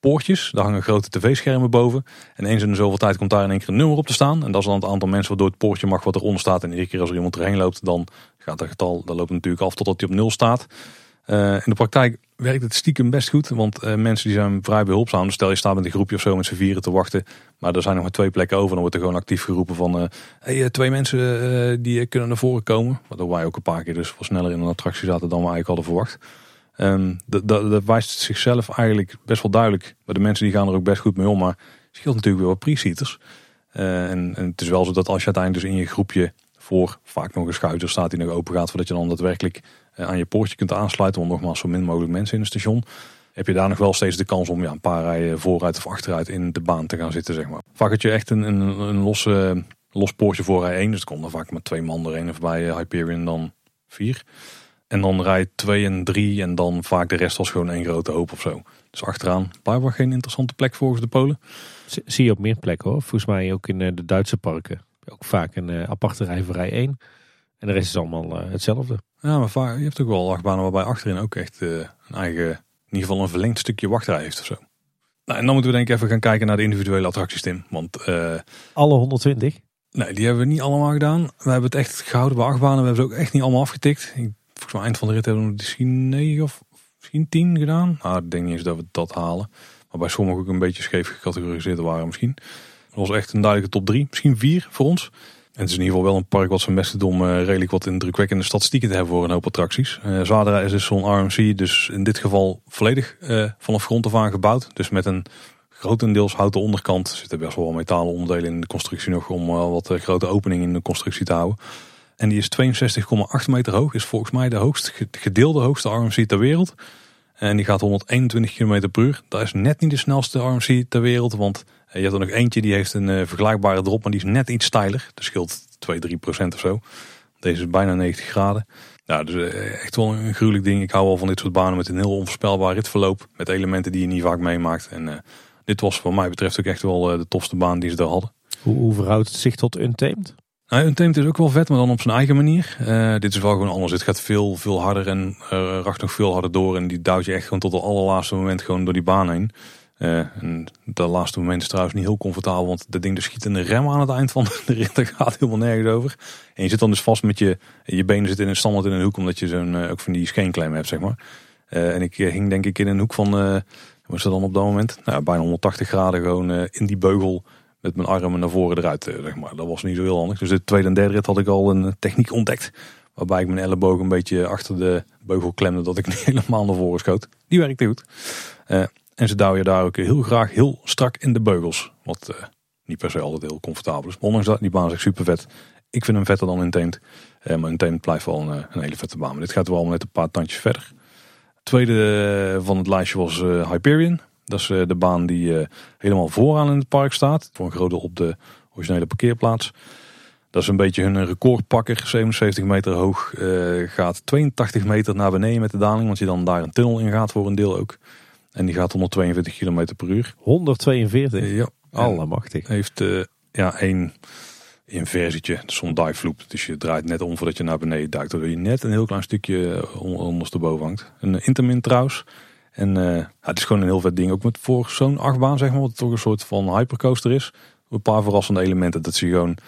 S1: poortjes. Daar hangen grote tv-schermen boven. En eens in de zoveel tijd komt daar in één keer een nummer op te staan. En dat is dan het aantal mensen waardoor het poortje mag wat eronder staat. En iedere keer als er iemand erheen loopt, dan gaat dat getal dat loopt natuurlijk af totdat hij op nul staat. Eh, in de praktijk werkt het stiekem best goed. Want eh, mensen die zijn vrij behulpzaam. Dus stel je staat met een groepje of zo met z'n vieren te wachten. Maar er zijn nog maar twee plekken over. Dan wordt er gewoon actief geroepen van... eh, hey, twee mensen die kunnen naar voren komen. Waardoor wij ook een paar keer dus wat sneller in een attractie zaten dan we eigenlijk hadden verwacht. Ehm, dat, wijst zichzelf eigenlijk best wel duidelijk. Maar de mensen die gaan er ook best goed mee om. Maar het scheelt natuurlijk weer wat pre-seaters. Eh, en, het is wel zo dat als je uiteindelijk dus in je groepje voor vaak nog een schuiter staat die nog open gaat. Voordat je dan daadwerkelijk eh, aan je poortje kunt aansluiten. Want nogmaals zo min mogelijk mensen in het station. Heb je daar nog wel steeds de kans om ja, een paar rijen vooruit of achteruit in de baan te gaan zitten. Zeg maar. Vaak je echt een, een, een losse, los poortje voor rij 1. Dus er konden vaak met twee man erheen. Of bij eh, Hyperion dan vier. En dan rij 2 en 3 en dan vaak de rest was gewoon één grote hoop of zo. Dus achteraan blijkbaar geen interessante plek volgens de Polen.
S2: Z- Zie je op meer plekken hoor. Volgens mij ook in eh, de Duitse parken. Ook vaak een eh, aparte rij voor rij 1. En de rest is allemaal eh, hetzelfde.
S1: Ja, maar vaak, je hebt ook wel achtbanen waarbij achterin ook echt een eigen, in ieder geval een verlengd stukje wachtrij heeft of zo. Nou, en dan moeten we denk ik even gaan kijken naar de individuele attracties, Tim. Want
S2: Alle 120.
S1: nee, die hebben we niet allemaal gedaan. We hebben het echt gehouden bij acht banen. We hebben ze ook echt niet allemaal afgetikt. Ik, volgens mij eind van de rit hebben we misschien negen of misschien tien gedaan. Nou, ik denk niet eens dat we dat halen. Maar bij sommigen ook een beetje scheef gecategoriseerd waren misschien. Dat was echt een duidelijke top drie. Misschien vier voor ons. En het is in ieder geval wel een park wat zijn best om eh, redelijk wat indrukwekkende statistieken te hebben voor een hoop attracties. Eh Zadra is dus zo'n RMC, dus in dit geval volledig eh, vanaf grond af aan gebouwd. Dus met een grotendeels houten onderkant. Er zitten best wel metalen onderdelen in de constructie nog om wat grote openingen in de constructie te houden. En die is 62,8 meter hoog. Is volgens mij de hoogst ge- gedeelde hoogste RMC ter wereld. En die gaat 121 km per uur. Dat is net niet de snelste RMC ter wereld. Want eh, je hebt er nog eentje die heeft een eh, vergelijkbare drop. Maar die is net iets steiler. Dat scheelt 2, 3 procent of zo. Deze is bijna 90 graden. Ja, dus eh, echt wel een gruwelijk ding. Ik hou wel van dit soort banen met een heel onvoorspelbaar ritverloop. Met elementen die je niet vaak meemaakt. En dit was wat mij betreft ook echt wel de tofste baan die ze daar hadden.
S2: Hoe, hoe verhoudt het zich tot Untamed?
S1: Nou, Untamed is ook wel vet, maar dan op zijn eigen manier. Eh, dit is wel gewoon anders. Het gaat veel, veel harder en eh racht nog veel harder door. En die duwt je echt gewoon tot het allerlaatste moment gewoon door die baan heen. en de laatste moment is trouwens niet heel comfortabel, want dat ding dus schiet in de rem aan het eind van de rit. Daar gaat helemaal nergens over. En je zit dan dus vast met je, je benen zitten in een standaard in een hoek, omdat je zo'n ook van die scheenklem hebt, zeg maar. en ik hing denk ik in een hoek van, was dat dan op dat moment? Nou, bijna 180 graden gewoon in die beugel met mijn armen naar voren eruit, zeg maar. Dat was niet zo heel handig. Dus de tweede en derde rit had ik al een techniek ontdekt. Waarbij ik mijn elleboog een beetje achter de beugel klemde, dat ik niet helemaal naar voren schoot. Die werkte goed. Uh, en ze douwen je daar ook heel graag heel strak in de beugels. Wat niet per se altijd heel comfortabel is. Maar ondanks dat, die baan is echt super vet. Ik vind hem vetter dan Intamed. Uh, maar Intamed blijft wel een, hele vette baan. Maar dit gaat wel net een paar tandjes verder. Tweede van het lijstje was Hyperion. Dat is de baan die helemaal vooraan in het park staat. Voor een grote op de originele parkeerplaats. Dat is een beetje hun recordpakker. 77 meter hoog. Uh, gaat 82 meter naar beneden met de daling. Want je dan daar een tunnel in gaat voor een deel ook. En die gaat 142 km per uur.
S2: 142?
S1: Uh, ja.
S2: Allemachtig.
S1: Heeft uh, ja, één inversietje. Zo'n dive loop. Dus je draait net om voordat je naar beneden duikt. Waardoor je net een heel klein stukje ondersteboven hangt. Een intermin trouwens. En ja, het is gewoon een heel vet ding. Ook met voor zo'n achtbaan zeg maar. Wat toch een soort van hypercoaster is. Een paar verrassende elementen. Dat zie je gewoon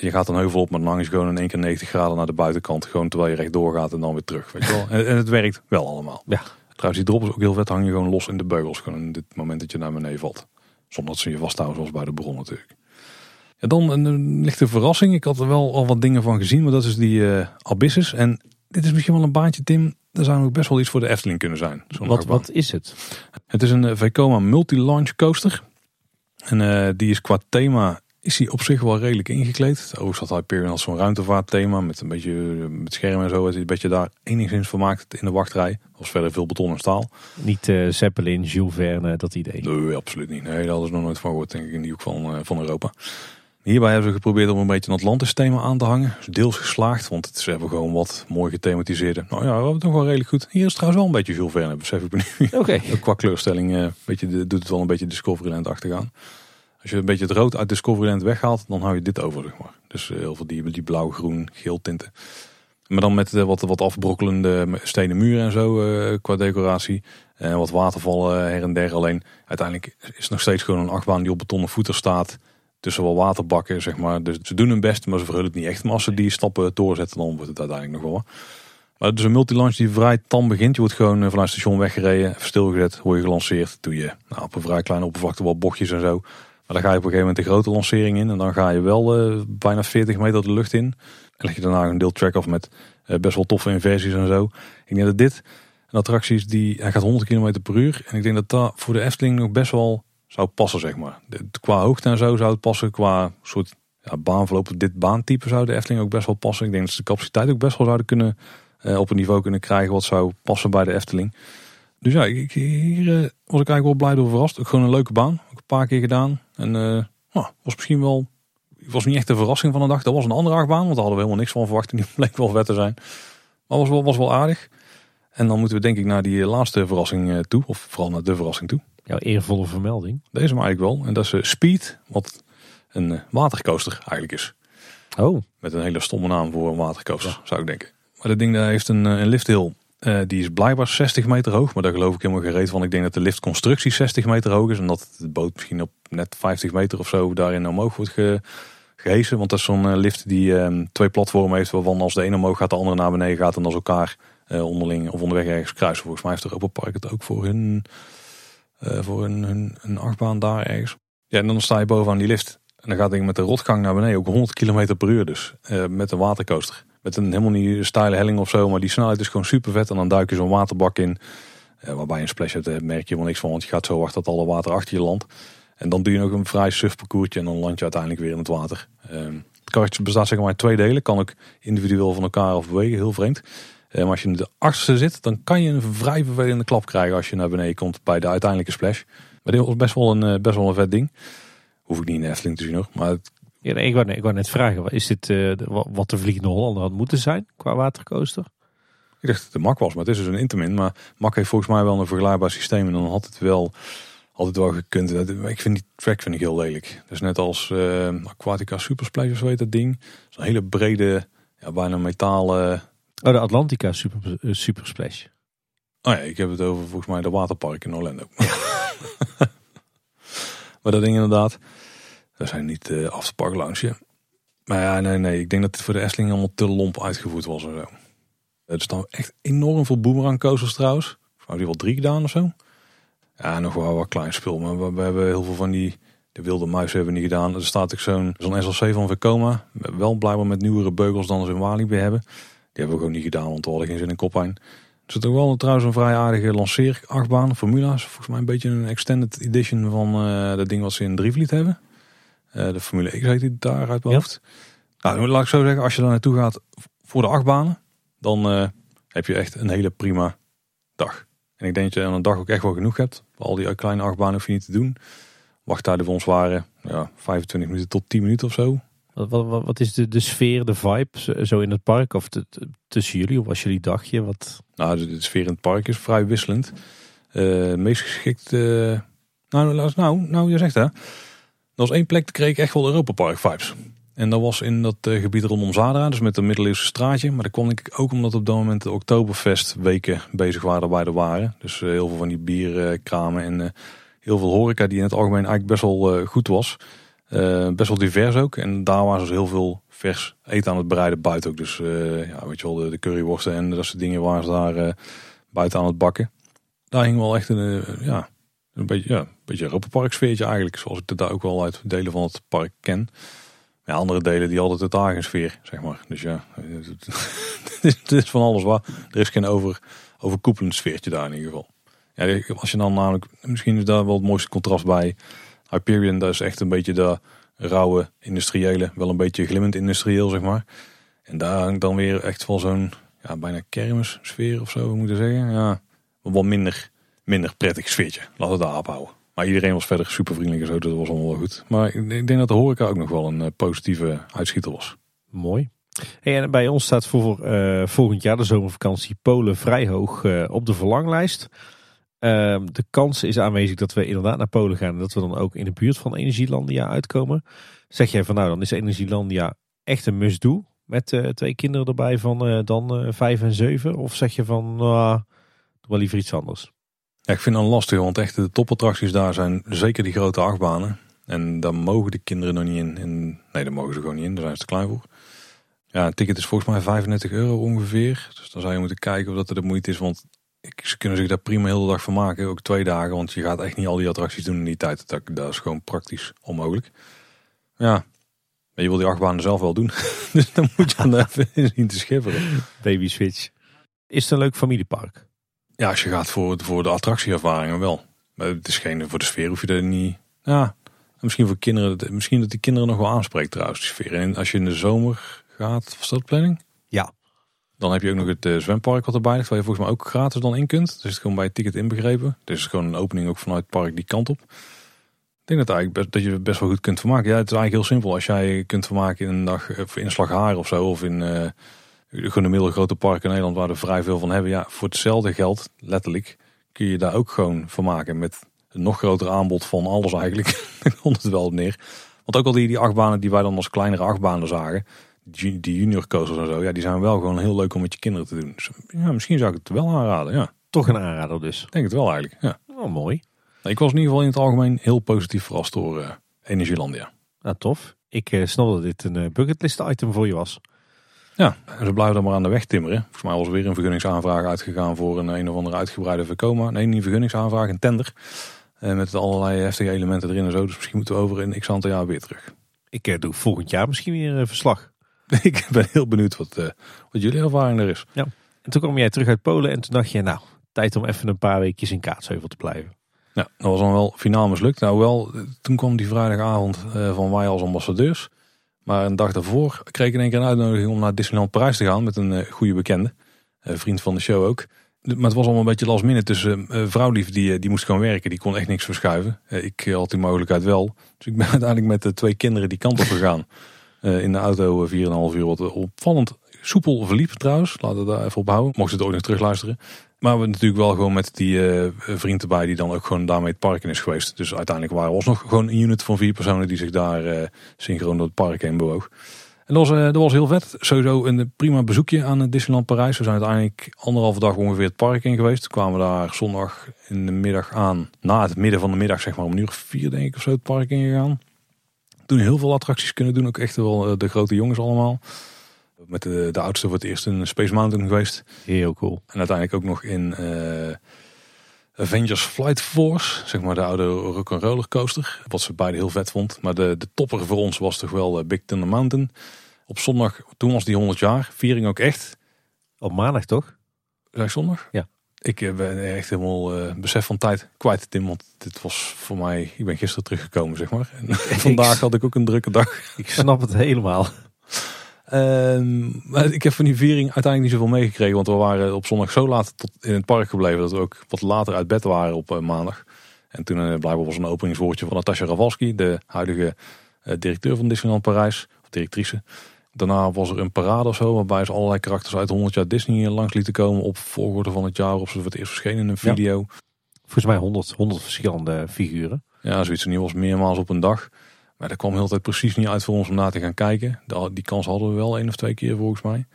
S1: je gaat een heuvel op, maar dan is gewoon in één keer 90 graden naar de buitenkant. Gewoon terwijl je rechtdoor gaat en dan weer terug. Weet je wel? En, en het werkt wel allemaal.
S2: Ja.
S1: Trouwens, die drop is ook heel vet. Hang je gewoon los in de beugels. Gewoon in dit moment dat je naar beneden valt. Zonder dat ze je vasthouden zoals bij de bron natuurlijk. Ja, dan een, lichte verrassing. Ik had er wel al wat dingen van gezien. Maar dat is die uh, Abyssus. En dit is misschien wel een baantje, Tim. Daar zou ook best wel iets voor de Efteling kunnen zijn.
S2: Wat, wat is het?
S1: Het is een uh, Vekoma multi-launch coaster. En uh, die is qua thema is hij op zich wel redelijk ingekleed. Overigens had Hyperion als zo'n ruimtevaartthema met een beetje met schermen en zo. Het is een beetje daar enigszins vermaakt in de wachtrij. Was verder veel beton en staal.
S2: Niet uh, Zeppelin, Jules Verne, dat idee?
S1: Nee, absoluut niet. Nee, daar hadden ze nog nooit van gehoord, denk ik, in die hoek van, uh, van Europa. Hierbij hebben ze geprobeerd om een beetje een Atlantis thema aan te hangen. Dus deels geslaagd, want ze hebben gewoon wat mooi gethematiseerde. Nou ja, we hebben het nog wel redelijk goed. Hier is trouwens wel een beetje Jules Verne, besef ik me nu.
S2: Oké. Okay.
S1: Qua kleurstelling uh, beetje, doet het wel een beetje Discoveryland achtergaan. Als je een beetje het rood uit Discoveryland weghaalt, dan hou je dit over. Zeg maar. Dus eh, heel veel die, die blauw, groen, geel tinten. Maar dan met uh, wat, wat afbrokkelende stenen muren en zo uh, qua decoratie. En wat watervallen her en der. Alleen uiteindelijk is het nog steeds gewoon een achtbaan die op betonnen voeten staat. Tussen wel waterbakken, zeg maar. Dus ze doen hun best, maar ze verhullen het niet echt. Maar als ze die stappen doorzetten, dan wordt het uiteindelijk nog wel. Maar het is een multilaunch die vrij tam begint. Je wordt gewoon vanuit het station weggereden, stilgezet, word je gelanceerd. Doe je nou, op een vrij kleine oppervlakte wat bochtjes en zo. Maar dan ga je op een gegeven moment de grote lancering in. En dan ga je wel uh, bijna 40 meter de lucht in. En leg je daarna een deeltrack af met uh, best wel toffe inversies en zo. Ik denk dat dit een attractie is die... Hij gaat 100 km per uur. En ik denk dat dat voor de Efteling nog best wel zou passen, zeg maar. Qua hoogte en zo zou het passen. Qua soort ja, baanverloop, dit baantype zou de Efteling ook best wel passen. Ik denk dat ze de capaciteit ook best wel zouden kunnen... Uh, op een niveau kunnen krijgen wat zou passen bij de Efteling. Dus ja, ik, hier was ik eigenlijk wel blij door verrast. Ook gewoon een leuke baan een paar keer gedaan. En uh, nou, was misschien wel, was niet echt de verrassing van de dag. Dat was een andere achtbaan, want daar hadden we helemaal niks van verwacht. En die bleek wel vet te zijn. Maar was wel, was wel aardig. En dan moeten we denk ik naar die laatste verrassing eh, toe. Of vooral naar de verrassing toe.
S2: Jouw eervolle vermelding.
S1: Deze maar eigenlijk wel. En dat is uh, Speed, wat een watercoaster eigenlijk is.
S2: Oh.
S1: Met een hele stomme naam voor een watercoaster, zou ik denken. Maar dat ding heeft een, een lifthill uh, die is blijkbaar 60 meter hoog, maar daar geloof ik helemaal gereed van. Ik denk dat de liftconstructie 60 meter hoog is en dat de boot misschien op net 50 meter of zo daarin omhoog wordt ge gehesen. Want dat is zo'n lift die uh, twee platformen heeft, waarvan als de ene omhoog gaat, de andere naar beneden gaat en als elkaar uh, onderling of onderweg ergens kruisen. Volgens mij heeft Europa Park het ook voor hun, voor hun, hun, een achtbaan daar ergens. Ja, en dan sta je bovenaan die lift en dan gaat ding met de rotgang naar beneden, ook 100 km per uur dus, met een watercoaster. Met een helemaal niet stijle helling of zo. Maar die snelheid is gewoon super vet. En dan duik je zo'n waterbak in. Eh, waarbij een splash hebt, merk je wel niks van. Want je gaat zo hard dat alle water achter je landt. En dan doe je nog een vrij suf parcoursje. En dan land je uiteindelijk weer in het water. Uh, het karretje bestaat zeg maar uit twee delen. Kan ook individueel van elkaar af bewegen. Heel vreemd. Uh, maar als je in de achterste zit, dan kan je een vrij vervelende klap krijgen als je naar beneden komt bij de uiteindelijke splash. Maar dit was best wel een, eh, best wel een vet ding. Hoef ik niet in de Efteling te zien nog. Maar het
S2: ja, nee, ik, wou, ik wou net vragen, is dit uh, wat de Vliegende Hollander had moeten zijn qua watercoaster?
S1: Ik dacht dat het de Mak was, maar het is dus een Intermin. Maar Mak heeft volgens mij wel een vergelijkbaar systeem en dan had het wel, had het wel gekund. Ik vind die track vind ik heel lelijk. Dus net als uh, Aquatica Supersplash of zo heet dat ding. Zo'n hele brede, ja, bijna metalen...
S2: Oh, de Atlantica Super, uh, Supersplash.
S1: Oh ja, ik heb het over volgens mij de waterpark in Orlando. Maar dat ding inderdaad. We zijn niet af te pakken lounge. Maar ja, nee, nee. Ik denk dat het voor de Efteling allemaal te lomp uitgevoerd was. En zo. Er staan echt enorm veel boomerang trouwens. We hebben die wel drie gedaan of zo. Ja, nog wel wat klein spul. Maar we, we hebben heel veel van die de wilde muis hebben we niet gedaan. Er staat ook zo'n zo'n SLC van Vekoma. Wel blijkbaar met nieuwere beugels dan ze in Walibi hebben. Die hebben we gewoon niet gedaan, want we hadden geen zin in koppijn. Er zit ook wel trouwens een vrij aardige lanceerachtbaan. Formula's. Volgens mij een beetje een extended edition van uh, dat ding wat ze in Drievliet hebben. Uh, de Formule X heet die daar uit mijn hoofd. Nou, laat ik zo zeggen. Als je daar naartoe gaat voor de achtbanen. Dan uh, heb je echt een hele prima dag. En ik denk dat je aan een dag ook echt wel genoeg hebt. Al die kleine achtbanen hoef je niet te doen wachttijden voor ons waren ja, 25 minuten tot 10 minuten of zo.
S2: Wat, wat, wat is de, de sfeer, de vibe zo in het park? Of tussen jullie? Of was jullie dagje? Wat...
S1: Nou, de, sfeer in het park is vrij wisselend. Uh, meest geschikt... Uh, nou, nou, nou, je zegt hè. Er was één plek, kreeg ik echt wel Europa Park vibes. En dat was in dat uh, gebied rondom Zadra, dus met een middeleeuwse straatje. Maar dat kwam ik ook omdat op dat moment de Oktoberfest weken bezig waren bij de waren. Dus heel veel van die bierkramen en heel veel horeca die in het algemeen eigenlijk best wel goed was. Uh, best wel divers ook. En daar waren ze dus heel veel vers eten aan het bereiden buiten ook. Dus uh, ja, weet je wel, de, de, curryworsten en dat soort dingen waren ze daar buiten aan het bakken. Daar hing wel echt een, ja, een beetje, ja, een beetje eigenlijk. Zoals ik het daar ook wel uit delen van het park ken. Andere delen die hadden totaal geen sfeer, zeg maar. Dus ja, het is van alles waar. Er is geen over, overkoepelend sfeertje daar in ieder geval. Ja, als je dan namelijk, misschien is daar wel het mooiste contrast bij. Hyperion, dat is echt een beetje de rauwe industriële, wel een beetje glimmend industrieel, zeg maar. En daar hangt dan weer echt wel zo'n, ja, bijna kermissfeer of zo, we moeten zeggen. Ja, wat minder, minder prettig sfeertje. Laten we daar ophouden. Maar iedereen was verder super vriendelijk en zo, dat was allemaal wel goed. Maar ik denk dat de horeca ook nog wel een uh, positieve uitschieter was.
S2: Mooi. En bij ons staat voor uh, volgend jaar de zomervakantie Polen vrij hoog uh, op de verlanglijst. Ehm, de kans is aanwezig dat we inderdaad naar Polen gaan en dat we dan ook in de buurt van Energielandia uitkomen. Zeg jij van nou, dan is Energielandia echt een must-do met uh, twee kinderen erbij van uh, dan uh, vijf en zeven? Of zeg je van, nou, doe wel liever iets anders?
S1: Ja, ik vind dat lastig, want echt de topattracties daar zijn zeker die grote achtbanen. En daar mogen de kinderen nog niet in. Nee, daar mogen ze gewoon niet in, daar zijn ze te klein voor. Ja, een ticket is volgens mij 35 euro ongeveer. Dus dan zou je moeten kijken of dat er de moeite is, want ze kunnen zich daar prima heel de dag van maken. Ook twee dagen, want je gaat echt niet al die attracties doen in die tijd. Dat, dat is gewoon praktisch onmogelijk. Ja, maar je wil die achtbanen zelf wel doen. dus dan moet je dan even zien te schipperen.
S2: Baby Switch. Is het een leuk familiepark?
S1: Ja, als je gaat voor, voor de attractieervaringen wel. Maar het is geen voor de sfeer hoef je er niet... Ja, misschien voor kinderen. Misschien dat die kinderen nog wel aanspreekt trouwens, die sfeer. En als je in de zomer gaat, was dat planning? Dan heb je ook nog het uh, zwempark wat erbij ligt, waar je volgens mij ook gratis dan in kunt. Dus het gewoon bij het ticket inbegrepen. Dus het is gewoon een opening ook vanuit het park die kant op. Ik denk dat, eigenlijk dat je best wel goed kunt vermaken. Ja, het is eigenlijk heel simpel. Als jij kunt vermaken in een dag eh, in Slaghaar of zo, of in uh, gewoon een middelgrote park in Nederland waar er vrij veel van hebben. Ja, voor hetzelfde geld, letterlijk, kun je daar ook gewoon vermaken met een nog groter aanbod van alles eigenlijk. Komt het wel op neer. Want ook al die, die achtbanen die wij dan als kleinere achtbanen zagen, die junior coasters en zo, ja, die zijn wel gewoon heel leuk om met je kinderen te doen. Dus, ja, misschien zou ik het wel aanraden, ja.
S2: Toch een aanrader dus.
S1: denk het wel eigenlijk, ja.
S2: Oh, mooi.
S1: Ik was in ieder geval in het algemeen heel positief verrast door uh, Energielandia.
S2: Nou, tof. Ik uh, snap dat dit een uh, bucketlist item voor je was.
S1: Ja, en ze blijven dan maar aan de weg timmeren. Volgens mij was er weer een vergunningsaanvraag uitgegaan voor een een of andere uitgebreide Vekoma. Nee, niet vergunningsaanvraag, een tender. Uh, met allerlei heftige elementen erin en zo. Dus misschien moeten we over een x aantal jaar weer terug.
S2: Ik doe volgend jaar misschien weer een verslag.
S1: ik ben heel benieuwd wat, uh, wat jullie ervaring er is.
S2: Ja. En toen kwam jij terug uit Polen en toen dacht je, nou, tijd om even een paar weekjes in Kaatsheuvel te blijven.
S1: Ja, dat was dan wel finaal mislukt. Nou wel, toen kwam die vrijdagavond uh, van wij als ambassadeurs. Maar een dag daarvoor kreeg ik in één keer een uitnodiging om naar Disneyland Parijs te gaan met een uh, goede bekende. vriend van de show ook. Maar het was allemaal een beetje last minute. Dus uh, vrouwlief die, die moest gewoon werken. Die kon echt niks verschuiven. ik had die mogelijkheid wel. Dus ik ben uiteindelijk met de twee kinderen die kant op gegaan. Eh, in de auto 4,5 eh, uur. Wat opvallend soepel verliep trouwens. Laten we daar even op houden. Mocht je het ooit nog terugluisteren. Maar we natuurlijk wel gewoon met die uh, vriend erbij die dan ook gewoon daarmee het park in is geweest. Dus uiteindelijk waren we nog gewoon een unit van vier personen die zich daar uh, synchroon door het park heen bewoog. En dat was, dat was heel vet. Sowieso een prima bezoekje aan Disneyland Parijs. We zijn uiteindelijk anderhalve dag ongeveer het park in geweest. Kwamen we daar zondag in de middag aan. Na het midden van de middag, zeg maar om een uur vier denk ik of zo, het park ingegaan. Toen heel veel attracties kunnen doen. Ook echt wel eh, de grote jongens allemaal. Met de, de oudste voor het eerst in Space Mountain geweest.
S2: Heel cool.
S1: En uiteindelijk ook nog in eh, Avengers Flight Force. Zeg maar de oude rock'n'roller coaster. Wat ze beide heel vet vond. Maar de, de topper voor ons was toch wel eh, Big Thunder Mountain. Op zondag, toen was die 100 jaar. Viering ook echt.
S2: Op maandag toch?
S1: Zeg zondag?
S2: Ja.
S1: Ik eh, ben echt helemaal eh, besef van tijd kwijt, Tim. Want dit was voor mij... Ik ben gisteren teruggekomen, zeg maar. En vandaag had ik ook een drukke dag.
S2: Ik snap het helemaal.
S1: Ehm, maar ik heb van die viering uiteindelijk niet zoveel meegekregen. Want we waren op zondag zo laat tot in het park gebleven. Dat we ook wat later uit bed waren op eh, maandag. En toen uh, blijkbaar was een openingswoordje van Natasja Rawalski. De huidige directeur van Disneyland Parijs. Of directrice. Daarna was er een parade of zo. Waarbij ze allerlei karakters uit 100 jaar Disney langs lieten komen. Op volgorde van het jaar. Of ze voor het eerst verschenen in een video.
S2: Volgens mij 100, 100 verschillende figuren.
S1: Ja, zoiets nieuws was meermaals op een dag. Maar dat kwam heel tijd precies niet uit voor ons om na te gaan kijken. Die kans hadden we wel één of twee keer volgens mij.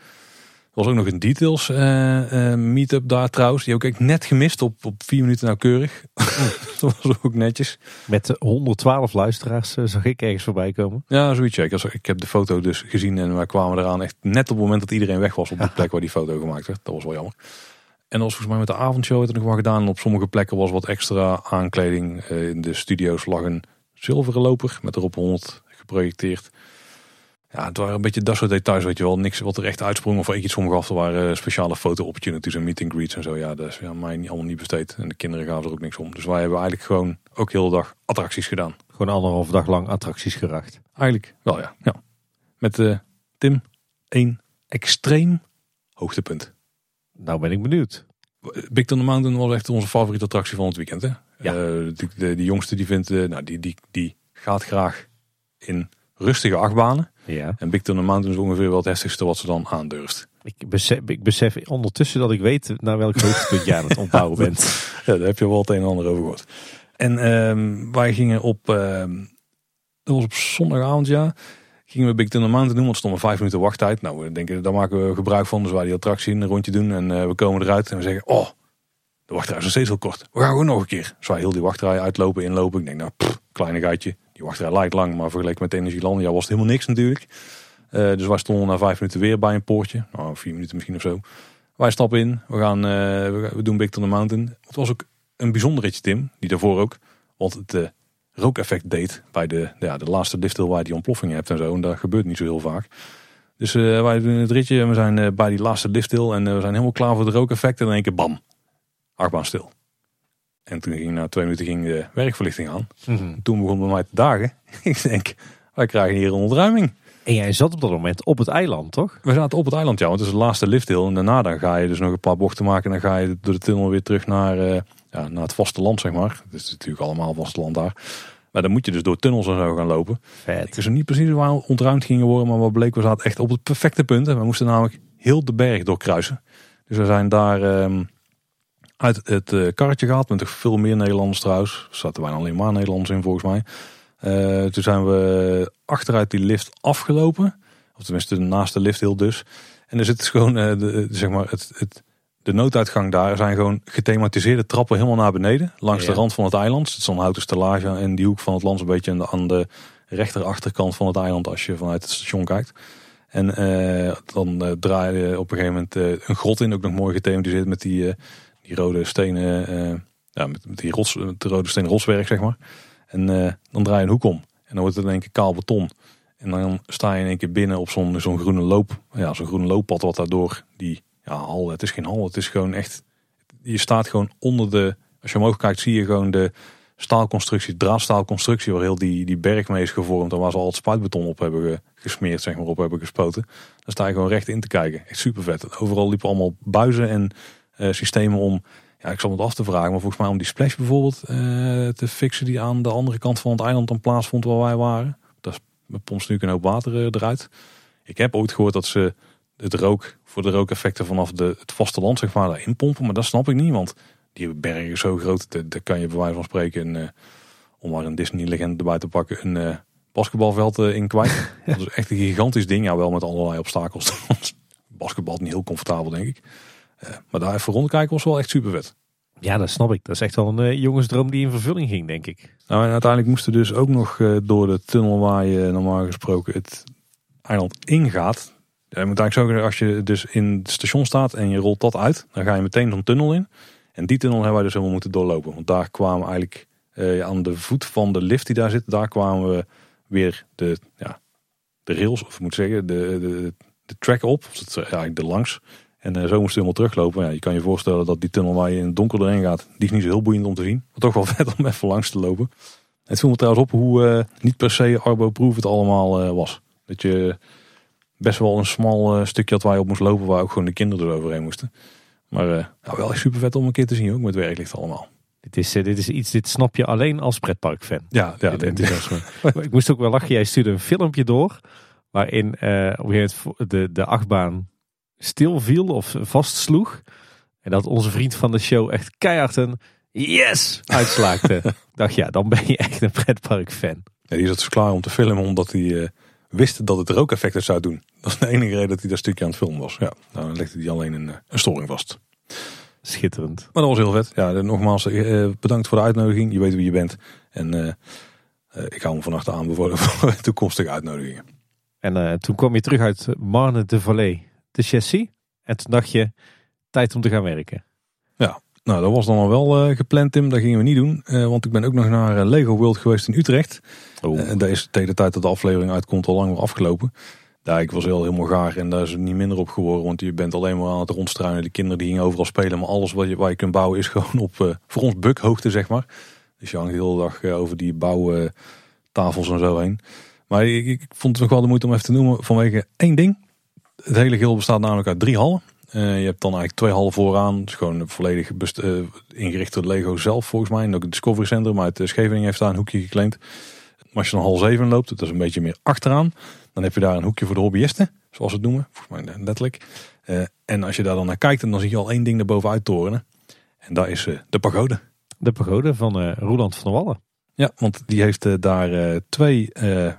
S1: Er was ook nog een details uh, meetup daar trouwens. Die ook ik net gemist op, op vier minuten nauwkeurig. dat was ook netjes.
S2: Met 112 luisteraars uh, zag ik ergens voorbij komen.
S1: Ja, zoiets. Ik, ik heb de foto dus gezien en wij kwamen eraan echt net op het moment dat iedereen weg was op de plek waar die foto gemaakt werd. Dat was wel jammer. En was volgens mij met de avondshow het nog wel gedaan. En op sommige plekken was wat extra aankleding. in de studio's lag een zilveren loper met erop 100 geprojecteerd. Ja, het waren een beetje dat soort details, weet je wel. Niks wat er echt uitsprong of iets omgaf. Er waren speciale foto-opportunities en meet and greets en zo. Ja, dat is ja, mij niet, allemaal niet besteed. En de kinderen gaven er ook niks om. Dus wij hebben eigenlijk gewoon ook heel de dag attracties gedaan.
S2: Gewoon anderhalf dag lang attracties geracht.
S1: Eigenlijk wel, ja. ja. Met uh, Tim één extreem hoogtepunt.
S2: Nou ben ik benieuwd.
S1: Big Thunder Mountain was echt onze favoriete attractie van het weekend. Hè? Ja. Uh, de, de, jongste die vindt, uh, nou, die, die, die gaat graag in rustige achtbanen.
S2: Ja.
S1: En Big Thunder Mountain is ongeveer wel het heftigste wat ze dan aandurft.
S2: Ik besef, ik besef ondertussen dat ik weet naar welk hoogtepunt jij aan het ontbouwen bent.
S1: ja, daar heb je wel het een en ander over gehoord. En um, wij gingen op, um, dat was op zondagavond ja, gingen we Big Thunder Mountain doen, want er stonden vijf minuten wachttijd. Nou, we denken, daar maken we gebruik van. Dus wij die attractie een rondje doen en uh, we komen eruit en we zeggen, oh, de wachtrij is nog steeds heel kort. We gaan gewoon nog een keer. Dus wij heel die wachtrij uitlopen, inlopen. Ik denk, nou, pff, kleine gaatje. Die wachtrij lijkt lang, maar vergeleken met Energielandia was het helemaal niks natuurlijk. Uh, dus wij stonden na vijf minuten weer bij een poortje. Nou, vier minuten misschien of zo. Wij stappen in. We gaan, uh, we, doen Big Thunder Mountain. Het was ook een bijzonder ritje, Tim. Die daarvoor ook. Want het uh, rookeffect deed bij de, ja, de laatste lifthill waar je die ontploffing hebt en zo. En dat gebeurt niet zo heel vaak. Dus wij doen het ritje en we zijn bij die laatste lifthill. En we zijn helemaal klaar voor het rookeffect. En in één keer bam achtbaan stil. En toen ging na twee minuten ging de werkverlichting aan.
S2: Mhm.
S1: Toen begon bij mij te dagen. ik denk, wij krijgen hier een ontruiming.
S2: En jij zat op dat moment op het eiland, toch?
S1: We zaten op het eiland, ja. Want het is de laatste lifthill. En daarna dan ga je dus nog een paar bochten maken. En dan ga je door de tunnel weer terug naar, uh, ja, naar het vasteland, zeg maar. Het is natuurlijk allemaal vasteland daar. Maar dan moet je dus door tunnels en zo gaan lopen.
S2: Vet.
S1: Ik wist niet precies waar we ontruimd gingen worden. Maar wat bleek, we zaten echt op het perfecte punt. En we moesten namelijk heel de berg doorkruisen. Dus we zijn daar... Um, uit het uh, karretje gehaald. Met veel meer Nederlanders trouwens. Er zaten bijna alleen maar Nederlanders in volgens mij. Uh, toen zijn we achteruit die lift afgelopen. Of tenminste naast de lift heel dus. En er zit dus gewoon uh, de, zeg maar het, het, de nooduitgang daar. zijn gewoon gethematiseerde trappen helemaal naar beneden. Langs ja. de rand van het eiland. Het is zo'n houten stellage in die hoek van het land. Een beetje aan de, aan de rechter achterkant van het eiland. Als je vanuit het station kijkt. En uh, dan draai je op een gegeven moment een grot in. Ook nog mooi gethematiseerd met die die rode stenen, uh, ja, met, die rots, de rode stenen rotswerk, zeg maar. En uh, dan draai je een hoek om. En dan wordt het in één keer kaal beton. En dan sta je in één keer binnen op zo'n zo'n groene loop. Ja, zo'n groene looppad wat daardoor die ja, hal. Het is geen hal, het is gewoon echt. Je staat gewoon onder de. Als je omhoog kijkt, zie je gewoon de staalconstructie, draadstaalconstructie, waar heel die, die berg mee is gevormd. En waar ze al het spuitbeton op hebben gesmeerd, zeg maar, op hebben gespoten. Daar sta je gewoon recht in te kijken. Echt super vet. Overal liepen allemaal buizen en systemen om, ja, ik zal het af te vragen, maar volgens mij om die splash bijvoorbeeld uh, te fixen die aan de andere kant van het eiland dan plaatsvond waar wij waren. Dat pompt nu een hoop water uh, eruit. Ik heb ooit gehoord dat ze het rook voor de rookeffecten vanaf de, het vasteland zeg maar daarin pompen, maar dat snap ik niet, want die bergen zo groot, daar kan je bij wijze van spreken, een, om maar een Disney legende erbij te pakken, een basketbalveld in kwijt. Dat is echt een gigantisch ding. Ja, wel met allerlei obstakels. Basketbal niet heel comfortabel, denk ik. Maar daar even rondkijken was wel echt super vet.
S2: Ja, dat snap ik. Dat is echt wel een jongensdroom die in vervulling ging, denk ik.
S1: Nou, en uiteindelijk moesten dus ook nog door de tunnel waar je normaal gesproken het eiland ingaat. Je moet eigenlijk zo zeggen, als je dus in het station staat en je rolt dat uit, dan ga je meteen zo'n tunnel in. En die tunnel hebben wij dus helemaal moeten doorlopen. Want daar kwamen eigenlijk uh, aan de voet van de lift die daar zit, daar kwamen we weer de, ja, de rails, of ik moet zeggen, de, de, de track op. Of het, eigenlijk de langs. En uh, zo moest je helemaal teruglopen. Ja, je kan je voorstellen dat die tunnel waar je in het donker doorheen gaat, die is niet zo heel boeiend om te zien. Maar toch wel vet om even langs te lopen. Het viel me trouwens op hoe uh, niet per se arbo-proof het allemaal was. Dat je best wel een smal stukje had waar je op moest lopen, waar ook gewoon de kinderen er overheen moesten. Maar nou, wel echt super vet om een keer te zien, ook met werklicht allemaal.
S2: Dit is, dit is iets, dit snap je alleen als pretparkfan.
S1: Ja, ja
S2: dit, ik moest ook wel lachen. Jij stuurde een filmpje door. Waarin op een de, de achtbaan stilviel of vastsloeg. En dat onze vriend van de show echt keihard een yes uitslaakte. dacht ja, dan ben je echt een pretparkfan.
S1: Ja, die zat dus klaar om te filmen omdat hij uh, wist dat het rookeffecten zou doen. Dat is de enige reden dat hij dat stukje aan het filmen was. Ja, nou, dan legde hij alleen een, eh, een storing vast.
S2: Schitterend.
S1: Maar dat was heel vet. Ja, nogmaals, eh, bedankt voor de uitnodiging. Je weet wie je bent. En uh, ik hou me vannacht aanbevolen voor toekomstige uitnodigingen.
S2: En toen kwam je terug uit Marne de Vallée, de Chassis. En toen dacht je, tijd om te gaan werken.
S1: Ja, nou dat was dan al wel gepland Tim. Dat gingen we niet doen. want ik ben ook nog naar Lego World geweest in Utrecht. Oh. En daar is tegen de tijd dat de aflevering uitkomt al lang weer afgelopen. Ja, ik was heel helemaal gaar en daar is het niet minder op geworden. Want je bent alleen maar aan het rondstruinen. De kinderen die gingen overal spelen. Maar alles wat je, waar je kunt bouwen is gewoon op, voor ons bukhoogte, zeg maar. Dus je hangt de hele dag over die bouwtafels en zo heen. Maar ik, ik, vond het nog wel de moeite om even te noemen vanwege één ding. Het hele geheel bestaat namelijk uit drie hallen. Uh, je hebt dan eigenlijk twee hallen vooraan. Dus gewoon volledig ingericht door Lego zelf volgens mij. En ook het Discovery Center. Maar het Scheveningen heeft daar een hoekje geclaimd. Maar als je dan hal 7 loopt, dat is een beetje meer achteraan. Dan heb je daar een hoekje voor de hobbyisten, zoals we het noemen. Volgens mij letterlijk. Uh, en als je daar dan naar kijkt, dan zie je al één ding erboven uittorenen. En dat is uh, de pagode.
S2: De pagode van uh, Roland van der Wallen.
S1: Ja, want die heeft daar twee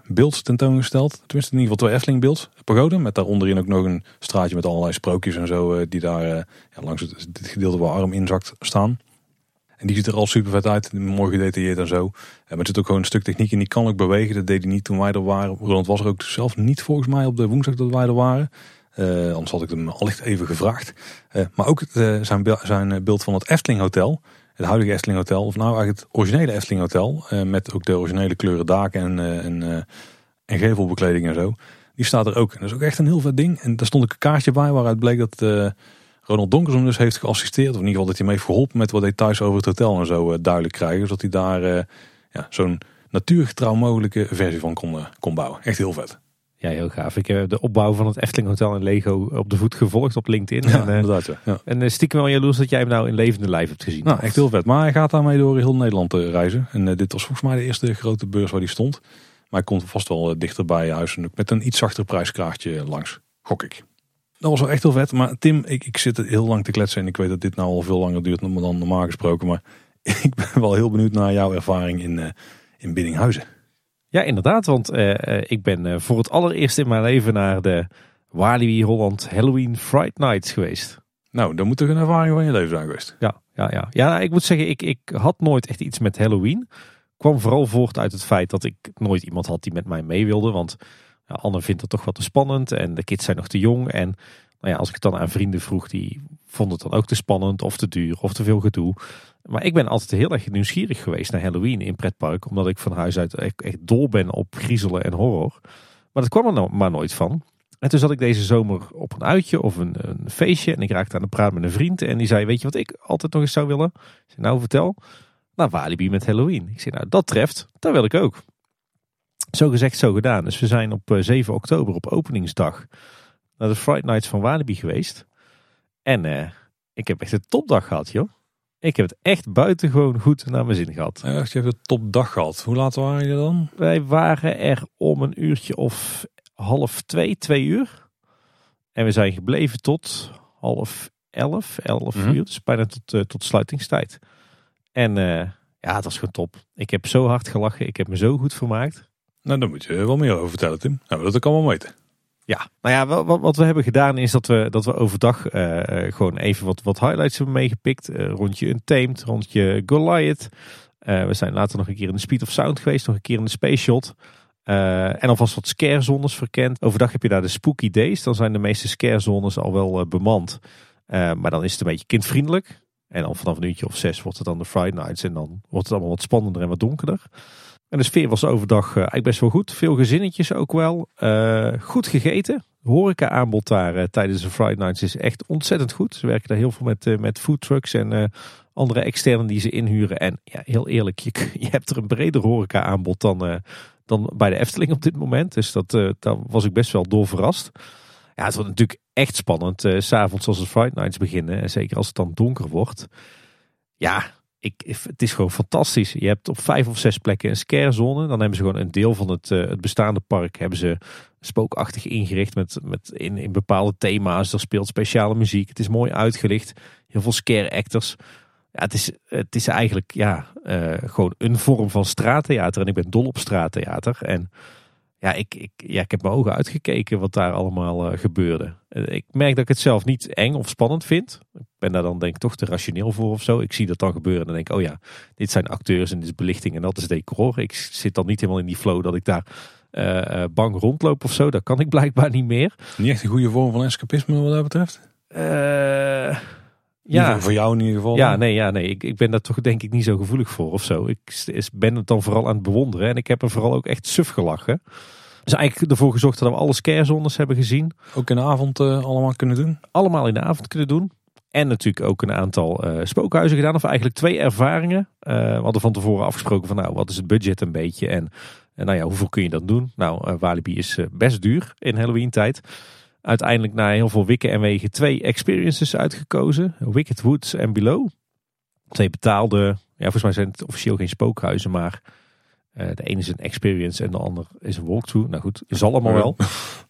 S1: beelds tentoongesteld. Tenminste, in ieder geval twee Efteling beelds. Pagode, met daaronderin ook nog een straatje met allerlei sprookjes en zo. die daar langs het, dit gedeelte waar arm inzakt staan. En die ziet er al super vet uit. Mooi gedetailleerd en zo. Maar er zit ook gewoon een stuk techniek in. Die kan ook bewegen. Dat deed hij niet toen wij er waren. Roland was er ook zelf niet volgens mij op de woensdag dat wij er waren. Uh, anders had ik hem allicht even gevraagd. Uh, maar ook uh, zijn, zijn beeld van het Efteling Hotel. Het huidige Efteling Hotel. Of nou eigenlijk het originele Efteling Hotel. met ook de originele kleuren daken en, en, en gevelbekleding en zo. Die staat er ook. En dat is ook echt een heel vet ding. En daar stond ook een kaartje bij waaruit bleek dat Ronald Donkersom dus heeft geassisteerd. Of in ieder geval dat hij mee heeft geholpen met wat details over het hotel en zo uh, duidelijk krijgen. Zodat hij daar uh, ja, zo'n natuurgetrouw mogelijke versie van kon, uh, kon bouwen. Echt heel vet.
S2: Ja, heel gaaf. Ik heb de opbouw van het Efteling Hotel in Lego op de voet gevolgd op LinkedIn.
S1: Ja, en, inderdaad. Ja. ja.
S2: En stiekem wel jaloers dat jij hem nou in levende lijf hebt gezien.
S1: Nou, echt heel vet. Maar hij gaat daarmee door heel Nederland te reizen. En dit was volgens mij de eerste grote beurs waar hij stond. Maar hij komt vast wel dichter bij huis. En met een iets zachter prijskaartje langs. Gok ik. Dat was wel echt heel vet. Maar Tim, ik, ik zit heel lang te kletsen. En ik weet dat dit nou al veel langer duurt dan normaal gesproken. Maar ik ben wel heel benieuwd naar jouw ervaring in, uh, in Biddinghuizen.
S2: Ja, inderdaad. Want uh, ik ben uh, voor het allereerst in mijn leven naar de Walibi Holland Halloween Fright Nights geweest.
S1: Nou, dan moet toch een ervaring van je leven zijn geweest.
S2: Ja, ja, ja. ja nou, ik moet zeggen, ik, ik had nooit echt iets met Halloween. Kwam vooral voort uit het feit dat ik nooit iemand had die met mij mee wilde. Want Anne vindt het toch wat te spannend en de kids zijn nog te jong. En nou ja, als ik het dan aan vrienden vroeg, die vonden het dan ook te spannend of te duur of te veel gedoe. Maar ik ben altijd heel erg nieuwsgierig geweest naar Halloween in pretpark. Omdat ik van huis uit echt, dol ben op griezelen en horror. Maar dat kwam er nou maar nooit van. En toen zat ik deze zomer op een uitje of een, een, feestje. En ik raakte aan de praat met een vriend. En die zei, weet je wat ik altijd nog eens zou willen? Ik zei, nou vertel. Nou, Walibi met Halloween. Ik zei, nou dat treft. Dat wil ik ook. Zo gezegd, zo gedaan. Dus we zijn op 7 eh, oktober op openingsdag naar de Fright Nights van Walibi geweest. En uh, ik heb echt een topdag gehad, joh. Ik heb het echt buitengewoon goed naar mijn zin gehad.
S1: Echt, je hebt een topdag gehad. Hoe laat waren je dan?
S2: Wij waren er om een uurtje of half twee, twee uur. En we zijn gebleven tot half elf, elf mm uur. Dus bijna tot, uh, tot sluitingstijd. En uh, ja, het was gewoon top. Ik heb zo hard gelachen. Ik heb me zo goed vermaakt.
S1: Nou, daar moet je wel meer over vertellen, Tim. Nou, dat kan wel weten.
S2: Ja, nou ja, wat, wat we hebben gedaan is dat we, dat we overdag uh, gewoon even wat, wat highlights hebben meegepikt. Uh, rondje Untamed, rondje Goliath. Uh, we zijn later nog een keer in de Speed of Sound geweest, nog een keer in de Space Shot. en alvast wat scare zones verkend. Overdag heb je daar de Spooky Days. Dan zijn de meeste scare zones al wel bemand. maar dan is het een beetje kindvriendelijk. En dan vanaf een uurtje of zes wordt het dan de Friday Nights. En dan wordt het allemaal wat spannender en wat donkerder. En de sfeer was overdag uh, eigenlijk best wel goed. Veel gezinnetjes ook wel. Uh, goed gegeten. Horeca aanbod daar uh, tijdens de Friday Nights is echt ontzettend goed. Ze werken daar heel veel met, met food trucks en andere externen die ze inhuren. En ja, heel eerlijk, je, je hebt er een breder horeca aanbod dan, dan bij de Efteling op dit moment. Dus dat, was ik best wel door verrast. Ja, het wordt natuurlijk echt spannend. S S'avonds als de Friday Nights beginnen. En zeker als het dan donker wordt. Ja, ik, het is gewoon fantastisch. Je hebt op vijf of zes plekken een scarezone. Dan hebben ze gewoon een deel van het, uh, het bestaande park hebben ze spookachtig ingericht met, met in, in bepaalde thema's. Er speelt speciale muziek. Het is mooi uitgelicht. Heel veel scare actors. Ja, het, is, het is eigenlijk ja, uh, gewoon een vorm van straattheater. En ik ben dol op straattheater. En ja, ik, ik, ja, ik heb mijn ogen uitgekeken wat daar allemaal uh, gebeurde. Ik merk dat ik het zelf niet eng of spannend vind. Ben daar dan denk ik toch te rationeel voor of zo. Ik zie dat dan gebeuren en dan denk ik, oh ja, dit zijn acteurs en dit is belichting en dat is decor. Ik zit dan niet helemaal in die flow dat ik daar uh, bang rondloop of zo. Dat kan ik blijkbaar niet meer.
S1: Niet echt een goede vorm van escapisme wat dat betreft?
S2: ja.
S1: Voor jou in ieder geval.
S2: Ja, nee, ja, nee. Ik, ik ben daar toch denk ik niet zo gevoelig voor of zo. Ik ben het dan vooral aan het bewonderen. En ik heb er vooral ook echt suf gelachen. Dus eigenlijk ervoor gezorgd dat we alle scarezones hebben gezien.
S1: Ook in de avond uh, allemaal kunnen doen?
S2: Allemaal in de avond kunnen doen. En natuurlijk ook een aantal uh, spookhuizen gedaan. Of eigenlijk twee ervaringen. Uh, we hadden van tevoren afgesproken van nou, wat is het budget een beetje. En, en nou ja, hoeveel kun je dan doen? Nou, Walibi is best duur in Halloween tijd uiteindelijk na heel veel wikken en wegen twee experiences uitgekozen. Wicked Woods en Below. Twee betaalde, ja volgens mij zijn het officieel geen spookhuizen, maar de ene is een experience en de ander is een walkthrough. Nou goed, is allemaal wel.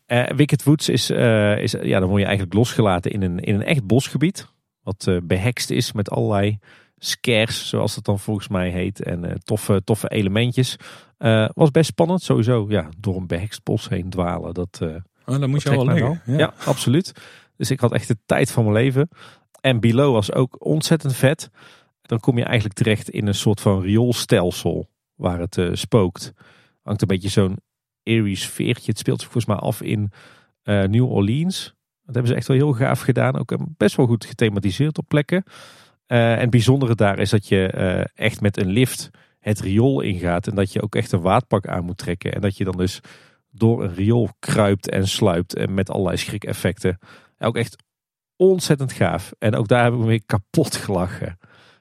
S2: Uh, Wicked Woods is, uh, is, ja dan word je eigenlijk losgelaten in een, in een echt bosgebied. Wat behekst is met allerlei scares, zoals dat dan volgens mij heet. En toffe, toffe elementjes. was best spannend sowieso. Ja, door een behekst bos heen dwalen. Dat,
S1: Oh, dan moet je wel leggen.
S2: Ja. absoluut. Dus ik had echt de tijd van mijn leven. En Below was ook ontzettend vet. Dan kom je eigenlijk terecht in een soort van rioolstelsel waar het uh, spookt. Hangt een beetje zo'n eerie sfeertje. Het speelt zich volgens mij af in uh, New Orleans. Dat hebben ze echt wel heel gaaf gedaan. Ook best wel goed gethematiseerd op plekken. Uh, en het bijzondere daar is dat je echt met een lift het riool ingaat. En dat je ook echt een waadpak aan moet trekken. En dat je dan dus door een riool kruipt en sluipt. En met allerlei schrikeffecten. Ook echt ontzettend gaaf. En ook daar hebben we mee kapot gelachen.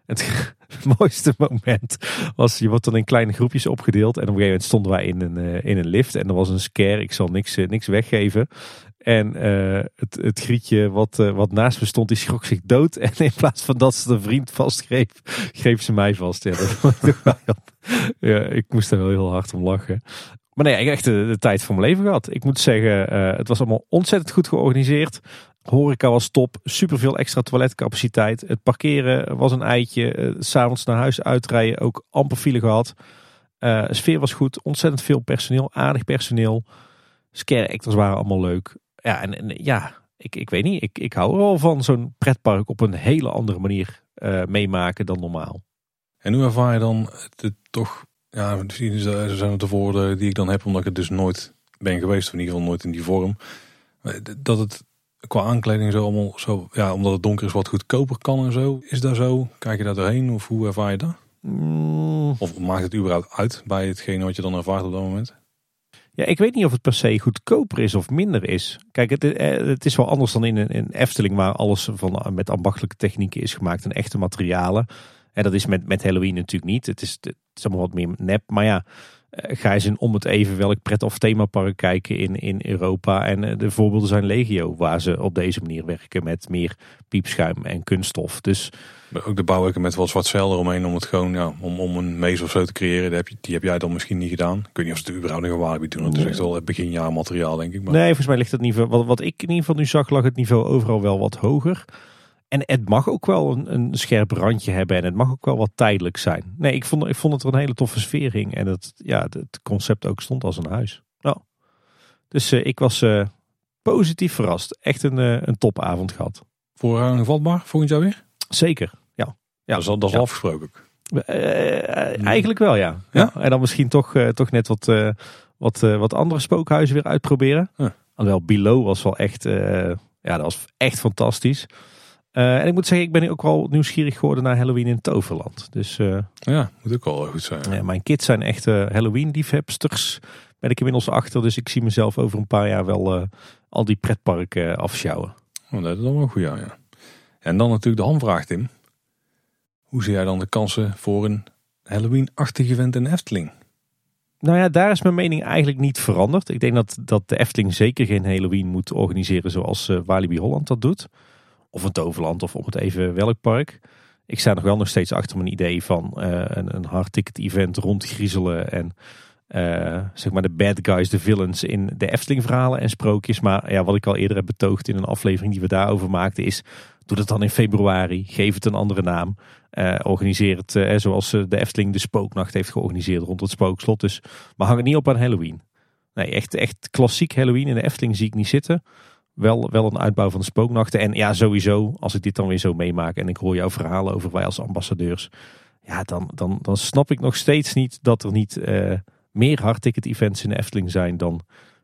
S2: Het mooiste moment was, je wordt dan in kleine groepjes opgedeeld. En op een gegeven moment stonden wij in een, uh, in een lift. En er was een scare, ik zal niks, uh, niks weggeven. En uh, het, het grietje wat, wat naast me stond, die schrok zich dood. En in plaats van dat ze de vriend vastgreep, greep ze mij vast. Ja, ik moest er wel heel hard om lachen. Maar nee, ik heb echt de, tijd van mijn leven gehad. Ik moet zeggen, het was allemaal ontzettend goed georganiseerd. Horeca was top, superveel extra toiletcapaciteit. Het parkeren was een eitje. Uh, S'avonds naar huis uitrijden, ook amper file gehad. Uh, sfeer was goed, ontzettend veel personeel, aardig personeel. Scare actors waren allemaal leuk. Ja, en, ja, ik, ik weet niet, ik, ik hou er wel van zo'n pretpark op een hele andere manier meemaken dan normaal.
S1: En hoe ervaar je dan toch ja, misschien zijn het de woorden die ik dan heb, omdat ik het dus nooit ben geweest, of in ieder geval nooit in die vorm. Dat het qua aankleding zo allemaal zo, ja, omdat het donker is, wat goedkoper kan en zo. Is dat zo? Kijk je daar doorheen of hoe ervaar je dat? Mm. Of maakt het überhaupt uit bij hetgene wat je dan ervaart op dat moment?
S2: Ja, ik weet niet of het per se goedkoper is of minder is. Kijk, het, eh, het is wel anders dan in een, in Efteling waar alles van, met ambachtelijke technieken is gemaakt en echte materialen. En dat is met, met Halloween natuurlijk niet. Het is, het is allemaal wat meer nep. Maar ja, eh, ga eens in om het even welk pret- of themapark kijken in, in Europa. En eh, de voorbeelden zijn legio, waar ze op deze manier werken met meer piepschuim en kunststof. Dus
S1: ook de bouwwerken met wat zwart zeil eromheen om het gewoon, ja, om, om een mees of zo te creëren. Die heb, je, die heb jij dan misschien niet gedaan. Ik weet niet of ze het überhaupt nog een Walibi doen. Het is echt wel het beginjaarmateriaal, denk ik. Maar...
S2: Nee, volgens mij ligt het niveau, wat, wat ik in ieder geval nu zag, lag het niveau overal wel wat hoger. En het mag ook wel een, een scherp randje hebben en het mag ook wel wat tijdelijk zijn. Nee, ik vond, ik vond het er een hele toffe sfeer hing. En het, ja, het concept ook stond als een huis. Nou, dus uh, ik was uh, positief verrast. Echt een, uh, een topavond gehad.
S1: Voorrang vatbaar volgend jaar weer?
S2: Zeker, ja. ja.
S1: Dat is al, dat is ja. afgesproken.
S2: eigenlijk wel, ja. ja. En dan misschien toch, toch net wat, wat, wat andere spookhuizen weer uitproberen. Ja. Alhoewel, Below was wel echt, ja, dat was echt fantastisch. Uh, en ik moet zeggen, ik ben ook wel nieuwsgierig geworden naar Halloween in Toverland. Dus, uh,
S1: ja, moet ook wel goed zijn.
S2: Ja, mijn kids zijn echt uh, Halloween-liefhebsters. Ben ik inmiddels achter, dus ik zie mezelf over een paar jaar wel al die pretparken afschouwen.
S1: Oh, dat is dan wel goed, ja, ja. En dan natuurlijk de hamvraag, Tim. Hoe zie jij dan de kansen voor een Halloween-achtig event in Efteling?
S2: Nou ja, daar is mijn mening eigenlijk niet veranderd. Ik denk dat, dat de Efteling zeker geen Halloween moet organiseren zoals Walibi Holland dat doet of een toverland of om het even welk park. Ik sta nog wel nog steeds achter mijn idee van uh, een, een hard ticket event rondgriezelen en uh, zeg maar de bad guys, de villains in de Efteling verhalen en sprookjes. Maar ja, wat ik al eerder heb betoogd in een aflevering die we daarover maakten is, doe dat dan in februari, geef het een andere naam. Uh, organiseer het zoals de Efteling de spooknacht heeft georganiseerd rond het spookslot. Dus, maar hang het niet op aan Halloween. Nee, echt, echt klassiek Halloween in de Efteling zie ik niet zitten wel, wel een uitbouw van de spooknachten. En ja, sowieso, als ik dit dan weer zo meemaak en ik hoor jouw verhalen over wij als ambassadeurs. Ja, dan, dan, dan snap ik nog steeds niet dat er niet uh, meer hardticket events in de Efteling zijn dan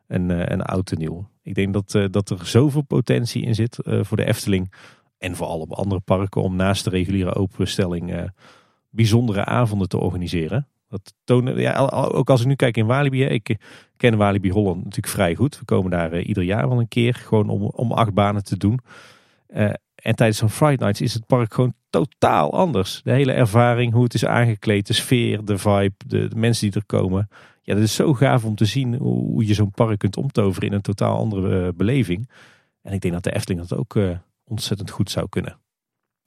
S2: een, uh, een oud en nieuw. Ik denk dat, uh, dat er zoveel potentie in zit voor de Efteling. En vooral op andere parken om naast de reguliere openstelling bijzondere avonden te organiseren. Dat tonen, ja, ook als ik nu kijk in Walibi, ik ken Walibi Holland natuurlijk vrij goed. We komen daar uh, ieder jaar wel een keer, gewoon om, om acht banen te doen. Uh, en tijdens zo'n Friday Nights is het park gewoon totaal anders. De hele ervaring, hoe het is aangekleed, de sfeer, de vibe, de, mensen die er komen. Ja, dat is zo gaaf om te zien hoe, hoe je zo'n park kunt omtoveren in een totaal andere beleving. En ik denk dat de Efteling dat ook ontzettend goed zou kunnen.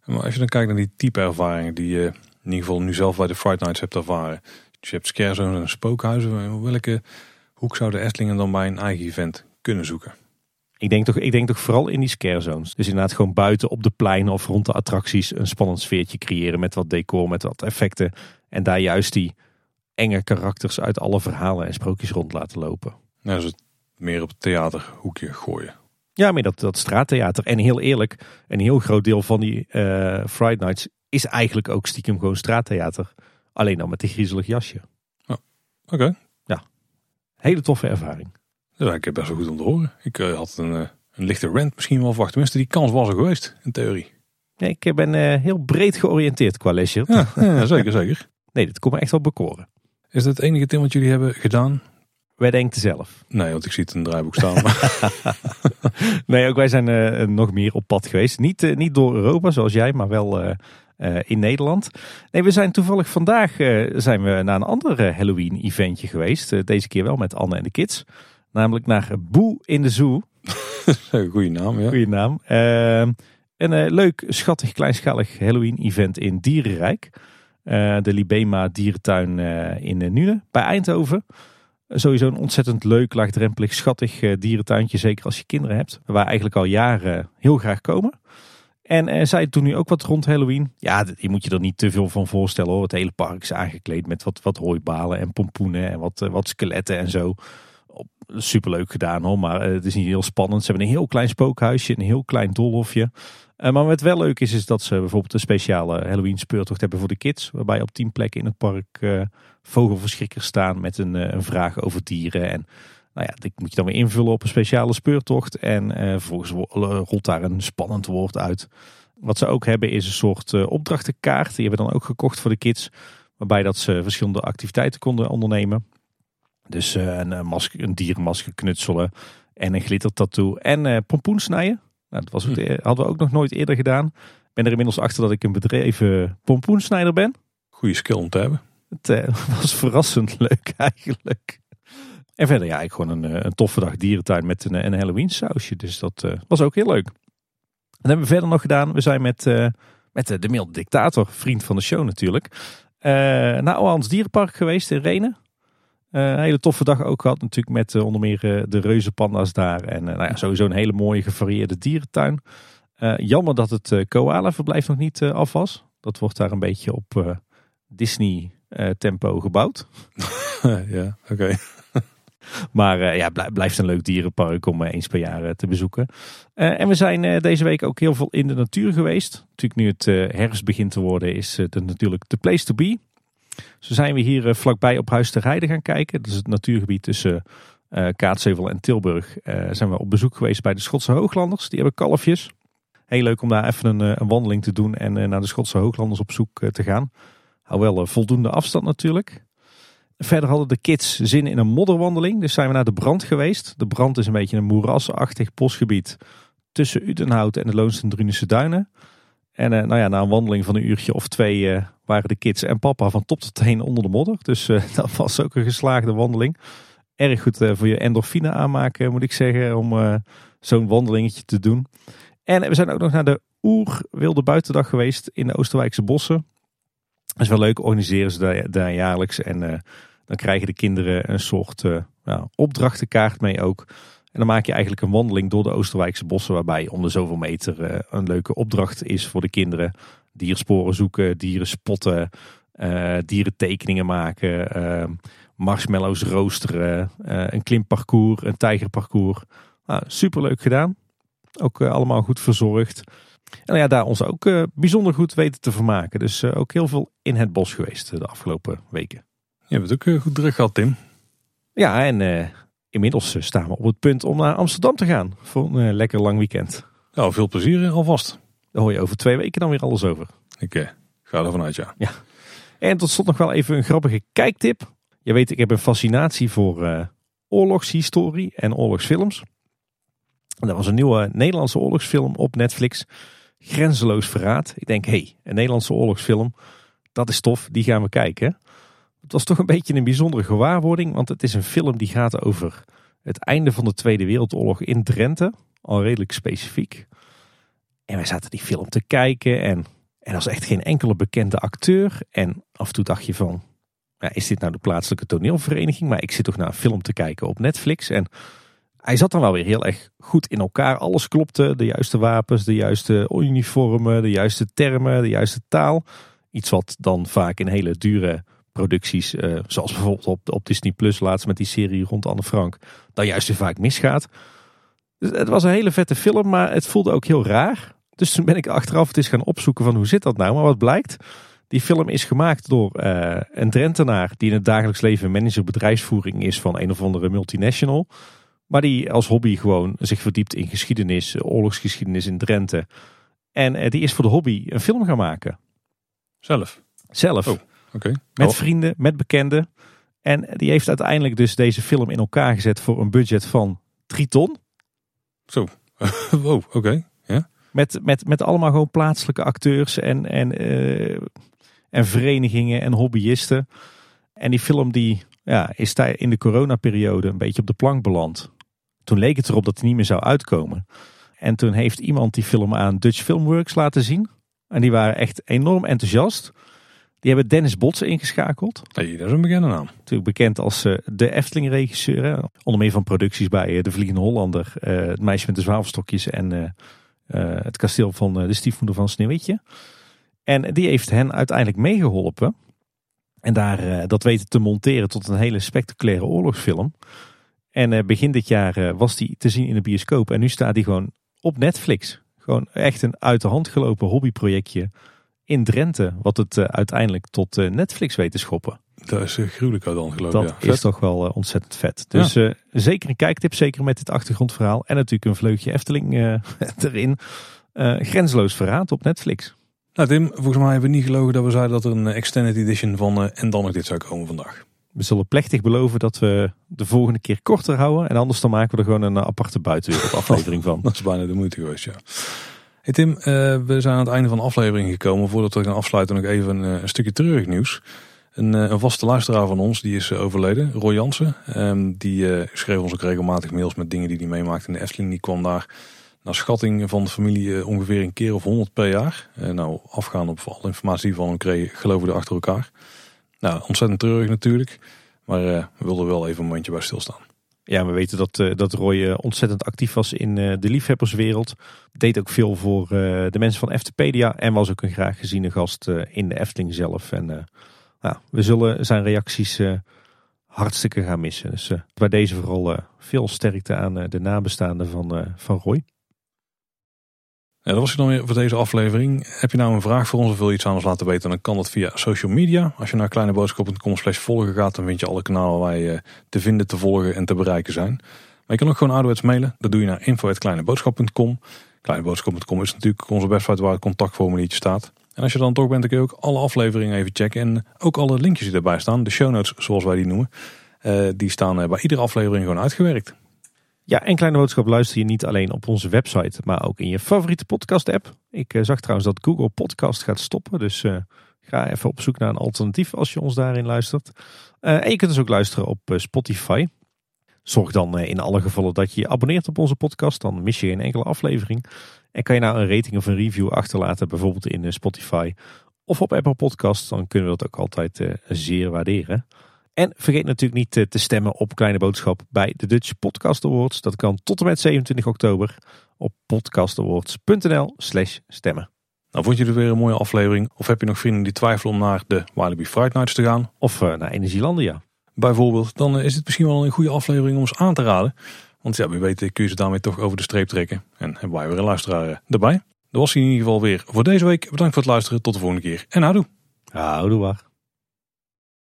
S1: Maar als je dan kijkt naar die type ervaringen die je in ieder geval nu zelf bij de Fright Nights hebt ervaren. Dus je hebt scarezone en spookhuizen. Welke hoek zou de Efteling dan bij een eigen event kunnen zoeken?
S2: Ik denk, toch, ik denk toch vooral in die scare zones. Dus inderdaad gewoon buiten op de pleinen of rond de attracties een spannend sfeertje creëren met wat decor, met wat effecten. En daar juist die enge karakters uit alle verhalen en sprookjes rond laten lopen.
S1: Ja, dus het meer op het theaterhoekje gooien.
S2: Ja, meer dat, dat straattheater. En heel eerlijk, een heel groot deel van die uh, Friday Nights is eigenlijk ook stiekem gewoon straattheater. Alleen dan met een griezelig jasje.
S1: Oh, Oké.
S2: Ja, hele toffe ervaring.
S1: Dat is eigenlijk best wel goed om te horen. Ik uh, had een, uh, een lichte rent misschien wel verwacht. Tenminste, die kans was er geweest, in theorie.
S2: Nee, ik ben uh, heel breed georiënteerd qua lesje.
S1: Ja, ja, zeker, zeker.
S2: nee, dit komt me echt wel bekoren.
S1: Is dat het enige thema wat jullie hebben gedaan?
S2: Wij denken zelf.
S1: Nee, want ik zie het in een draaiboek staan.
S2: nee, ook wij zijn nog meer op pad geweest. Niet, niet door Europa zoals jij, maar wel in Nederland. Nee, we zijn toevallig vandaag uh, zijn we naar een ander uh, Halloween eventje geweest. deze keer wel met Anne en de kids. Namelijk naar Boe in de Zoo.
S1: Goeie naam, ja.
S2: Goeie naam. Een leuk, schattig, kleinschalig Halloween event in Dierenrijk. de Libema dierentuin in Nune bij Eindhoven. Sowieso een ontzettend leuk, laagdrempelig, schattig dierentuintje. Zeker als je kinderen hebt. Waar eigenlijk al jaren heel graag komen. En uh, zij doen nu ook wat rond Halloween. Ja, je moet je er niet te veel van voorstellen hoor. Het hele park is aangekleed met wat, wat hooibalen en pompoenen en wat, uh, wat skeletten en zo. Superleuk gedaan hoor, maar uh, het is niet heel spannend. Ze hebben een heel klein spookhuisje, een heel klein doolhofje. maar wat wel leuk is, is dat ze bijvoorbeeld een speciale Halloween speurtocht hebben voor de kids. Waarbij op tien plekken in het park vogelverschrikkers staan met een, een vraag over dieren. En nou ja, die moet je dan weer invullen op een speciale speurtocht. En uh, vervolgens rolt daar een spannend woord uit. Wat ze ook hebben is een soort uh, opdrachtenkaart. Die hebben we dan ook gekocht voor de kids. Waarbij dat ze verschillende activiteiten konden ondernemen. Dus uh, een, masker, een dierenmasker knutselen. En een glittertattoo. En pompoen snijden. Nou, dat was ook, hm. hadden we ook nog nooit eerder gedaan. Ik ben er inmiddels achter dat ik een bedreven pompoensnijder ben.
S1: Goede skill om te hebben.
S2: Het was verrassend leuk eigenlijk. En verder ja, ik gewoon een, eh, een toffe dag dierentuin met een, een Halloween sausje. Dus dat uh, was ook heel leuk. En hebben we verder nog gedaan. We zijn met, met de milde dictator, vriend van de show natuurlijk. Uh, naar Oans Dierenpark geweest in Renen. een hele toffe dag ook gehad natuurlijk met onder meer de reuzenpanda's daar. En nou ja, sowieso een hele mooie gevarieerde dierentuin. Jammer dat het uh, koala-verblijf nog niet af was. Dat wordt daar een beetje op Disney-tempo gebouwd.
S1: ja, oké.
S2: Maar ja, blijft een leuk dierenpark om eens per jaar te bezoeken. en we zijn deze week ook heel veel in de natuur geweest. Natuurlijk nu het herfst begint te worden is het natuurlijk de place to be. Zo zijn we hier vlakbij op Huis te Rijden gaan kijken. Dat is het natuurgebied tussen uh, Kaatsheuvel en Tilburg uh, zijn we op bezoek geweest bij de Schotse Hooglanders. Die hebben kalfjes. Heel leuk om daar even een, eh, een wandeling te doen en naar de Schotse Hooglanders op zoek te gaan. Hou wel voldoende afstand natuurlijk. Verder hadden de kids zin in een modderwandeling, dus zijn we naar de brand geweest. De brand is een beetje een moerasachtig bosgebied tussen Utenhout en de Loonsten Duinen. En nou ja, na een wandeling van een uurtje of twee waren de kids en papa van top tot teen onder de modder. Dus dat was ook een geslaagde wandeling erg goed eh, voor je endorfine aanmaken, moet ik zeggen, om eh, zo'n wandelingetje te doen. En we zijn ook nog naar de Oer Wilde Buitendag geweest in de Oosterwijkse bossen. Dat is wel leuk, organiseren ze daar, jaarlijks. En dan krijgen de kinderen een soort uh, ja, opdrachtenkaart mee ook. En dan maak je eigenlijk een wandeling door de Oosterwijkse bossen. Waarbij om de zoveel meter uh, een leuke opdracht is voor de kinderen. Diersporen zoeken, dieren spotten, dieren tekeningen maken marshmallows roosteren, uh, een klimparcours, een tijgerparcours. Nou, superleuk gedaan. Ook uh, allemaal goed verzorgd. En ja, daar ons ook uh, bijzonder goed weten te vermaken. Dus ook heel veel in het bos geweest de afgelopen weken.
S1: Je hebt het ook goed druk gehad, Tim.
S2: Ja, en inmiddels staan we op het punt om naar Amsterdam te gaan. Voor een lekker lang weekend.
S1: Nou, veel plezier alvast.
S2: Daar hoor je over twee weken dan weer alles over.
S1: Ik ga er vanuit, ja.
S2: ja. En tot slot nog wel even een grappige kijktip. Je weet, ik heb een fascinatie voor oorlogshistorie en oorlogsfilms. En er was een nieuwe Nederlandse oorlogsfilm op Netflix. Grenzeloos Verraad. Ik denk, hé, hey, een Nederlandse oorlogsfilm. Dat is tof, die gaan we kijken. Het was toch een beetje een bijzondere gewaarwording. Want het is een film die gaat over het einde van de Tweede Wereldoorlog in Drenthe. Al redelijk specifiek. En wij zaten die film te kijken en er was echt geen enkele bekende acteur. En af en toe dacht je van, ja, is dit nou de plaatselijke toneelvereniging? Maar ik zit toch naar een film te kijken op Netflix. En hij zat dan wel weer heel erg goed in elkaar. Alles klopte. De juiste wapens, de juiste uniformen, de juiste termen, de juiste taal. Iets wat dan vaak in hele dure producties, uh, zoals bijvoorbeeld op, op Disney Plus laatst met die serie rond Anne Frank, dan juist weer vaak misgaat. Dus het was een hele vette film, maar het voelde ook heel raar. Dus toen ben ik achteraf het eens gaan opzoeken van hoe zit dat nou. Maar wat blijkt, die film is gemaakt door uh, een Drentenaar die in het dagelijks leven manager bedrijfsvoering is van een of andere multinational. Maar die als hobby gewoon zich verdiept in geschiedenis, oorlogsgeschiedenis in Drenthe. En uh, die is voor de hobby een film gaan maken.
S1: Zelf?
S2: Zelf.
S1: Oh,
S2: Met
S1: oh.
S2: vrienden, met bekenden. En die heeft uiteindelijk dus deze film in elkaar gezet voor een budget van 3 ton.
S1: Zo, wow, oké. Ja.
S2: Met, met, met allemaal gewoon plaatselijke acteurs en, en uh, en verenigingen en hobbyisten. En die film die, ja, is daar in de coronaperiode een beetje op de plank beland. Toen leek het erop dat hij niet meer zou uitkomen. En toen heeft iemand die film aan Dutch Filmworks laten zien. En die waren echt enorm enthousiast. Die hebben Dennis Bots ingeschakeld.
S1: Hey, dat is een bekende naam.
S2: Natuurlijk bekend als uh, de Efteling-regisseur. Onder meer van producties bij uh, De Vliegende Hollander, uh, Het Meisje met de Zwavelstokjes en Het Kasteel van de Stiefmoeder van Sneeuwwitje. En die heeft hen uiteindelijk meegeholpen. En daar dat weten te monteren tot een hele spectaculaire oorlogsfilm. En begin dit jaar was die te zien in de bioscoop. En nu staat die gewoon op Netflix. Gewoon echt een uit de hand gelopen hobbyprojectje in Drenthe. Wat het uiteindelijk tot Netflix weet te schoppen.
S1: Dat is gruwelijk uit de hand gelopen.
S2: Dat is toch wel ontzettend vet. Dus ja. zeker een kijktip, zeker met dit achtergrondverhaal. En natuurlijk een vleugje Efteling erin. Grensloos verraad op Netflix.
S1: Nou Tim, volgens mij hebben we niet gelogen dat we zeiden dat er een extended edition van uh, En dan nog dit zou komen vandaag.
S2: We zullen plechtig beloven dat we de volgende keer korter houden. En anders dan maken we er gewoon een aparte buitenwereld aflevering van.
S1: dat is bijna de moeite geweest, ja. Tim, uh, we zijn aan het einde van de aflevering gekomen. Voordat we gaan afsluiten nog even een, eh, stukje terug nieuws. Een, een, vaste luisteraar van ons, die is overleden, Roy Jansen. Um, die schreef ons ook regelmatig mails met dingen die hij meemaakte in de Efteling. Die kwam daar naar schatting van de familie eh, ongeveer een keer of honderd per jaar. Nou, afgaan op alle informatie van hem kreeg, geloven we achter elkaar. Nou, ontzettend treurig natuurlijk. Maar we wilden wel even een momentje bij stilstaan.
S2: Ja, we weten dat, uh, dat Roy uh, ontzettend actief was in uh, de liefhebberswereld. Deed ook veel voor de mensen van Eftepedia. En was ook een graag geziene gast in de Efteling zelf. En nou, we zullen zijn reacties hartstikke gaan missen. Dus bij deze vooral veel sterkte aan de nabestaanden van, van Roy.
S1: Ja, dat was het dan weer voor deze aflevering. Heb je nou een vraag voor ons of wil je iets aan ons laten weten? Dan kan dat via social media. Als je naar kleineboodschap.com slash volgen gaat, dan vind je alle kanalen waar je te vinden, te volgen en te bereiken zijn. Maar je kan ook gewoon ouderwets mailen. Dat doe je naar info.kleineboodschap.com. Kleineboodschap.com is natuurlijk onze website waar het contactformuliertje staat. En als je dan toch bent, dan kun je ook alle afleveringen even checken. En ook alle linkjes die erbij staan, de show notes zoals wij die noemen. Uh, die staan eh, bij iedere aflevering gewoon uitgewerkt.
S2: Ja, en Kleine Boodschap luister je niet alleen op onze website, maar ook in je favoriete podcast app. Ik uh, zag trouwens dat Google Podcast gaat stoppen, dus uh, ga even op zoek naar een alternatief als je ons daarin luistert. Uh, en je kunt dus ook luisteren op Spotify. Zorg dan in alle gevallen dat je je abonneert op onze podcast, dan mis je geen enkele aflevering. En kan je nou een rating of een review achterlaten, bijvoorbeeld in Spotify of op Apple Podcasts, dan kunnen we dat ook altijd zeer waarderen. En vergeet natuurlijk niet eh, te stemmen op Kleine Boodschap bij de Dutch Podcast Awards. Dat kan tot en met 27 oktober op podcastawards.nl slash stemmen.
S1: Nou, vond je dit weer een mooie aflevering? Of heb je nog vrienden die twijfelen om naar de Walibi Fright Nights te gaan?
S2: Of uh, naar Energielandia?
S1: Bijvoorbeeld, dan is het misschien wel een goede aflevering om eens aan te raden. Want ja, wie weet kun je ze daarmee toch over de streep trekken. En hebben wij weer een luisteraar eh, erbij. Dat was in ieder geval weer voor deze week. Bedankt voor het luisteren. Tot de volgende keer. En houdoe.
S2: Houdoe waar.